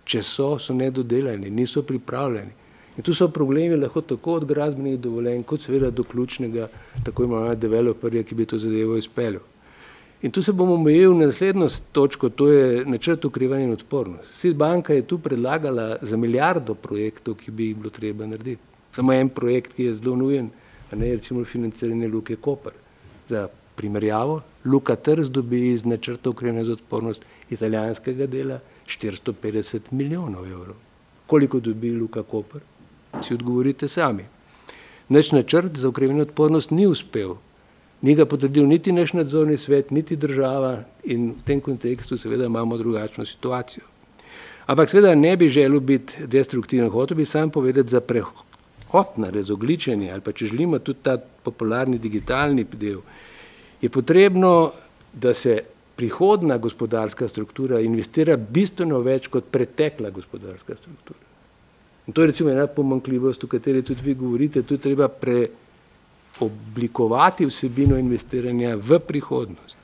Speaker 9: Če so, so nedodelani, niso pripravljeni. In tu so problemi lahko tako od gradbenih dovoljenj, kot seveda do ključnega, tako imenovanega developerja, ki bi to zadevo izpeljal. In tu se bomo omejili na naslednjo točko, to je načrt ukrivanja in odpornost. Sid banka je tu predlagala za milijardo projektov, ki bi jih bilo treba narediti. Samo en projekt, ki je zelo nujen, a ne recimo financiranje Luke Koper. Za primerjavo, Luka Trz dobi iz načrta ukrivanja za odpornost italijanskega dela 450 milijonov evrov. Koliko dobi Luka Koper? Si odgovorite sami. Naš načrt za ukrivanje odpornost ni uspel Ni ga potrdil niti naš nadzorni svet, niti država in v tem kontekstu seveda imamo drugačno situacijo. Ampak seveda ne bi želel biti destruktiven, hotel bi sam povedati za prehod na razogličenje ali pa če želimo tudi ta popularni digitalni del, je potrebno, da se prihodna gospodarska struktura investira bistveno več kot pretekla gospodarska struktura. In to je recimo ena pomankljivost, o kateri tudi vi govorite, tu treba pre, oblikovati vsebino investiranja v prihodnost.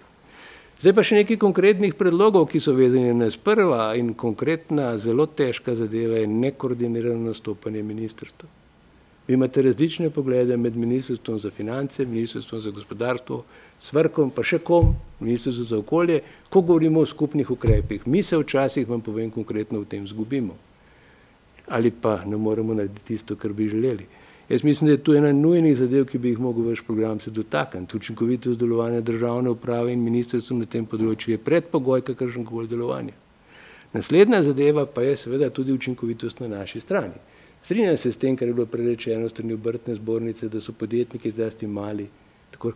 Speaker 9: Zdaj pa še nekaj konkretnih predlogov, ki so vezani na sprva in konkretna, zelo težka zadeva je nekoordinirano nastopanje ministrstva. Vi imate različne poglede med ministrstvom za finance, ministrstvom za gospodarstvo, svrkom, pa še kom, ministrstvom za okolje, ko govorimo o skupnih ukrepih. Mi se včasih, vam povem konkretno, v tem zgubimo. Ali pa ne moremo narediti tisto, kar bi želeli. Jaz mislim, da je to ena nujnih zadev, ki bi jih mogel vaš program se dotakniti. Učinkovitost delovanja državne uprave in ministrstva na tem področju je predpogoj kakršen koli delovanja. Naslednja zadeva pa je seveda tudi učinkovitost na naši strani. Strinjam se s tem, kar je bilo prerečeno strani obrtne zbornice, da so podjetniki zlasti mali, tako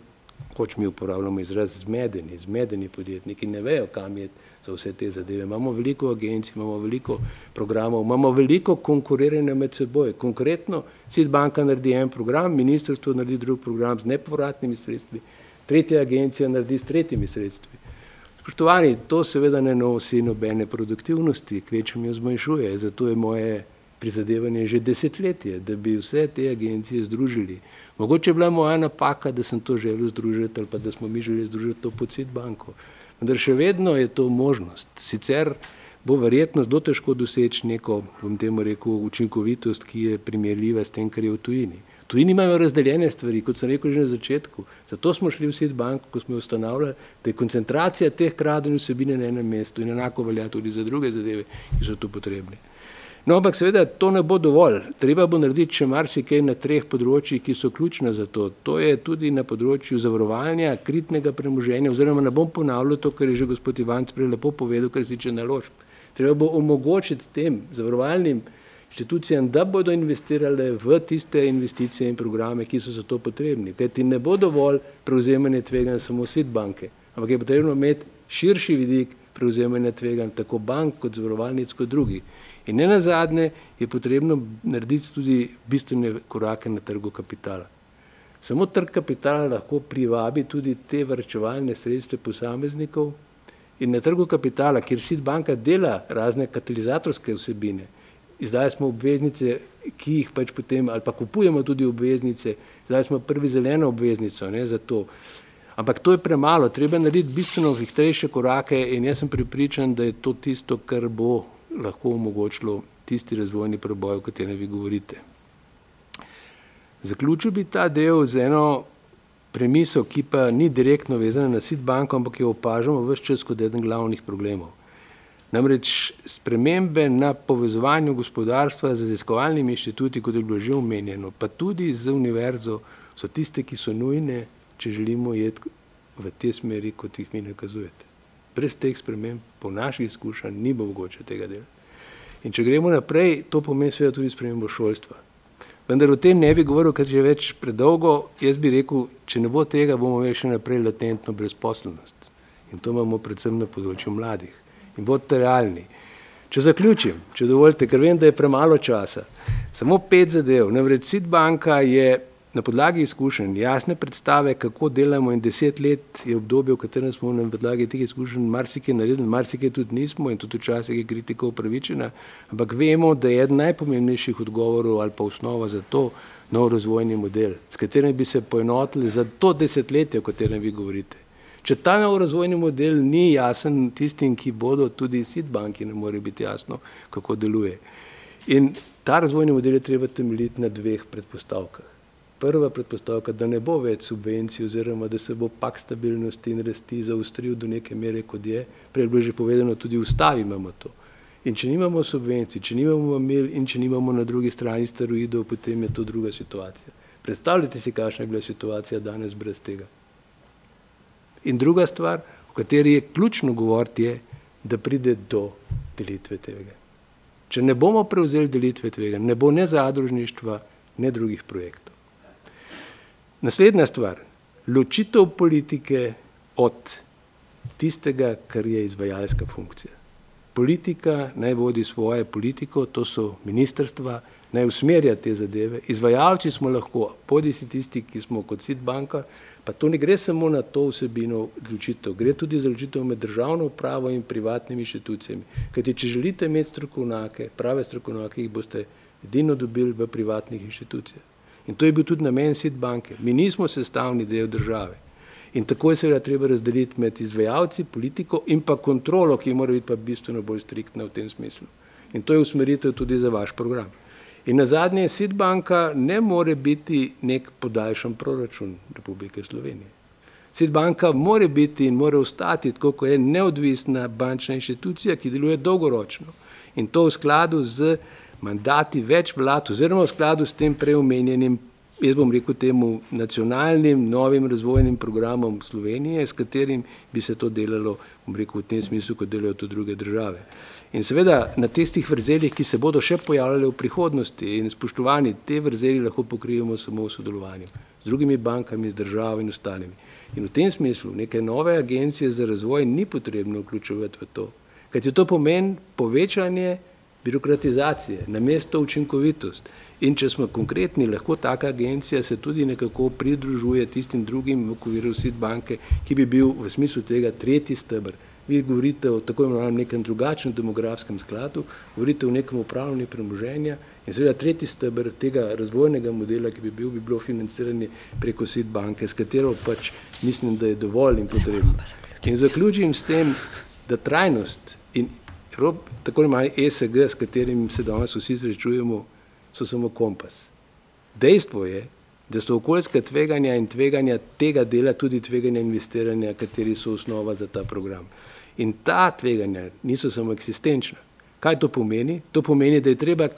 Speaker 9: hoč mi uporabljamo izraz zmedeni, zmedeni podjetniki, ne vejo, kam je za vse te zadeve. Imamo veliko agencij, imamo veliko programov, imamo veliko konkuriranja med seboj. Konkretno, SID banka naredi en program, ministrstvo naredi drug program z nepovratnimi sredstvi, tretja agencija naredi s tretjimi sredstvi. Spoštovani, to seveda ne nosi nobene produktivnosti, kvečem jo zmanjšuje, zato je moje prizadevanje že desetletje, da bi vse te agencije združili. Mogoče je bila moja napaka, da sem to želel združiti ali pa da smo mi želeli združiti to pod SID banko. Vendar še vedno je to možnost. Sicer bo verjetno zelo težko doseči neko, bom temu rekel, učinkovitost, ki je primerljiva s tem, kar je v tujini. V tujini imajo razdeljene stvari, kot sem rekel že na začetku. Zato smo šli v SID banko, ko smo jo ustanovljali, da je koncentracija teh kradenih vsebine na enem mestu in enako velja tudi za druge zadeve, ki so tu potrebne. No, ampak seveda to ne bo dovolj. Treba bo narediti še marsikaj na treh področjih, ki so ključna za to. To je tudi na področju zavarovanja, kritnega premoženja, oziroma ne bom ponavljal to, kar je že gospod Ivanc prej lepo povedal, kar se tiče naložb. Treba bo omogočiti tem zavarovalnim inštitucijam, da bodo investirale v tiste investicije in programe, ki so za to potrebni. Ker ti ne bo dovolj prevzemanje tveganj samo sit banke, ampak je potrebno imeti širši vidik prevzemanja tveganj tako bank kot zavarovalnic kot drugih. In ne na zadnje je potrebno narediti tudi bistvene korake na trgu kapitala. Samo trg kapitala lahko privabi tudi te vrčevalne sredstve posameznikov in na trgu kapitala, kjer SID banka dela razne katalizatorske vsebine, izdali smo obveznice, ki jih pač potem, ali pa kupujemo tudi obveznice, izdali smo prvi zeleno obveznico ne, za to. Ampak to je premalo, treba narediti bistveno hitrejše korake in jaz sem pripričan, da je to tisto, kar bo lahko omogočilo tisti razvojni preboj, o katerem vi govorite. Zaključil bi ta del z eno premiso, ki pa ni direktno vezana na SID banko, ampak jo opažamo vse čas kot eden glavnih problemov. Namreč spremembe na povezovanju gospodarstva z raziskovalnimi inštituti, kot je bilo že omenjeno, pa tudi z univerzo, so tiste, ki so nujne, če želimo jeti v te smeri, kot jih mi nakazujete brez teh sprememb, po naših izkušnjah, ni bo mogoče tega dela. In če gremo naprej, to pomeni seveda tudi spremembo šolstva. Vendar o tem ne bi govoril, ker že več predolgo, jaz bi rekel, če ne bo tega, bomo imeli še naprej latentno brezposlenost. In to imamo predvsem na področju mladih. In bodite realni. Če zaključim, če dovolite, ker vem, da je premalo časa, samo pet zadev. Namreč Sid banka je na podlagi izkušenj, jasne predstave, kako delamo in deset let je obdobje, v katerem smo na podlagi teh izkušenj marsikaj naredili, marsikaj tudi nismo in tudi včasih je kritika upravičena, ampak vemo, da je eden najpomembnejših odgovorov ali pa osnova za to nov razvojni model, s katerim bi se poenotili za to desetletje, o katerem vi govorite. Če ta nov razvojni model ni jasen tistim, ki bodo tudi SID banki, ne more biti jasno, kako deluje. In ta razvojni model je treba temeljiti na dveh predpostavkah prva predpostavka, da ne bo več subvencij oziroma da se bo pak stabilnosti in rasti zaustril do neke mere, kot je, prej bilo že povedano, tudi ustavi imamo to. In če nimamo subvencij, če nimamo mamil in če nimamo na drugi strani steroidov, potem je to druga situacija. Predstavljate si, kakšna je bila situacija danes brez tega. In druga stvar, o kateri je ključno govoriti, je, da pride do delitve tega. Če ne bomo prevzeli delitve tega, ne bo ne zadružništva, ne drugih projektov. Naslednja stvar, ločitev politike od tistega, kar je izvajalska funkcija. Politika naj vodi svojo politiko, to so ministrstva, naj usmerja te zadeve. Izvajalci smo lahko, podi si tisti, ki smo kot SID banka, pa to ne gre samo na to vsebino odločitev, gre tudi za odločitev med državno upravo in privatnimi inštitucijami. Kajti, če želite imeti strokovnjake, prave strokovnjake, jih boste edino dobili v privatnih inštitucijah. In to je bil tudi namen SID banke. Mi nismo sestavni del države. In tako je seveda treba razdeliti med izvajalci, politiko in pa kontrolo, ki mora biti pa bistveno bolj striktna v tem smislu. In to je usmeritev tudi za vaš program. In na zadnje, SID banka ne more biti nek podaljšan proračun Republike Slovenije. SID banka more biti in more ostati, tako kot je neodvisna bančna inštitucija, ki deluje dolgoročno. In to v skladu z mandati več vlad, oziroma v skladu s tem preomenjenim, jaz bom rekel temu, nacionalnim novim razvojnim programom Slovenije, s katerim bi se to delalo, bom rekel v tem smislu, kot delajo to druge države. In seveda na tistih vrzeljih, ki se bodo še pojavljale v prihodnosti in spoštovani, te vrzeli lahko pokrijemo samo v sodelovanju z drugimi bankami, z državo in ostalimi. In v tem smislu neke nove agencije za razvoj ni potrebno vključevati v to, kajti to pomeni povečanje birokratizacije, na mesto učinkovitost. In če smo konkretni, lahko taka agencija se tudi nekako pridružuje tistim drugim v okviru SID banke, ki bi bil v smislu tega tretji stebr, vi govorite o tako imenovanem nekem drugačnem demografskem skladu, govorite o nekem upravljanju premoženja in seveda tretji stebr tega razvojnega modela, ki bi bil, bi bilo financiranje preko SID banke, s katero pač mislim, da je dovolj in potrebno. In zaključim s tem, da trajnost in tako imenovani ESG, s katerim se danes vsi srečujemo, so samo kompas. Dejstvo je, da so okoljska tveganja in tveganja tega dela tudi tveganja investiranja, kateri so osnova za ta program. In ta tveganja niso samo eksistenčna. Kaj to pomeni? To pomeni, da je treba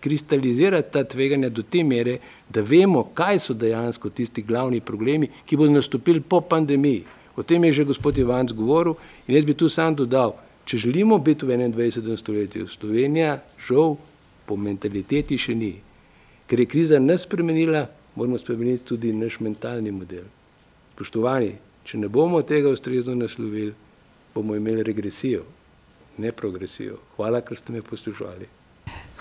Speaker 9: kristalizirati ta tveganja do te mere, da vemo, kaj so dejansko tisti glavni problemi, ki bodo nastopili po pandemiji. O tem je že gospod Ivanc govoril in jaz bi tu sam dodal, če želimo biti v 21. stoletju, Slovenija žal po mentaliteti še ni. Ker je kriza nas spremenila, moramo spremeniti tudi naš mentalni model. Poštovani, če ne bomo tega ustrezno naslovili, bomo imeli regresijo, ne progresijo. Hvala, ker ste me poslušali.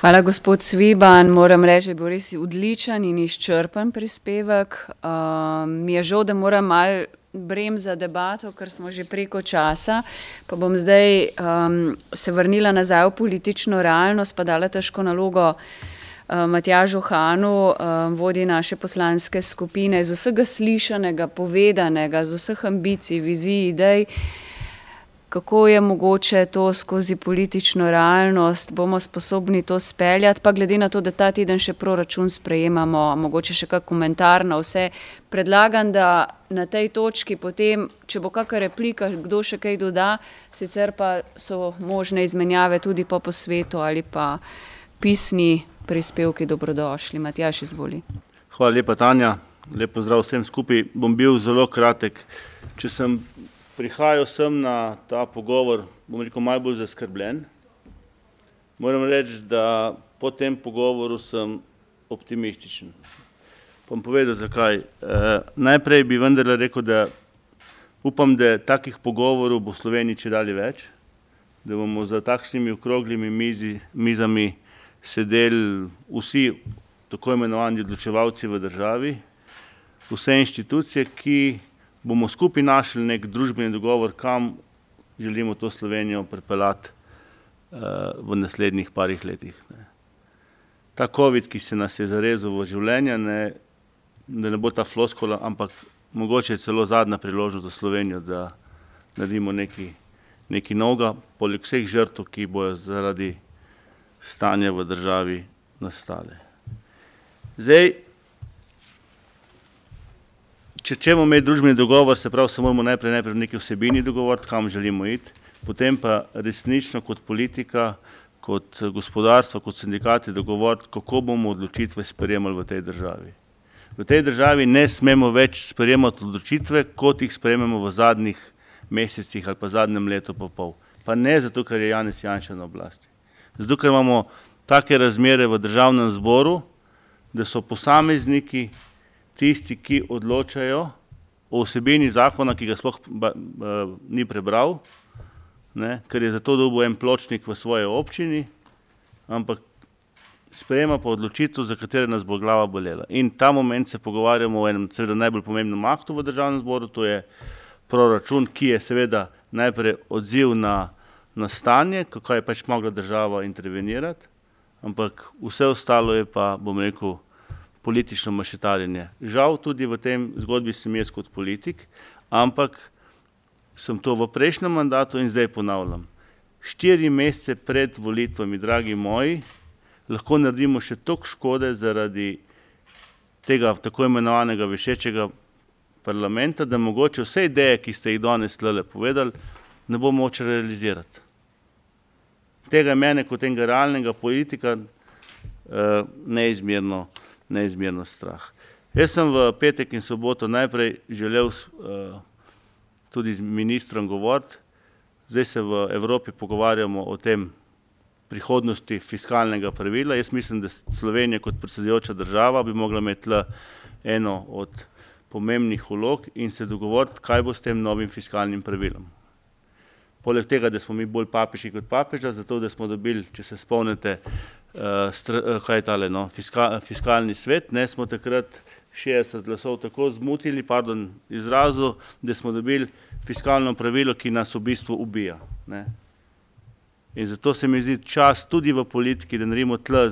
Speaker 1: Hvala, gospod Sviban. Moram reči, da je bil res odličen in izčrpen prispevek. Um, mi je žal, da moram mal brem za debato, ker smo že preko časa. Pa bom zdaj um, se vrnila nazaj v politično realnost, pa dala težko nalogo. Eh, Matjažu Hanu, eh, vodi naše poslanske skupine, iz vsega slišanega, povedanega, z vseh ambicij, vizij, idej, kako je mogoče to skozi politično realnost, bomo sposobni to speljati, pa glede na to, da ta teden še proračun sprejemamo, mogoče še kak komentar na vse. Predlagam, da na tej točki potem, če bo kakšna replika, kdo še kaj doda, sicer pa so možne izmenjave tudi po posvetu ali pa pisni prispevki dobrodošli. Matjaš, izvoli.
Speaker 10: Hvala lepa, Tanja. Lepo zdrav vsem skupaj. Bom bil zelo kratek. Če sem prihajal sem na ta pogovor, bom rekel, malo bolj zaskrbljen. Moram reči, da po tem pogovoru sem optimističen. Bom povedal, zakaj. E, najprej bi vendarle rekel, da upam, da takih pogovorov bo v Sloveniji če dalje več, da bomo za takšnimi okroglimi mizi, mizami sedeli vsi tako imenovani odločevalci v državi, vse inštitucije, ki bomo skupaj našli nek družbeni dogovor, kam želimo to Slovenijo pripeljati uh, v naslednjih parih letih. Ne. Ta COVID, ki se nas je zarezal v življenje, ne, da ne bo ta floskola, ampak mogoče je celo zadnja priložnost za Slovenijo, da naredimo nekaj, nekaj novega, poleg vseh žrtv, ki bojo zaradi stanja v državi nastale. Zdaj, če čemo imeti družbeni dogovor, se pravi, se moramo najprej, najprej v neki vsebini dogovoriti, kam želimo iti, potem pa resnično kot politika, kot gospodarstvo, kot sindikati dogovoriti, kako bomo odločitve sprejemali v tej državi. V tej državi ne smemo več sprejemati odločitve, kot jih sprejemamo v zadnjih mesecih ali pa zadnjem letu pa pol. Pa ne zato, ker je Janez Janša na oblasti zato ker imamo take razmere v državnem zboru, da so posamezniki tisti, ki odločajo o vsebini zakona, ki ga sploh ni prebral, ne, ker je zato dobil en pločnik v svoje občini, ampak sprejema pa odločitev, za katere nas bo glava bolela. In ta moment se pogovarjamo o enem seveda najbolj pomembnem aktu v državnem zboru, to je proračun, ki je seveda najprej odziv na na stanje, kako je pač mogla država intervenirati, ampak vse ostalo je pa, bom rekel, politično mašetarjenje. Žal tudi v tem zgodbi sem jaz kot politik, ampak sem to v prejšnjem mandatu in zdaj ponavljam. Štiri mesece pred volitvami, dragi moji, lahko naredimo še toliko škode zaradi tega tako imenovanega vešečega parlamenta, da mogoče vse ideje, ki ste jih danes tlele povedali, ne bo moče realizirati tega mene kot enega realnega politika uh, neizmerno, neizmerno strah. Jaz sem v petek in soboto najprej želel uh, tudi z ministrom govoriti, zdaj se v Evropi pogovarjamo o tem prihodnosti fiskalnega pravila. Jaz mislim, da Slovenija kot predsedujoča država bi mogla imeti eno od pomembnih vlog in se dogovoriti, kaj bo s tem novim fiskalnim pravilom poleg tega, da smo mi bolj papeži kot papeža, zato da smo dobili, če se spomnite, uh, kaj je tale, no, fiska, fiskalni svet, ne, smo takrat 60 glasov tako zmotili, pardon, izrazu, da smo dobili fiskalno pravilo, ki nas v bistvu ubija. Ne. In zato se mi zdi čas tudi v politiki, da naredimo tle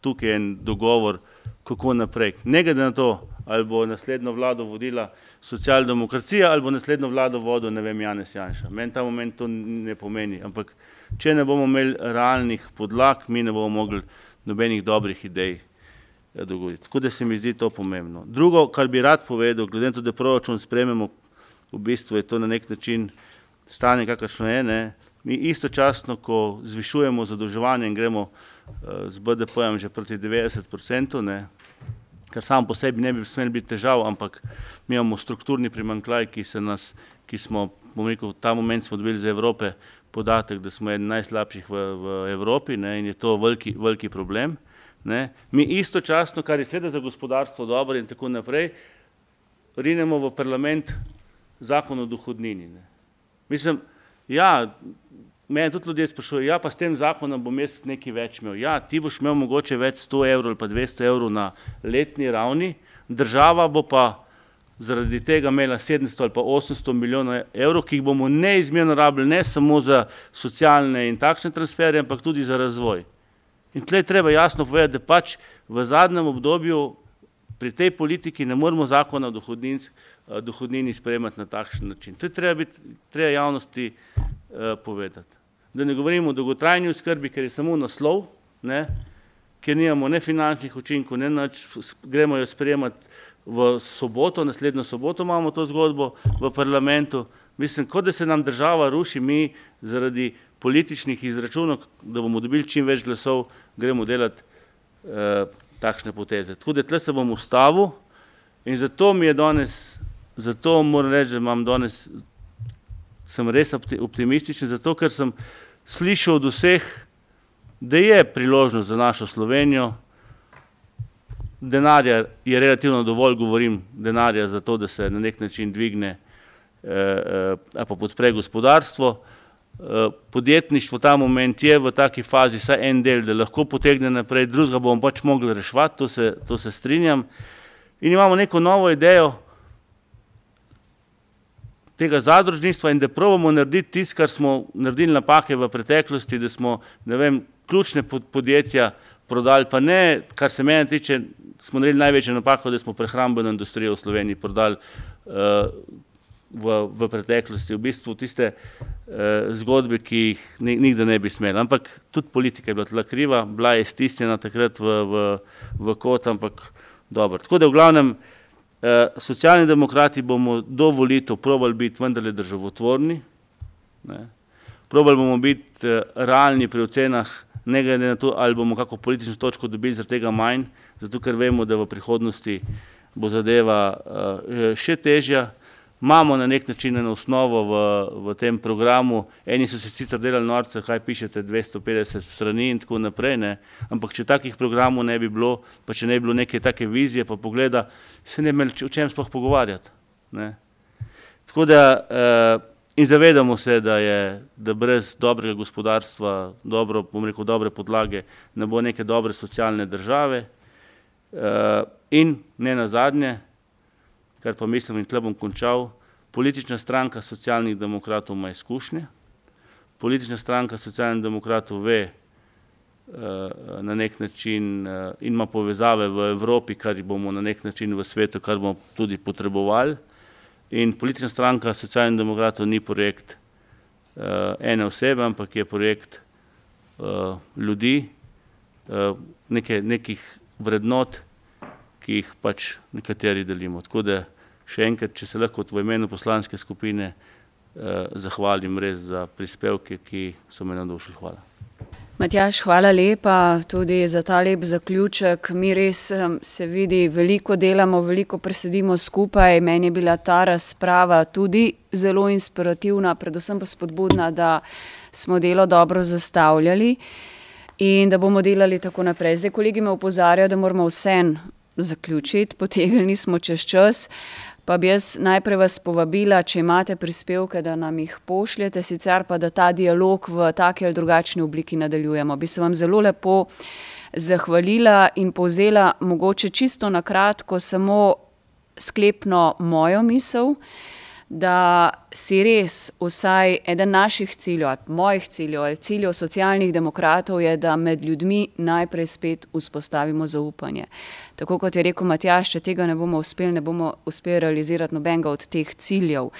Speaker 10: tukaj en dogovor, kako naprej. Ne glede na to, ali bo naslednjo vlado vodila socialdemokracija ali bo naslednjo vlado vodil, ne vem, Janez Janša. Meni ta moment to ne pomeni, ampak če ne bomo imeli realnih podlag, mi ne bomo mogli nobenih dobrih idej eh, dogoditi. Tako da se mi zdi to pomembno. Drugo, kar bi rad povedal, glede na to, da proračun sprememo, v bistvu je to na nek način stanje, kakršno je, ne, mi istočasno, ko zvišujemo zadolževanje in gremo uh, z BDP-jem že proti 90%, ne, kar sam po sebi ne bi smel biti težav, ampak mi imamo strukturni primankljaj, ki se nas, ki smo, bom rekel, ta moment smo dobili za Evrope podatek, da smo eden najslabših v, v Evropi ne, in je to veliki, veliki problem. Ne. Mi istočasno, kar je seveda za gospodarstvo dobro in tako naprej, rinemo v parlament zakon o dohodnini. Ne. Mislim, ja, Mene tudi ljudje sprašujejo, ja, pa s tem zakonom bom jaz nekaj več imel. Ja, ti boš imel mogoče več 100 evrov ali pa 200 evrov na letni ravni, država bo pa zaradi tega imela 700 ali pa 800 milijonov evrov, ki jih bomo neizmerno rabili ne samo za socialne in takšne transferje, ampak tudi za razvoj. In tle treba jasno povedati, da pač v zadnjem obdobju pri tej politiki ne moremo zakona o dohodnini sprejemati na takšen način. To je treba, biti, treba javnosti Eh, povedati. Da ne govorimo o dolgotrajni oskrbi, ker je samo naslov, ne, ker nimamo ne finančnih učinkov, ne nač, gremo jo sprejemati v soboto, naslednjo soboto imamo to zgodbo v parlamentu. Mislim, kot da se nam država ruši, mi zaradi političnih izračunov, da bomo dobili čim več glasov, gremo delati eh, takšne poteze. Tako da tle se bom ustavil in zato mi je danes, zato moram reči, da imam danes sem res optimističen, zato ker sem slišal od vseh, da je priložnost za našo Slovenijo, denarja je relativno dovolj, govorim denarja za to, da se na nek način dvigne eh, eh, pa podpre gospodarstvo. Eh, podjetništvo ta moment je v taki fazi saj en del, da lahko potegne naprej, drugega bomo pač mogli reševati, to se, to se strinjam. In imamo neko novo idejo, tega zadružništva in da probamo narediti tisto, kar smo naredili napake v preteklosti, da smo, ne vem, ključne podjetja prodali, pa ne, kar se mene tiče, smo naredili največjo napako, da smo prehrambeno industrijo v Sloveniji prodali uh, v, v preteklosti, v bistvu tiste uh, zgodbe, ki jih nikdar ne bi smeli. Ampak tudi politika je bila tla kriva, bila je stisnjena takrat v, v, v kot, ampak dobro. Tako da v glavnem, Eh, Socialni demokrati bomo do volitev probali biti vendarle državotvorni, ne. probali bomo biti eh, realni pri ocenah, ne glede na to, ali bomo kako politično točko dobili zaradi tega manj, zato ker vemo, da v prihodnosti bo zadeva eh, še težja imamo na nek način eno osnovo v, v tem programu. Eni so se sicer delali norce, kaj pišete, 250 strani in tako naprej, ne? ampak če takih programov ne bi bilo, pa če ne bi bilo neke take vizije, pa pogleda, se ne bi imeli o čem sploh pogovarjati. Ne? Tako da eh, in zavedamo se, da je, da brez dobrega gospodarstva, dobro, bom rekel, dobre podlage, ne bo neke dobre socialne države. Eh, in ne nazadnje, kar pa mislim in tle bom končal, politična stranka socialnih demokratov ima izkušnje, politična stranka socialnih demokratov ve eh, na nek način eh, in ima povezave v Evropi, kar bomo na nek način v svetu, kar bomo tudi potrebovali in politična stranka socialnih demokratov ni projekt eh, ene osebe, ampak je projekt ljudi, nekih vrednot, ki jih pač nekateri delimo. Tako da še enkrat, če se lahko v imenu poslanske skupine eh, zahvalim res za prispevke, ki so me navdušili. Hvala.
Speaker 1: Matjaš, hvala lepa tudi za ta lep zaključek. Mi res se vidi, veliko delamo, veliko presedimo skupaj. Meni je bila ta razprava tudi zelo inspirativna, predvsem pa spodbudna, da smo delo dobro zastavljali in da bomo delali tako naprej. Zdaj kolegi me upozarjajo, da moramo vse zaključiti, potegnili smo čez čas. Pa bi jaz najprej vas povabila, če imate prispevke, da nam jih pošljete, sicer pa da ta dialog v taki ali drugačni obliki nadaljujemo. Bi se vam zelo lepo zahvalila in povzela mogoče čisto na kratko samo sklepno mojo misel, da si res vsaj eden naših ciljev, ali mojih ciljev, ali ciljev socialnih demokratov je, da med ljudmi najprej spet vzpostavimo zaupanje. Tako kot je rekel Matjaš, če tega ne bomo uspeli, ne bomo uspeli realizirati nobenega od teh ciljev.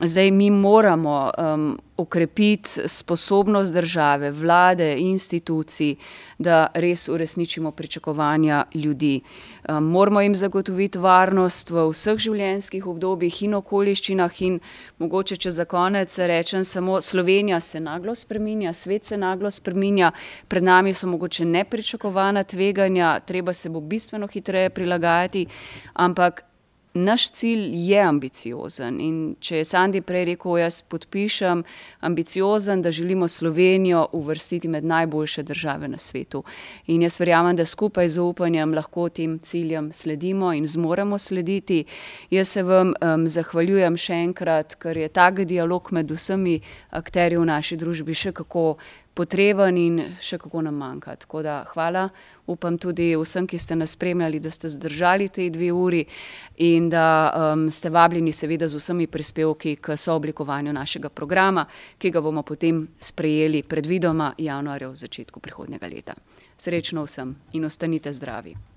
Speaker 1: Zdaj mi moramo um, okrepiti sposobnost države, vlade, institucij, da res uresničimo pričakovanja ljudi. Um, moramo jim zagotoviti varnost v vseh življenjskih obdobjih in okoliščinah in mogoče, če za konec rečem samo, Slovenija se naglo spreminja, svet se naglo spreminja, pred nami so mogoče nepričakovana tveganja, treba se bo bistveno hitreje prilagajati, ampak naš cilj je ambiciozen in če je Sandi prej rekel, jaz podpišem ambiciozen, da želimo Slovenijo uvrstiti med najboljše države na svetu. In jaz verjamem, da skupaj z upanjem lahko tem ciljem sledimo in zmoremo slediti. Jaz se vam um, zahvaljujem še enkrat, ker je tak dialog med vsemi akterji v naši družbi še kako potreben in še kako nam manjka. Tako da hvala, upam tudi vsem, ki ste nas spremljali, da ste zdržali te dve uri in da um, ste vabljeni seveda z vsemi prispevki k sooblikovanju našega programa, ki ga bomo potem sprejeli predvidoma januarja v začetku prihodnjega leta. Srečno vsem in ostanite zdravi.